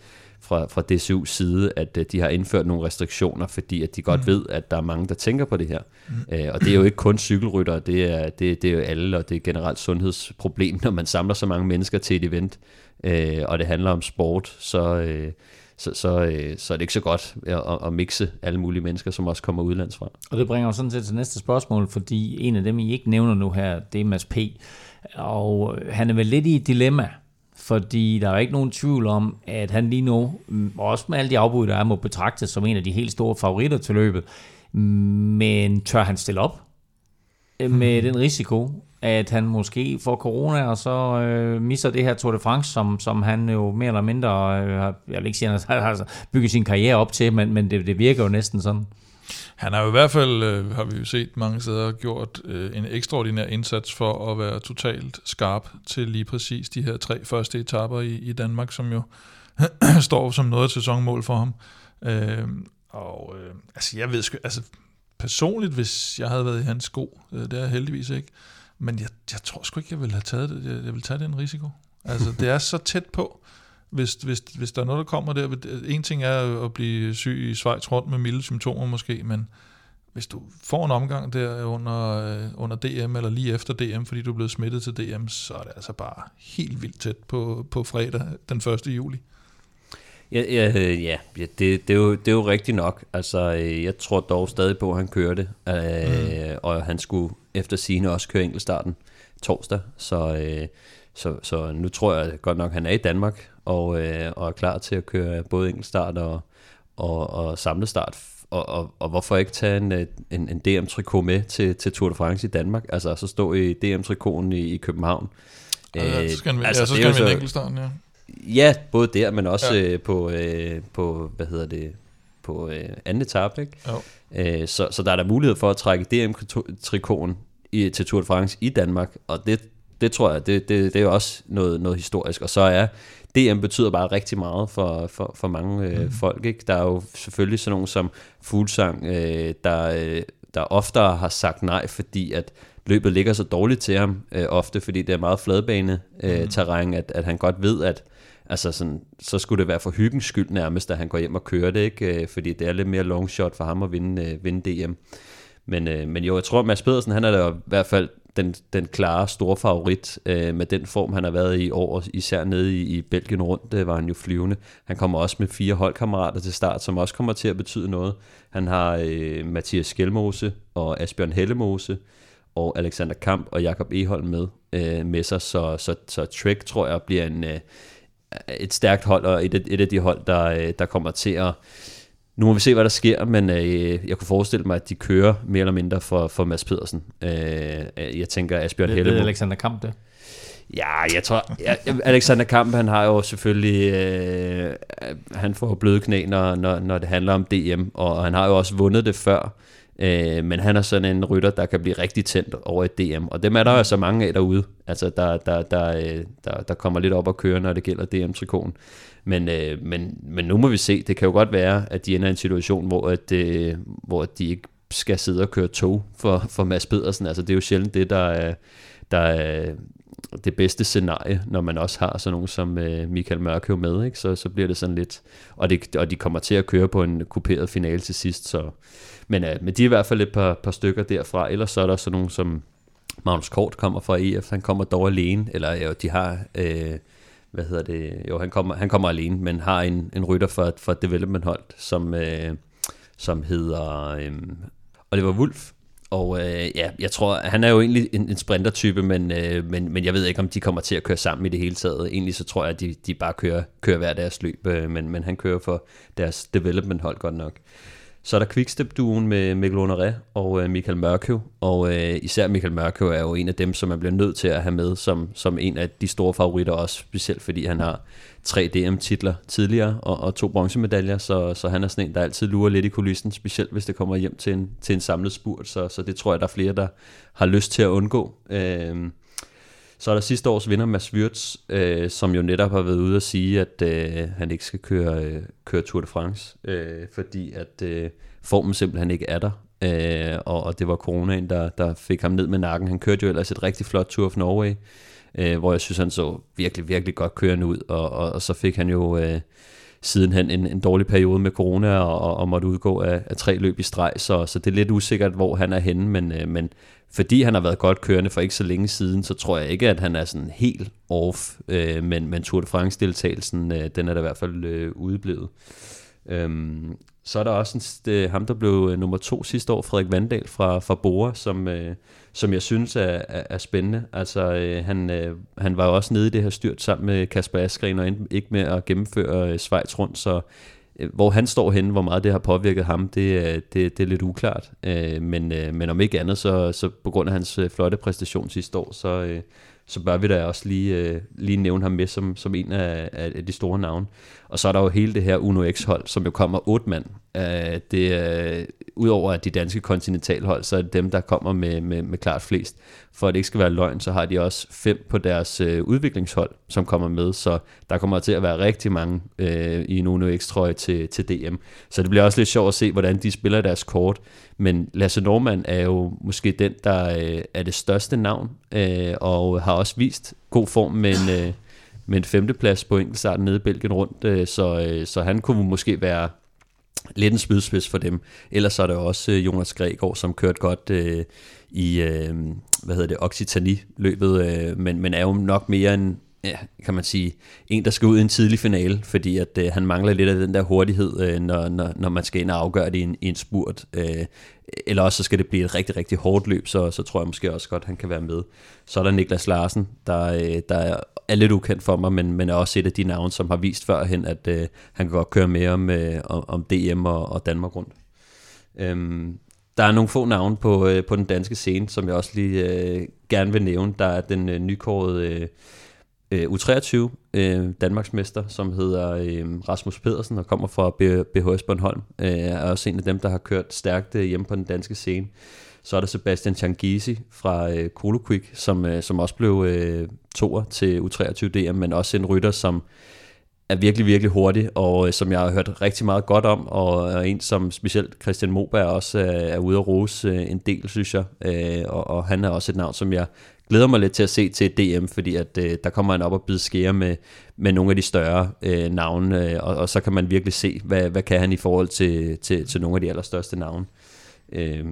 fra, fra DCU's side, at øh, de har indført nogle restriktioner, fordi at de godt mm. ved, at der er mange, der tænker på det her. Mm. Øh, og det er jo ikke kun cykelrytter, det er, det, det er jo alle, og det er generelt sundhedsproblem, når man samler så mange mennesker til et event, øh, og det handler om sport, så... Øh, så, så, øh, så er det ikke så godt at, at mixe alle mulige mennesker, som også kommer udlands fra. Og det bringer os sådan set til næste spørgsmål, fordi en af dem, I ikke nævner nu her, det er Mads P. Og han er vel lidt i et dilemma, fordi der er ikke nogen tvivl om, at han lige nu, også med alle de afbud, der er, må betragtes som en af de helt store favoritter til løbet. Men tør han stille op med den risiko, at han måske får corona, og så øh, misser det her Tour de France, som, som han jo mere eller mindre, øh, jeg vil ikke sige, at han har bygget sin karriere op til, men, men det, det virker jo næsten sådan. Han har jo i hvert fald, øh, har vi jo set mange steder, gjort øh, en ekstraordinær indsats for at være totalt skarp til lige præcis de her tre første etapper i, i Danmark, som jo står som noget af sæsonmål for ham. Øh, og øh, altså jeg ved sgu, altså personligt, hvis jeg havde været i hans sko, øh, det er jeg heldigvis ikke, men jeg, jeg tror sgu ikke, jeg ville have taget det. Jeg, jeg ville tage den risiko. Altså, det er så tæt på, hvis, hvis, hvis der er noget, der kommer der. En ting er at blive syg i Schweiz rundt med milde symptomer måske, men hvis du får en omgang der under, øh, under DM, eller lige efter DM, fordi du er blevet smittet til DM, så er det altså bare helt vildt tæt på, på fredag den 1. juli. Ja, ja, ja det, det, er jo, det er jo rigtigt nok. Altså, øh, jeg tror dog stadig på, at han kørte, øh, mm. og han skulle efter sine også køre enkeltstarten torsdag, så, øh, så, så nu tror jeg godt nok, at han er i Danmark, og, øh, og er klar til at køre både enkeltstart og, og, og samlestart og, og, og hvorfor ikke tage en, en, en DM-trikot med til, til Tour de France i Danmark? Altså så stå i DM-trikoten i, i København. Ja, så skal han, altså, ja, så skal han vinde enkeltstarten, ja. Ja, både der, men også ja. øh, på, øh, på, hvad hedder det, på øh, anden etape, ikke? Øh, så, så der er der mulighed for at trække DM-trikoten i, til Tour de France i Danmark, og det, det tror jeg, det, det, det er også noget, noget historisk. Og så er DM betyder bare rigtig meget for, for, for mange øh, mm. folk. Ikke? Der er jo selvfølgelig sådan nogen som Fuglsang, øh, der, øh, der oftere har sagt nej, fordi at løbet ligger så dårligt til ham, øh, ofte fordi det er meget fladbane øh, mm. terræn, at, at han godt ved, at altså sådan, så skulle det være for hyggens skyld nærmest, at han går hjem og kører det, ikke? Øh, fordi det er lidt mere long shot for ham at vinde, øh, vinde DM. Men, øh, men jo, jeg tror, at Mads Pedersen, han er da i hvert fald den, den klare store favorit øh, med den form, han har været i år, især nede i, i Belgien rundt, det var han jo flyvende. Han kommer også med fire holdkammerater til start, som også kommer til at betyde noget. Han har øh, Mathias Skelmose og Asbjørn Hellemose og Alexander Kamp og Jakob Eholm med, øh, med sig, så, så, så Trek tror jeg bliver en, øh, et stærkt hold, og et, et af de hold, der, øh, der kommer til at nu må vi se, hvad der sker, men øh, jeg kunne forestille mig, at de kører mere eller mindre for, for Mads Pedersen. Øh, jeg tænker, Asbjørn Helle... Det Alexander Kamp det? Ja, jeg tror... Ja, Alexander Kamp, han har jo selvfølgelig... Øh, han får bløde knæ, når, når, når det handler om DM, og han har jo også vundet det før. Øh, men han er sådan en rytter, der kan blive rigtig tændt over et DM, og dem er der jo så mange af derude, altså der, der, der, øh, der, der kommer lidt op og kører, når det gælder DM-trikonen. Men, øh, men, men nu må vi se, det kan jo godt være, at de ender i en situation, hvor, at, øh, hvor de ikke skal sidde og køre tog for, for Mads Pedersen. Altså det er jo sjældent det, der er, der er det bedste scenarie, når man også har sådan nogen som øh, Michael Mørkøv med, ikke? Så, så bliver det sådan lidt, og, det, og de kommer til at køre på en kuperet finale til sidst, så, men, øh, men de er i hvert fald et par, par stykker derfra, ellers så er der sådan nogen som Magnus Kort kommer fra EF, han kommer dog alene, eller øh, de har øh, hvad hedder det, jo han kommer, han kommer alene, men har en, en rytter for, for development hold, som, øh, som hedder øh, Oliver Wolf, og øh, ja, jeg tror, han er jo egentlig en, en sprintertype, men, øh, men, men jeg ved ikke, om de kommer til at køre sammen i det hele taget. Egentlig så tror jeg, at de, de bare kører, kører hver deres løb, øh, men, men han kører for deres development hold godt nok. Så er der Quickstep-duen med Mikkel Honoré og øh, Michael Mørkøv, og øh, især Michael Mørkøv er jo en af dem, som man bliver nødt til at have med som, som en af de store favoritter også, specielt fordi han har tre DM-titler tidligere og, og to bronzemedaljer, så, så han er sådan en, der altid lurer lidt i kulissen, specielt hvis det kommer hjem til en, til en samlet spurt, så, så det tror jeg, der er flere, der har lyst til at undgå. Øh, så er der sidste års vinder, Mads Wirtz, øh, som jo netop har været ude at sige, at øh, han ikke skal køre, øh, køre Tour de France, øh, fordi at øh, formen simpelthen ikke er der. Øh, og, og det var coronaen, der, der fik ham ned med nakken. Han kørte jo ellers et rigtig flot Tour of Norway, øh, hvor jeg synes, han så virkelig, virkelig godt kørende ud. Og, og, og så fik han jo øh, sidenhen en, en dårlig periode med corona og, og måtte udgå af, af tre løb i streg. Så, så det er lidt usikkert, hvor han er henne, men, øh, men fordi han har været godt kørende for ikke så længe siden, så tror jeg ikke, at han er sådan helt off, øh, men, men Tour de France-deltagelsen, øh, den er da i hvert fald øh, udeblevet. Øhm, så er der også en, det, øh, ham, der blev øh, nummer to sidste år, Frederik Vandal fra, fra Bora, som, øh, som jeg synes er, er, er spændende. Altså, øh, han, øh, han var jo også nede i det her styrt sammen med Kasper Askren, og ikke med at gennemføre øh, Schweiz rundt, så Øh, hvor han står henne, hvor meget det har påvirket ham, det, øh, det, det er lidt uklart. Øh, men, men om ikke andet, så, så på grund af hans flotte præstation sidste år, så, så bør vi da også lige, lige nævne ham med som, som en af, af de store navne. Og så er der jo hele det her Uno X-hold, som jo kommer otte mand. Øh, det, øh, udover at de danske kontinentalhold, så er det dem, der kommer med, med, med klart flest. For at det ikke skal være løgn, så har de også fem på deres øh, udviklingshold, som kommer med, så der kommer til at være rigtig mange øh, i en Uno X-trøje til, til DM. Så det bliver også lidt sjovt at se, hvordan de spiller deres kort. Men Lasse Norman er jo måske den, der øh, er det største navn, øh, og har også vist god form med en, øh, med en femteplads på enkeltstarten nede i Belgien rundt, øh, så, øh, så han kunne måske være lidt en spydspids for dem. Ellers så er der også øh, Jonas Gregor, som kørte godt øh, i, øh, hvad hedder det, Occitanie-løbet, øh, men, men er jo nok mere en, ja, kan man sige, en, der skal ud i en tidlig finale, fordi at øh, han mangler lidt af den der hurtighed, øh, når, når, når man skal ind og afgøre det i en, i en spurt. Øh, eller også så skal det blive et rigtig, rigtig hårdt løb, så, så tror jeg måske også godt, han kan være med. Så er der Niklas Larsen, der, øh, der er lidt ukendt for mig, men, men er også et af de navne, som har vist førhen, at øh, han kan godt køre mere om, øh, om, om DM og, og Danmark rundt. Øhm, der er nogle få navne på, øh, på den danske scene, som jeg også lige øh, gerne vil nævne. Der er den øh, nykårede øh, øh, U23 øh, Danmarksmester, som hedder øh, Rasmus Pedersen og kommer fra BHS Bornholm. Øh, er også en af dem, der har kørt stærkt øh, hjemme på den danske scene. Så er der Sebastian Changisi fra øh, Kolo Quick, som, øh, som også blev øh, toer til U23 DM, men også en rytter, som er virkelig, virkelig hurtig, og øh, som jeg har hørt rigtig meget godt om, og er en, som specielt Christian Moberg også øh, er ude at rose øh, en del, synes jeg. Øh, og, og han er også et navn, som jeg glæder mig lidt til at se til DM, fordi at øh, der kommer han op og bide skære med, med nogle af de større øh, navne, øh, og, og så kan man virkelig se, hvad, hvad kan han i forhold til, til, til nogle af de allerstørste navne. Øh,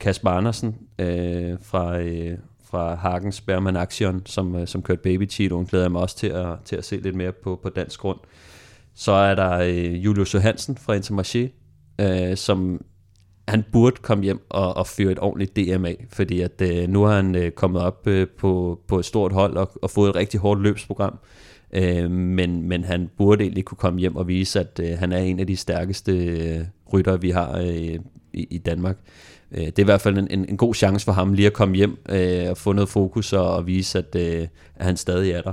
Kasper Andersen øh, fra, øh, fra Hagens Berman Action, som, øh, som kørte Baby Cheeto, glæder jeg mig også til at, til at se lidt mere på, på dansk grund. Så er der øh, Julius Johansen fra Intermarché, øh, som han burde komme hjem og, og fyre et ordentligt DMA, fordi at øh, nu har han øh, kommet op øh, på, på et stort hold og, og fået et rigtig hårdt løbsprogram. Øh, men, men han burde egentlig kunne komme hjem og vise, at øh, han er en af de stærkeste øh, ryttere, vi har øh, i, i Danmark. Øh, det er i hvert fald en, en, en god chance for ham lige at komme hjem øh, og få noget fokus og, og vise, at, øh, at han stadig er der.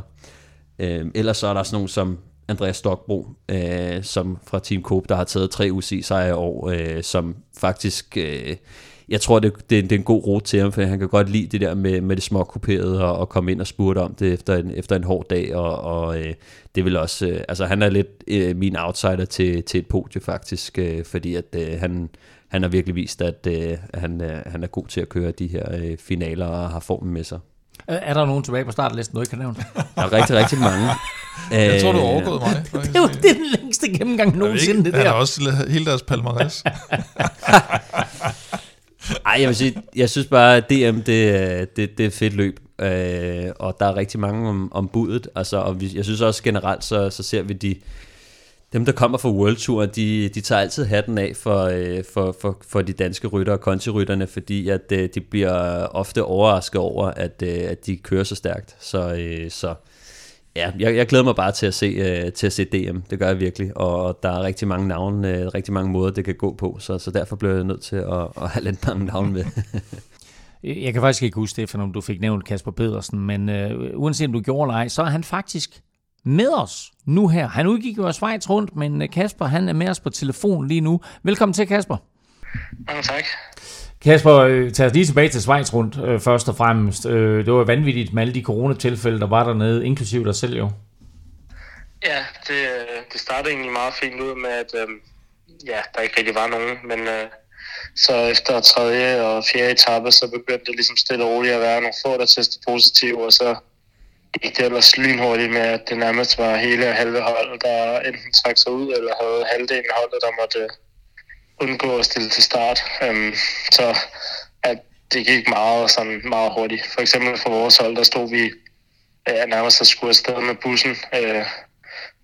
Øh, ellers så er der sådan nogen som Andreas Stokbro, øh, som fra Team Coop, der har taget tre UCI-sejre i år, øh, som faktisk... Øh, jeg tror, det, det, det er en god rute til ham, for han kan godt lide det der med, med det små kuperede og, og komme ind og spurte om det efter en, efter en hård dag, og, og øh, det vil også, øh, altså han er lidt øh, min outsider til, til et podie faktisk, øh, fordi at øh, han, han har virkelig vist, at øh, han, øh, han er god til at køre de her øh, finaler og har formen med sig. Er der nogen tilbage på startlisten, du ikke kan nævne? Der er rigtig, rigtig mange. Jeg tror, du har overgået mig. det, er, det er den længste gennemgang nogensinde, det der. Han har også hele deres palmarès. Ej, jeg vil sige, jeg synes bare, at DM, det, det, det er et fedt løb. Øh, og der er rigtig mange om, om budet. Altså, og vi, jeg synes også generelt, så, så ser vi de, dem, der kommer fra World Tour, de, de tager altid hatten af for, øh, for, for, for de danske rytter og kontirytterne, fordi at øh, de bliver ofte overrasket over, at, øh, at de kører så stærkt. Så, øh, så ja, jeg, jeg glæder mig bare til at, se, øh, til at se DM. Det gør jeg virkelig. Og der er rigtig mange navne, øh, rigtig mange måder, det kan gå på. Så, så derfor bliver jeg nødt til at, at have lidt mange navne med. jeg kan faktisk ikke huske, Stefan, om du fik nævnt Kasper Pedersen, men øh, uanset om du gjorde eller ej, så er han faktisk med os nu her. Han udgik jo af Schweiz rundt, men øh, Kasper han er med os på telefon lige nu. Velkommen til, Kasper. Mange tak. Kasper, øh, tag os lige tilbage til Schweiz rundt øh, først og fremmest. Øh, det var vanvittigt med alle de coronatilfælde, der var dernede, inklusive dig selv jo. Ja, det, øh, det startede egentlig meget fint ud med, at øh, ja, der ikke rigtig var nogen, men øh, så efter tredje og fjerde etape, så begyndte det ligesom stille og roligt at være nogle få, der testede positive, og så gik det ellers lynhurtigt med, at det nærmest var hele og halve hold, der enten trak sig ud, eller havde halvdelen af holdet, der måtte undgå at stille til start. Øhm, så at det gik meget, sådan meget hurtigt. For eksempel for vores hold, der stod vi øh, nærmest at skulle afsted med bussen, øh,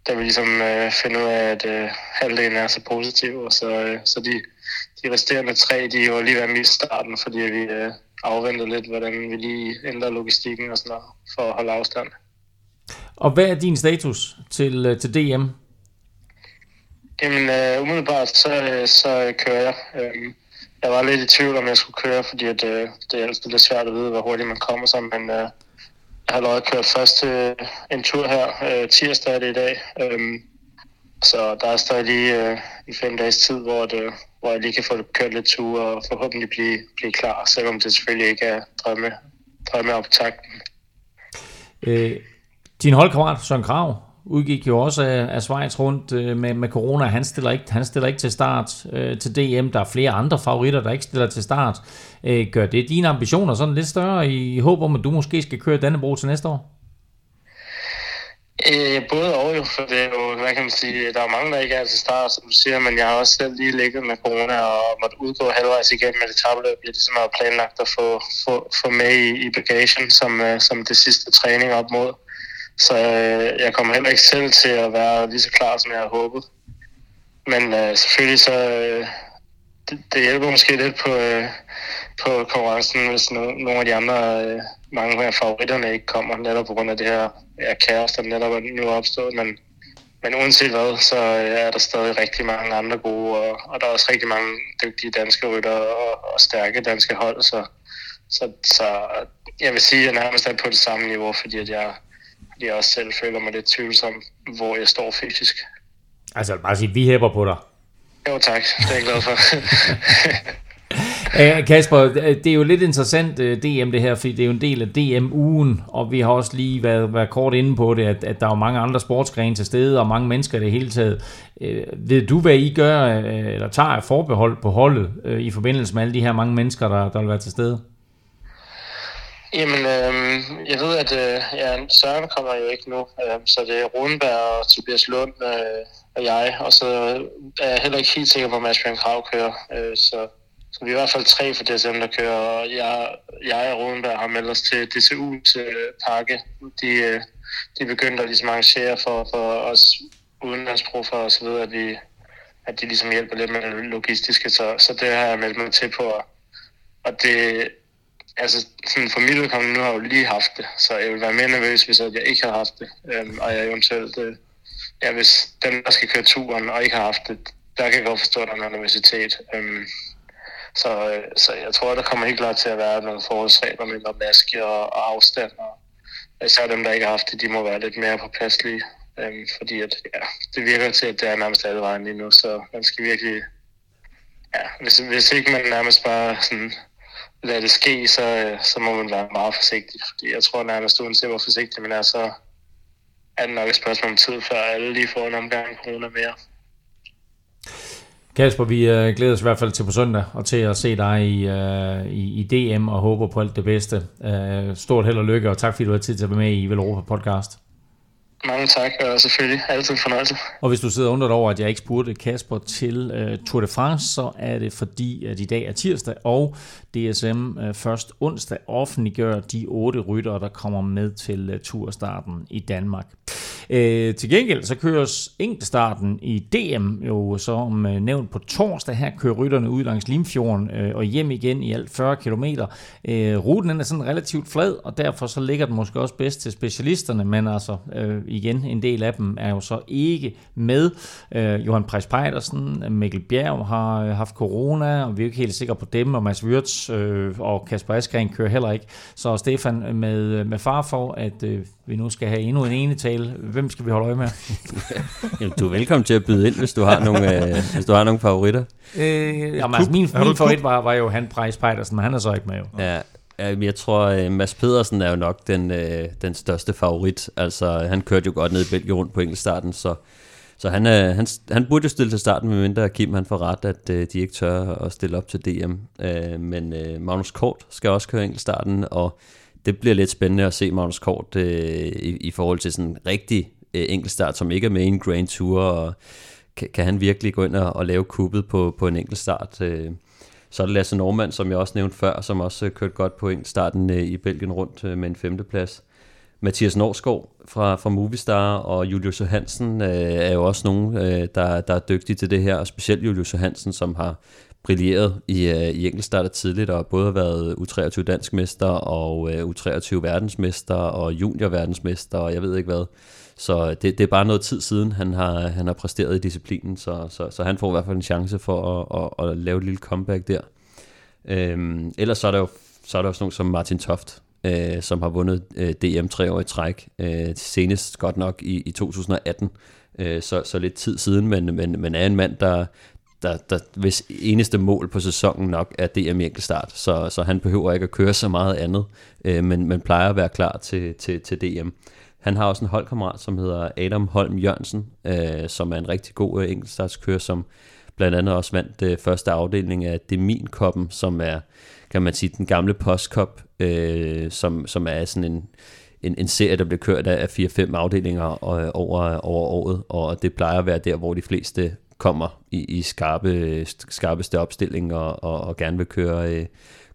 da vi ligesom øh, finder ud af, at øh, halvdelen er så positiv, og så, øh, så de, de resterende tre, de var lige ved at miste starten, fordi vi øh, afventede lidt, hvordan vi lige ændrer logistikken og sådan noget, for at holde afstand. Og hvad er din status til, øh, til DM? Jamen, øh, umiddelbart, så, øh, så kører jeg. Øh, jeg var lidt i tvivl, om jeg skulle køre, fordi at, øh, det er altid lidt svært at vide, hvor hurtigt man kommer sig, men øh, jeg har allerede kørt først øh, en tur her. Øh, tirsdag er det i dag. øh, så der er stadig lige øh, i fem dages tid, hvor, det, hvor jeg lige kan få kørt lidt tur og forhåbentlig blive, blive klar, selvom det selvfølgelig ikke er drømme, drømme op takten. Øh, din holdkammerat Søren Krav udgik jo også af, af Schweiz rundt øh, med, med corona. Han stiller, ikke, han stiller ikke til start øh, til DM. Der er flere andre favoritter, der ikke stiller til start. Øh, gør det dine ambitioner sådan lidt større i håb om, at du måske skal køre Dannebrog til næste år? Øh, både og jo, for det er jo, hvad kan man sige, der er mange, der ikke er til start, som du siger, men jeg har også selv lige ligget med corona og måtte udgå halvvejs igennem med det tabløb, jeg ligesom har planlagt at få, få, få med i, i bagagen som, øh, som det sidste træning op mod. Så øh, jeg kommer heller ikke selv til at være lige så klar, som jeg havde håbet. Men øh, selvfølgelig så, øh, det, det hjælper måske lidt på, øh, på konkurrencen, hvis no, nogle af de andre, øh, mange af favoritterne ikke kommer, netop på grund af det her ja, kaos, der netop er nu opstået. Men, men uanset hvad, så øh, er der stadig rigtig mange andre gode, og, og der er også rigtig mange dygtige danske rytter og, og stærke danske hold, så, så, så jeg vil sige, at jeg nærmest er på det samme niveau, fordi at jeg, jeg også selv føler mig lidt tvivlsom, hvor jeg står fysisk. Altså, bare sige, vi hæpper på dig. Jo tak, det er jeg glad for. Uh, Kasper, det er jo lidt interessant uh, DM det her, fordi det er jo en del af DM-ugen, og vi har også lige været, været kort inde på det, at, at der er mange andre sportsgrene til stede, og mange mennesker i det hele taget. Uh, ved du, hvad I gør, uh, eller tager af forbehold på holdet, uh, i forbindelse med alle de her mange mennesker, der, der vil være til stede? Jamen, øh, jeg ved, at øh, ja, Søren kommer jo ikke nu, øh, så det er Runberg og Tobias Lund øh, og jeg, og så er jeg heller ikke helt sikker på, at Mads Bjørn Krav kører, øh, så, så vi er i hvert fald tre for DSM, der kører, og jeg, jeg og Runberg har meldt os til DCU's øh, pakke. De, øh, de begyndte at ligesom arrangere for, for os udenlandsproffer og så videre, at, vi, at de ligesom hjælper lidt med det logistiske, så, så det har jeg meldt mig til på, og det, altså sådan for mit udkommende, nu har jeg jo lige haft det, så jeg vil være mere nervøs, hvis jeg ikke har haft det, øhm, og jeg eventuelt, øh, ja, hvis den, der skal køre turen og ikke har haft det, der kan jeg godt forstå, at der er noget nervøsitet. Øhm, så, øh, så jeg tror, der kommer helt klart til at være nogle forholdsregler med noget maske og, og afstand, og især dem, der ikke har haft det, de må være lidt mere påpasselige, øhm, fordi at, ja, det virker til, at det er nærmest alle vejen lige nu, så man skal virkelig, ja, hvis, hvis ikke man nærmest bare sådan lade det ske, så, øh, så må man være meget forsigtig. Fordi jeg tror nærmest, uanset hvor forsigtig man er, så er det nok et spørgsmål om tid, før alle lige får en omgang corona mere. Kasper, vi øh, glæder os i hvert fald til på søndag, og til at se dig i, øh, i, i DM, og håber på alt det bedste. Uh, stort held og lykke, og tak fordi du har tid til at være med i Velropa podcast. Mange tak, og selvfølgelig altid en fornøjelse. Og hvis du sidder undret over, at jeg ikke spurgte Kasper til uh, Tour de France, så er det fordi, at i dag er tirsdag, og DSM uh, øh, først onsdag offentliggør de otte ryttere, der kommer med til uh, turstarten i Danmark. Øh, til gengæld så køres enkeltstarten i DM jo som øh, nævnt på torsdag. Her kører rytterne ud langs Limfjorden øh, og hjem igen i alt 40 km. Øh, ruten den er sådan relativt flad, og derfor så ligger den måske også bedst til specialisterne, men altså øh, igen, en del af dem er jo så ikke med. Øh, Johan Preis Pejdersen, Mikkel Bjerg har øh, haft corona, og vi er jo ikke helt sikre på dem, og Mads Wirtz øh, og Kasper Askren kører heller ikke. Så Stefan øh, med, øh, med far for, at øh, vi nu skal have endnu en ene tale. Hvem skal vi holde øje med? Jamen, du er velkommen til at byde ind, hvis du har nogle, øh, hvis du har nogle favoritter. Øh, jamen, altså, min, min favorit var, var jo han Price Pejdersen, men han er så ikke med jo. Ja, jeg tror, at Mads Pedersen er jo nok den, øh, den største favorit. Altså, han kørte jo godt ned i Belgien rundt på enkeltstarten, så, så han, øh, han, han burde jo stille til starten, medmindre Kim han får ret, at øh, de ikke tør at stille op til DM. Øh, men øh, Magnus Kort skal også køre enkeltstarten, og det bliver lidt spændende at se Magnus Kort øh, i, i forhold til sådan en rigtig øh, enkeltstart, som ikke er med i en Grand Tour, og kan, kan han virkelig gå ind og, og lave kuppet på, på en enkeltstart. Øh. Så er det Lasse Normand, som jeg også nævnte før, som også øh, kørte godt på enkeltstarten øh, i Belgien rundt øh, med en femteplads. Mathias Norsgaard fra, fra Movistar og Julius Johansen øh, er jo også nogen, øh, der, der er dygtige til det her, og specielt Julius Johansen, som har brilleret i, uh, i enkeltstarter tidligt, og både har været U23 dansk mester, og uh, U23 verdensmester, og junior verdensmester, og jeg ved ikke hvad. Så det, det er bare noget tid siden, han har, han har præsteret i disciplinen, så, så, så han får i hvert fald en chance for at, at, at lave et lille comeback der. Øhm, ellers så er der jo så er der også nogen som Martin Toft, øh, som har vundet øh, DM tre år i træk, øh, senest godt nok i, i 2018, øh, så, så lidt tid siden, men, men, men er en mand, der, der, der hvis eneste mål på sæsonen nok er DM i enkeltstart, så, så han behøver ikke at køre så meget andet, øh, men, men plejer at være klar til, til, til DM. Han har også en holdkammerat, som hedder Adam Holm Jørgensen, øh, som er en rigtig god øh, enkeltstartskører, som blandt andet også vandt øh, første afdeling af Demin-koppen, som er, kan man sige, den gamle postkop, øh, som, som er sådan en, en, en serie, der bliver kørt af 4-5 afdelinger øh, over, over året, og det plejer at være der, hvor de fleste kommer i, i skarpe, skarpeste opstilling og, og, og gerne vil køre, øh,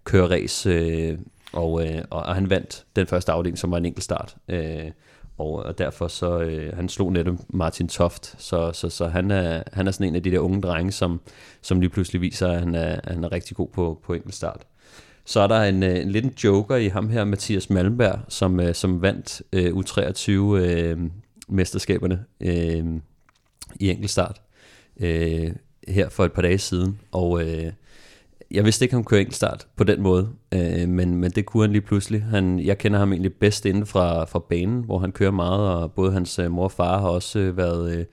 køre race. Øh, og, øh, og han vandt den første afdeling, som var en enkelt start. Øh, og, og derfor så, øh, han slog netop Martin Toft, så, så, så han, er, han er sådan en af de der unge drenge, som, som lige pludselig viser, at han er, han er rigtig god på, på enkelt start. Så er der en, øh, en lidt joker i ham her, Mathias Malmberg, som, øh, som vandt øh, U23 øh, mesterskaberne øh, i enkeltstart øh, her for et par dage siden. Og øh, jeg vidste ikke, han kunne køre enkeltstart på den måde, øh, men, men det kunne han lige pludselig. Han, jeg kender ham egentlig bedst inden fra, fra banen, hvor han kører meget, og både hans øh, mor og far har også øh, været... Øh, øh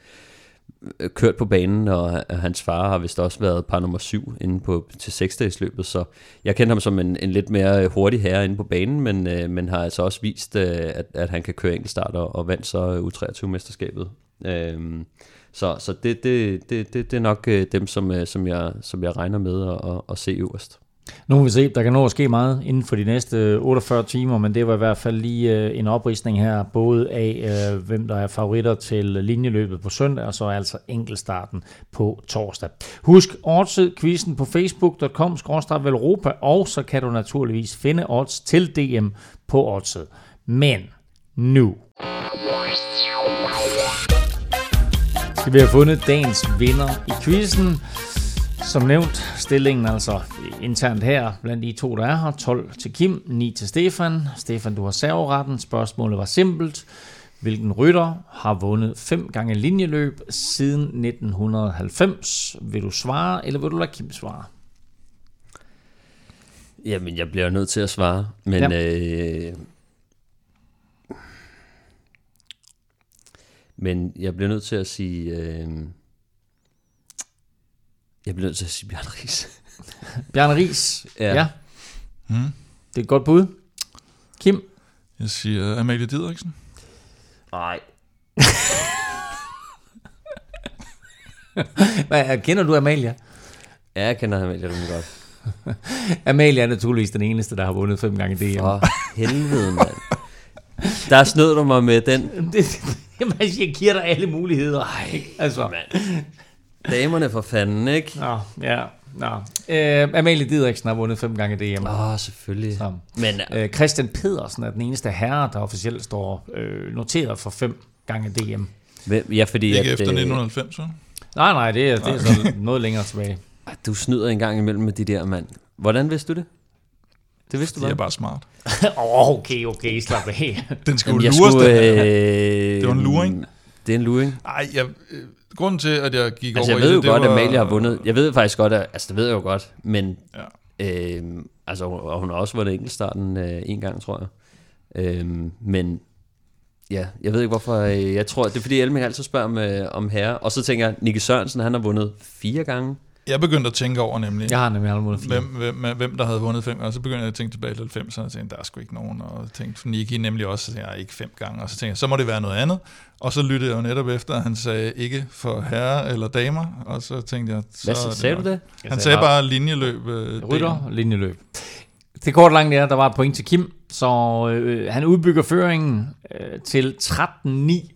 kørt på banen, og øh, hans far har vist også været par nummer syv inde på, til seksdagsløbet, så jeg kender ham som en, en lidt mere øh, hurtig herre inde på banen, men, øh, men har altså også vist, øh, at, at han kan køre enkeltstart og, og vandt så U23-mesterskabet. Øh, så så det, det, det, det, det er nok øh, dem, som, øh, som, jeg, som jeg regner med at, at, at se øverst. Nu må vi se, der kan nå at ske meget inden for de næste øh, 48 timer, men det var i hvert fald lige en oprisning her, både af hvem der er favoritter til linjeløbet på søndag, og så altså enkeltstarten på torsdag. Husk oddset quizzen på facebook.com Europa, og så kan du naturligvis finde odds til DM på oddset. Men nu skal vi have fundet dagens vinder i quizzen. Som nævnt, stillingen altså internt her blandt de to, der er her. 12 til Kim, 9 til Stefan. Stefan, du har serveretten. Spørgsmålet var simpelt. Hvilken rytter har vundet fem gange linjeløb siden 1990? Vil du svare, eller vil du lade Kim svare? Jamen, jeg bliver nødt til at svare, men ja. øh, Men jeg bliver nødt til at sige... Øh, jeg bliver nødt til at sige Bjørn Ries. Bjørn Ries, ja. ja. Hmm. Det er et godt bud. Kim? Jeg siger uh, Amalie Didriksen. Nej. Hvad, kender du Amalia? Ja, jeg kender Amalia rimelig godt. Amalia er naturligvis den eneste, der har vundet fem gange DM. For helvede, mand. Der snød du mig med den. det, Jamen, jeg giver dig alle muligheder. Ej, altså. Man. Damerne for fanden, ikke? Nå, ja. Nå. Øh, Amalie Didriksen har vundet fem gange DM. Åh, oh, selvfølgelig. Så. Men, øh, Christian Pedersen er den eneste herre, der officielt står øh, noteret for fem gange DM. Ja, fordi Ikke at, efter 1990, så? Nej, nej, det er, det er så noget længere tilbage. Du snyder en gang imellem med de der, mand. Hvordan vidste du det? Det vidste du bare. Det er bare smart. okay, okay, slap af. Den skal jo lures, skulle, den øh, Det var en luring. Det er en luring. Nej, jeg, øh, grunden til, at jeg gik altså, over jeg ved i jo det, det godt, var, at Amalie har vundet. Jeg ved faktisk godt, at, altså det ved jeg jo godt, men ja. øh, altså, og hun har også vundet enkeltstarten øh, en gang, tror jeg. Øh, men ja, jeg ved ikke hvorfor, øh, jeg tror, det er fordi Elming altid spørger om, øh, om herre, og så tænker jeg, Nicky Sørensen, han har vundet fire gange. Jeg begyndte at tænke over nemlig, jeg har nemlig aldrig hvem, hvem, hvem, der havde vundet fem, og så begyndte jeg at tænke tilbage til 90'erne, og tænkte, der er sgu ikke nogen, og tænkte, Niki nemlig også, så tænkte jeg, ikke fem gange, og så tænkte jeg, så må det være noget andet, og så lyttede jeg jo netop efter, at han sagde ikke for herre eller damer, og så tænkte jeg, så Hvad sagde du det? Han sagde bare linjeløb. Øh, Rytter, linjeløb. Det kort langt er, der var et point til Kim, så øh, han udbygger føringen øh, til 13-9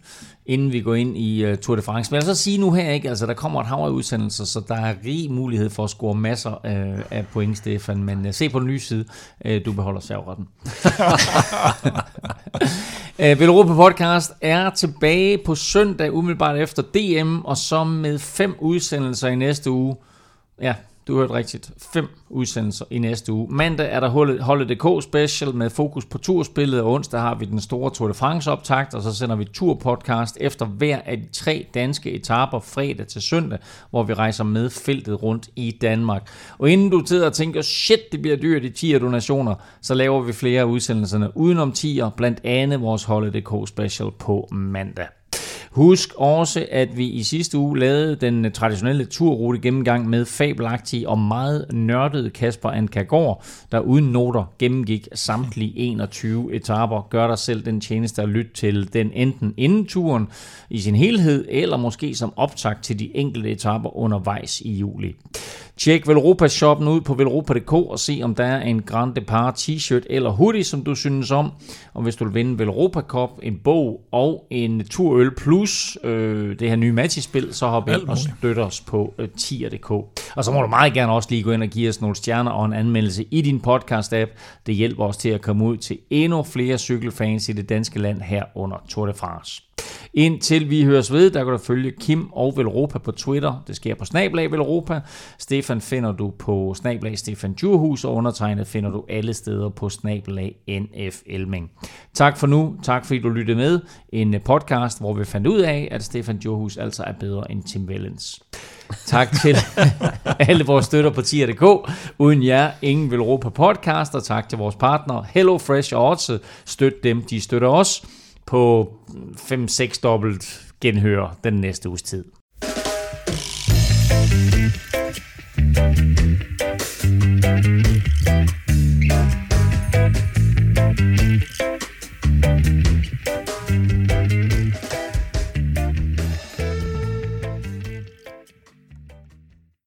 inden vi går ind i uh, Tour de France. Men jeg vil så sige nu her, ikke? Altså, der kommer et hav af udsendelser, så der er rig mulighed for at score masser uh, af point, Stefan. Men uh, se på den nye side, uh, du beholder serveretten. uh, Europa Podcast er tilbage på søndag, umiddelbart efter DM, og så med fem udsendelser i næste uge. Ja, du hørte rigtigt. Fem udsendelser i næste uge. Mandag er der Holde.dk special med fokus på turspillet, og onsdag har vi den store Tour de France optakt, og så sender vi turpodcast efter hver af de tre danske etaper fredag til søndag, hvor vi rejser med feltet rundt i Danmark. Og inden du sidder og tænker, shit, det bliver dyrt i 10 donationer, så laver vi flere af udsendelserne udenom 10'er, blandt andet vores Holde.dk special på mandag. Husk også, at vi i sidste uge lavede den traditionelle turrute gennemgang med fabelagtige og meget nørdede Kasper Ankergaard, der uden noter gennemgik samtlige 21 etaper. Gør dig selv den tjeneste at lytte til den enten inden turen i sin helhed, eller måske som optakt til de enkelte etaper undervejs i juli. Tjek Velropa shoppen ud på velropa.dk og se om der er en Grand Depart t-shirt eller hoodie, som du synes om. Og hvis du vil vinde Velropa Cup, en bog og en turøl plus øh, det her nye matchspil, så hop ind og støt os på øh, tier.dk. Og så må du meget gerne også lige gå ind og give os nogle stjerner og en anmeldelse i din podcast-app. Det hjælper os til at komme ud til endnu flere cykelfans i det danske land her under Tour de France. Indtil vi høres ved, der kan du følge Kim og Velropa på Twitter. Det sker på Snablag Velropa. Stefan finder du på Snablag Stefan Djurhus, og undertegnet finder du alle steder på Snablag NF Elming. Tak for nu. Tak fordi du lyttede med. En øh, podcast, hvor vi fandt ud af, at Stefan Djurhus altså er bedre end Tim Vellens. Tak til alle vores støtter på tier.dk. Uden jer, ingen vil råbe på podcast, og tak til vores partner Hello Fresh og også støt dem, de støtter os på 5-6 dobbelt genhør den næste uges tid.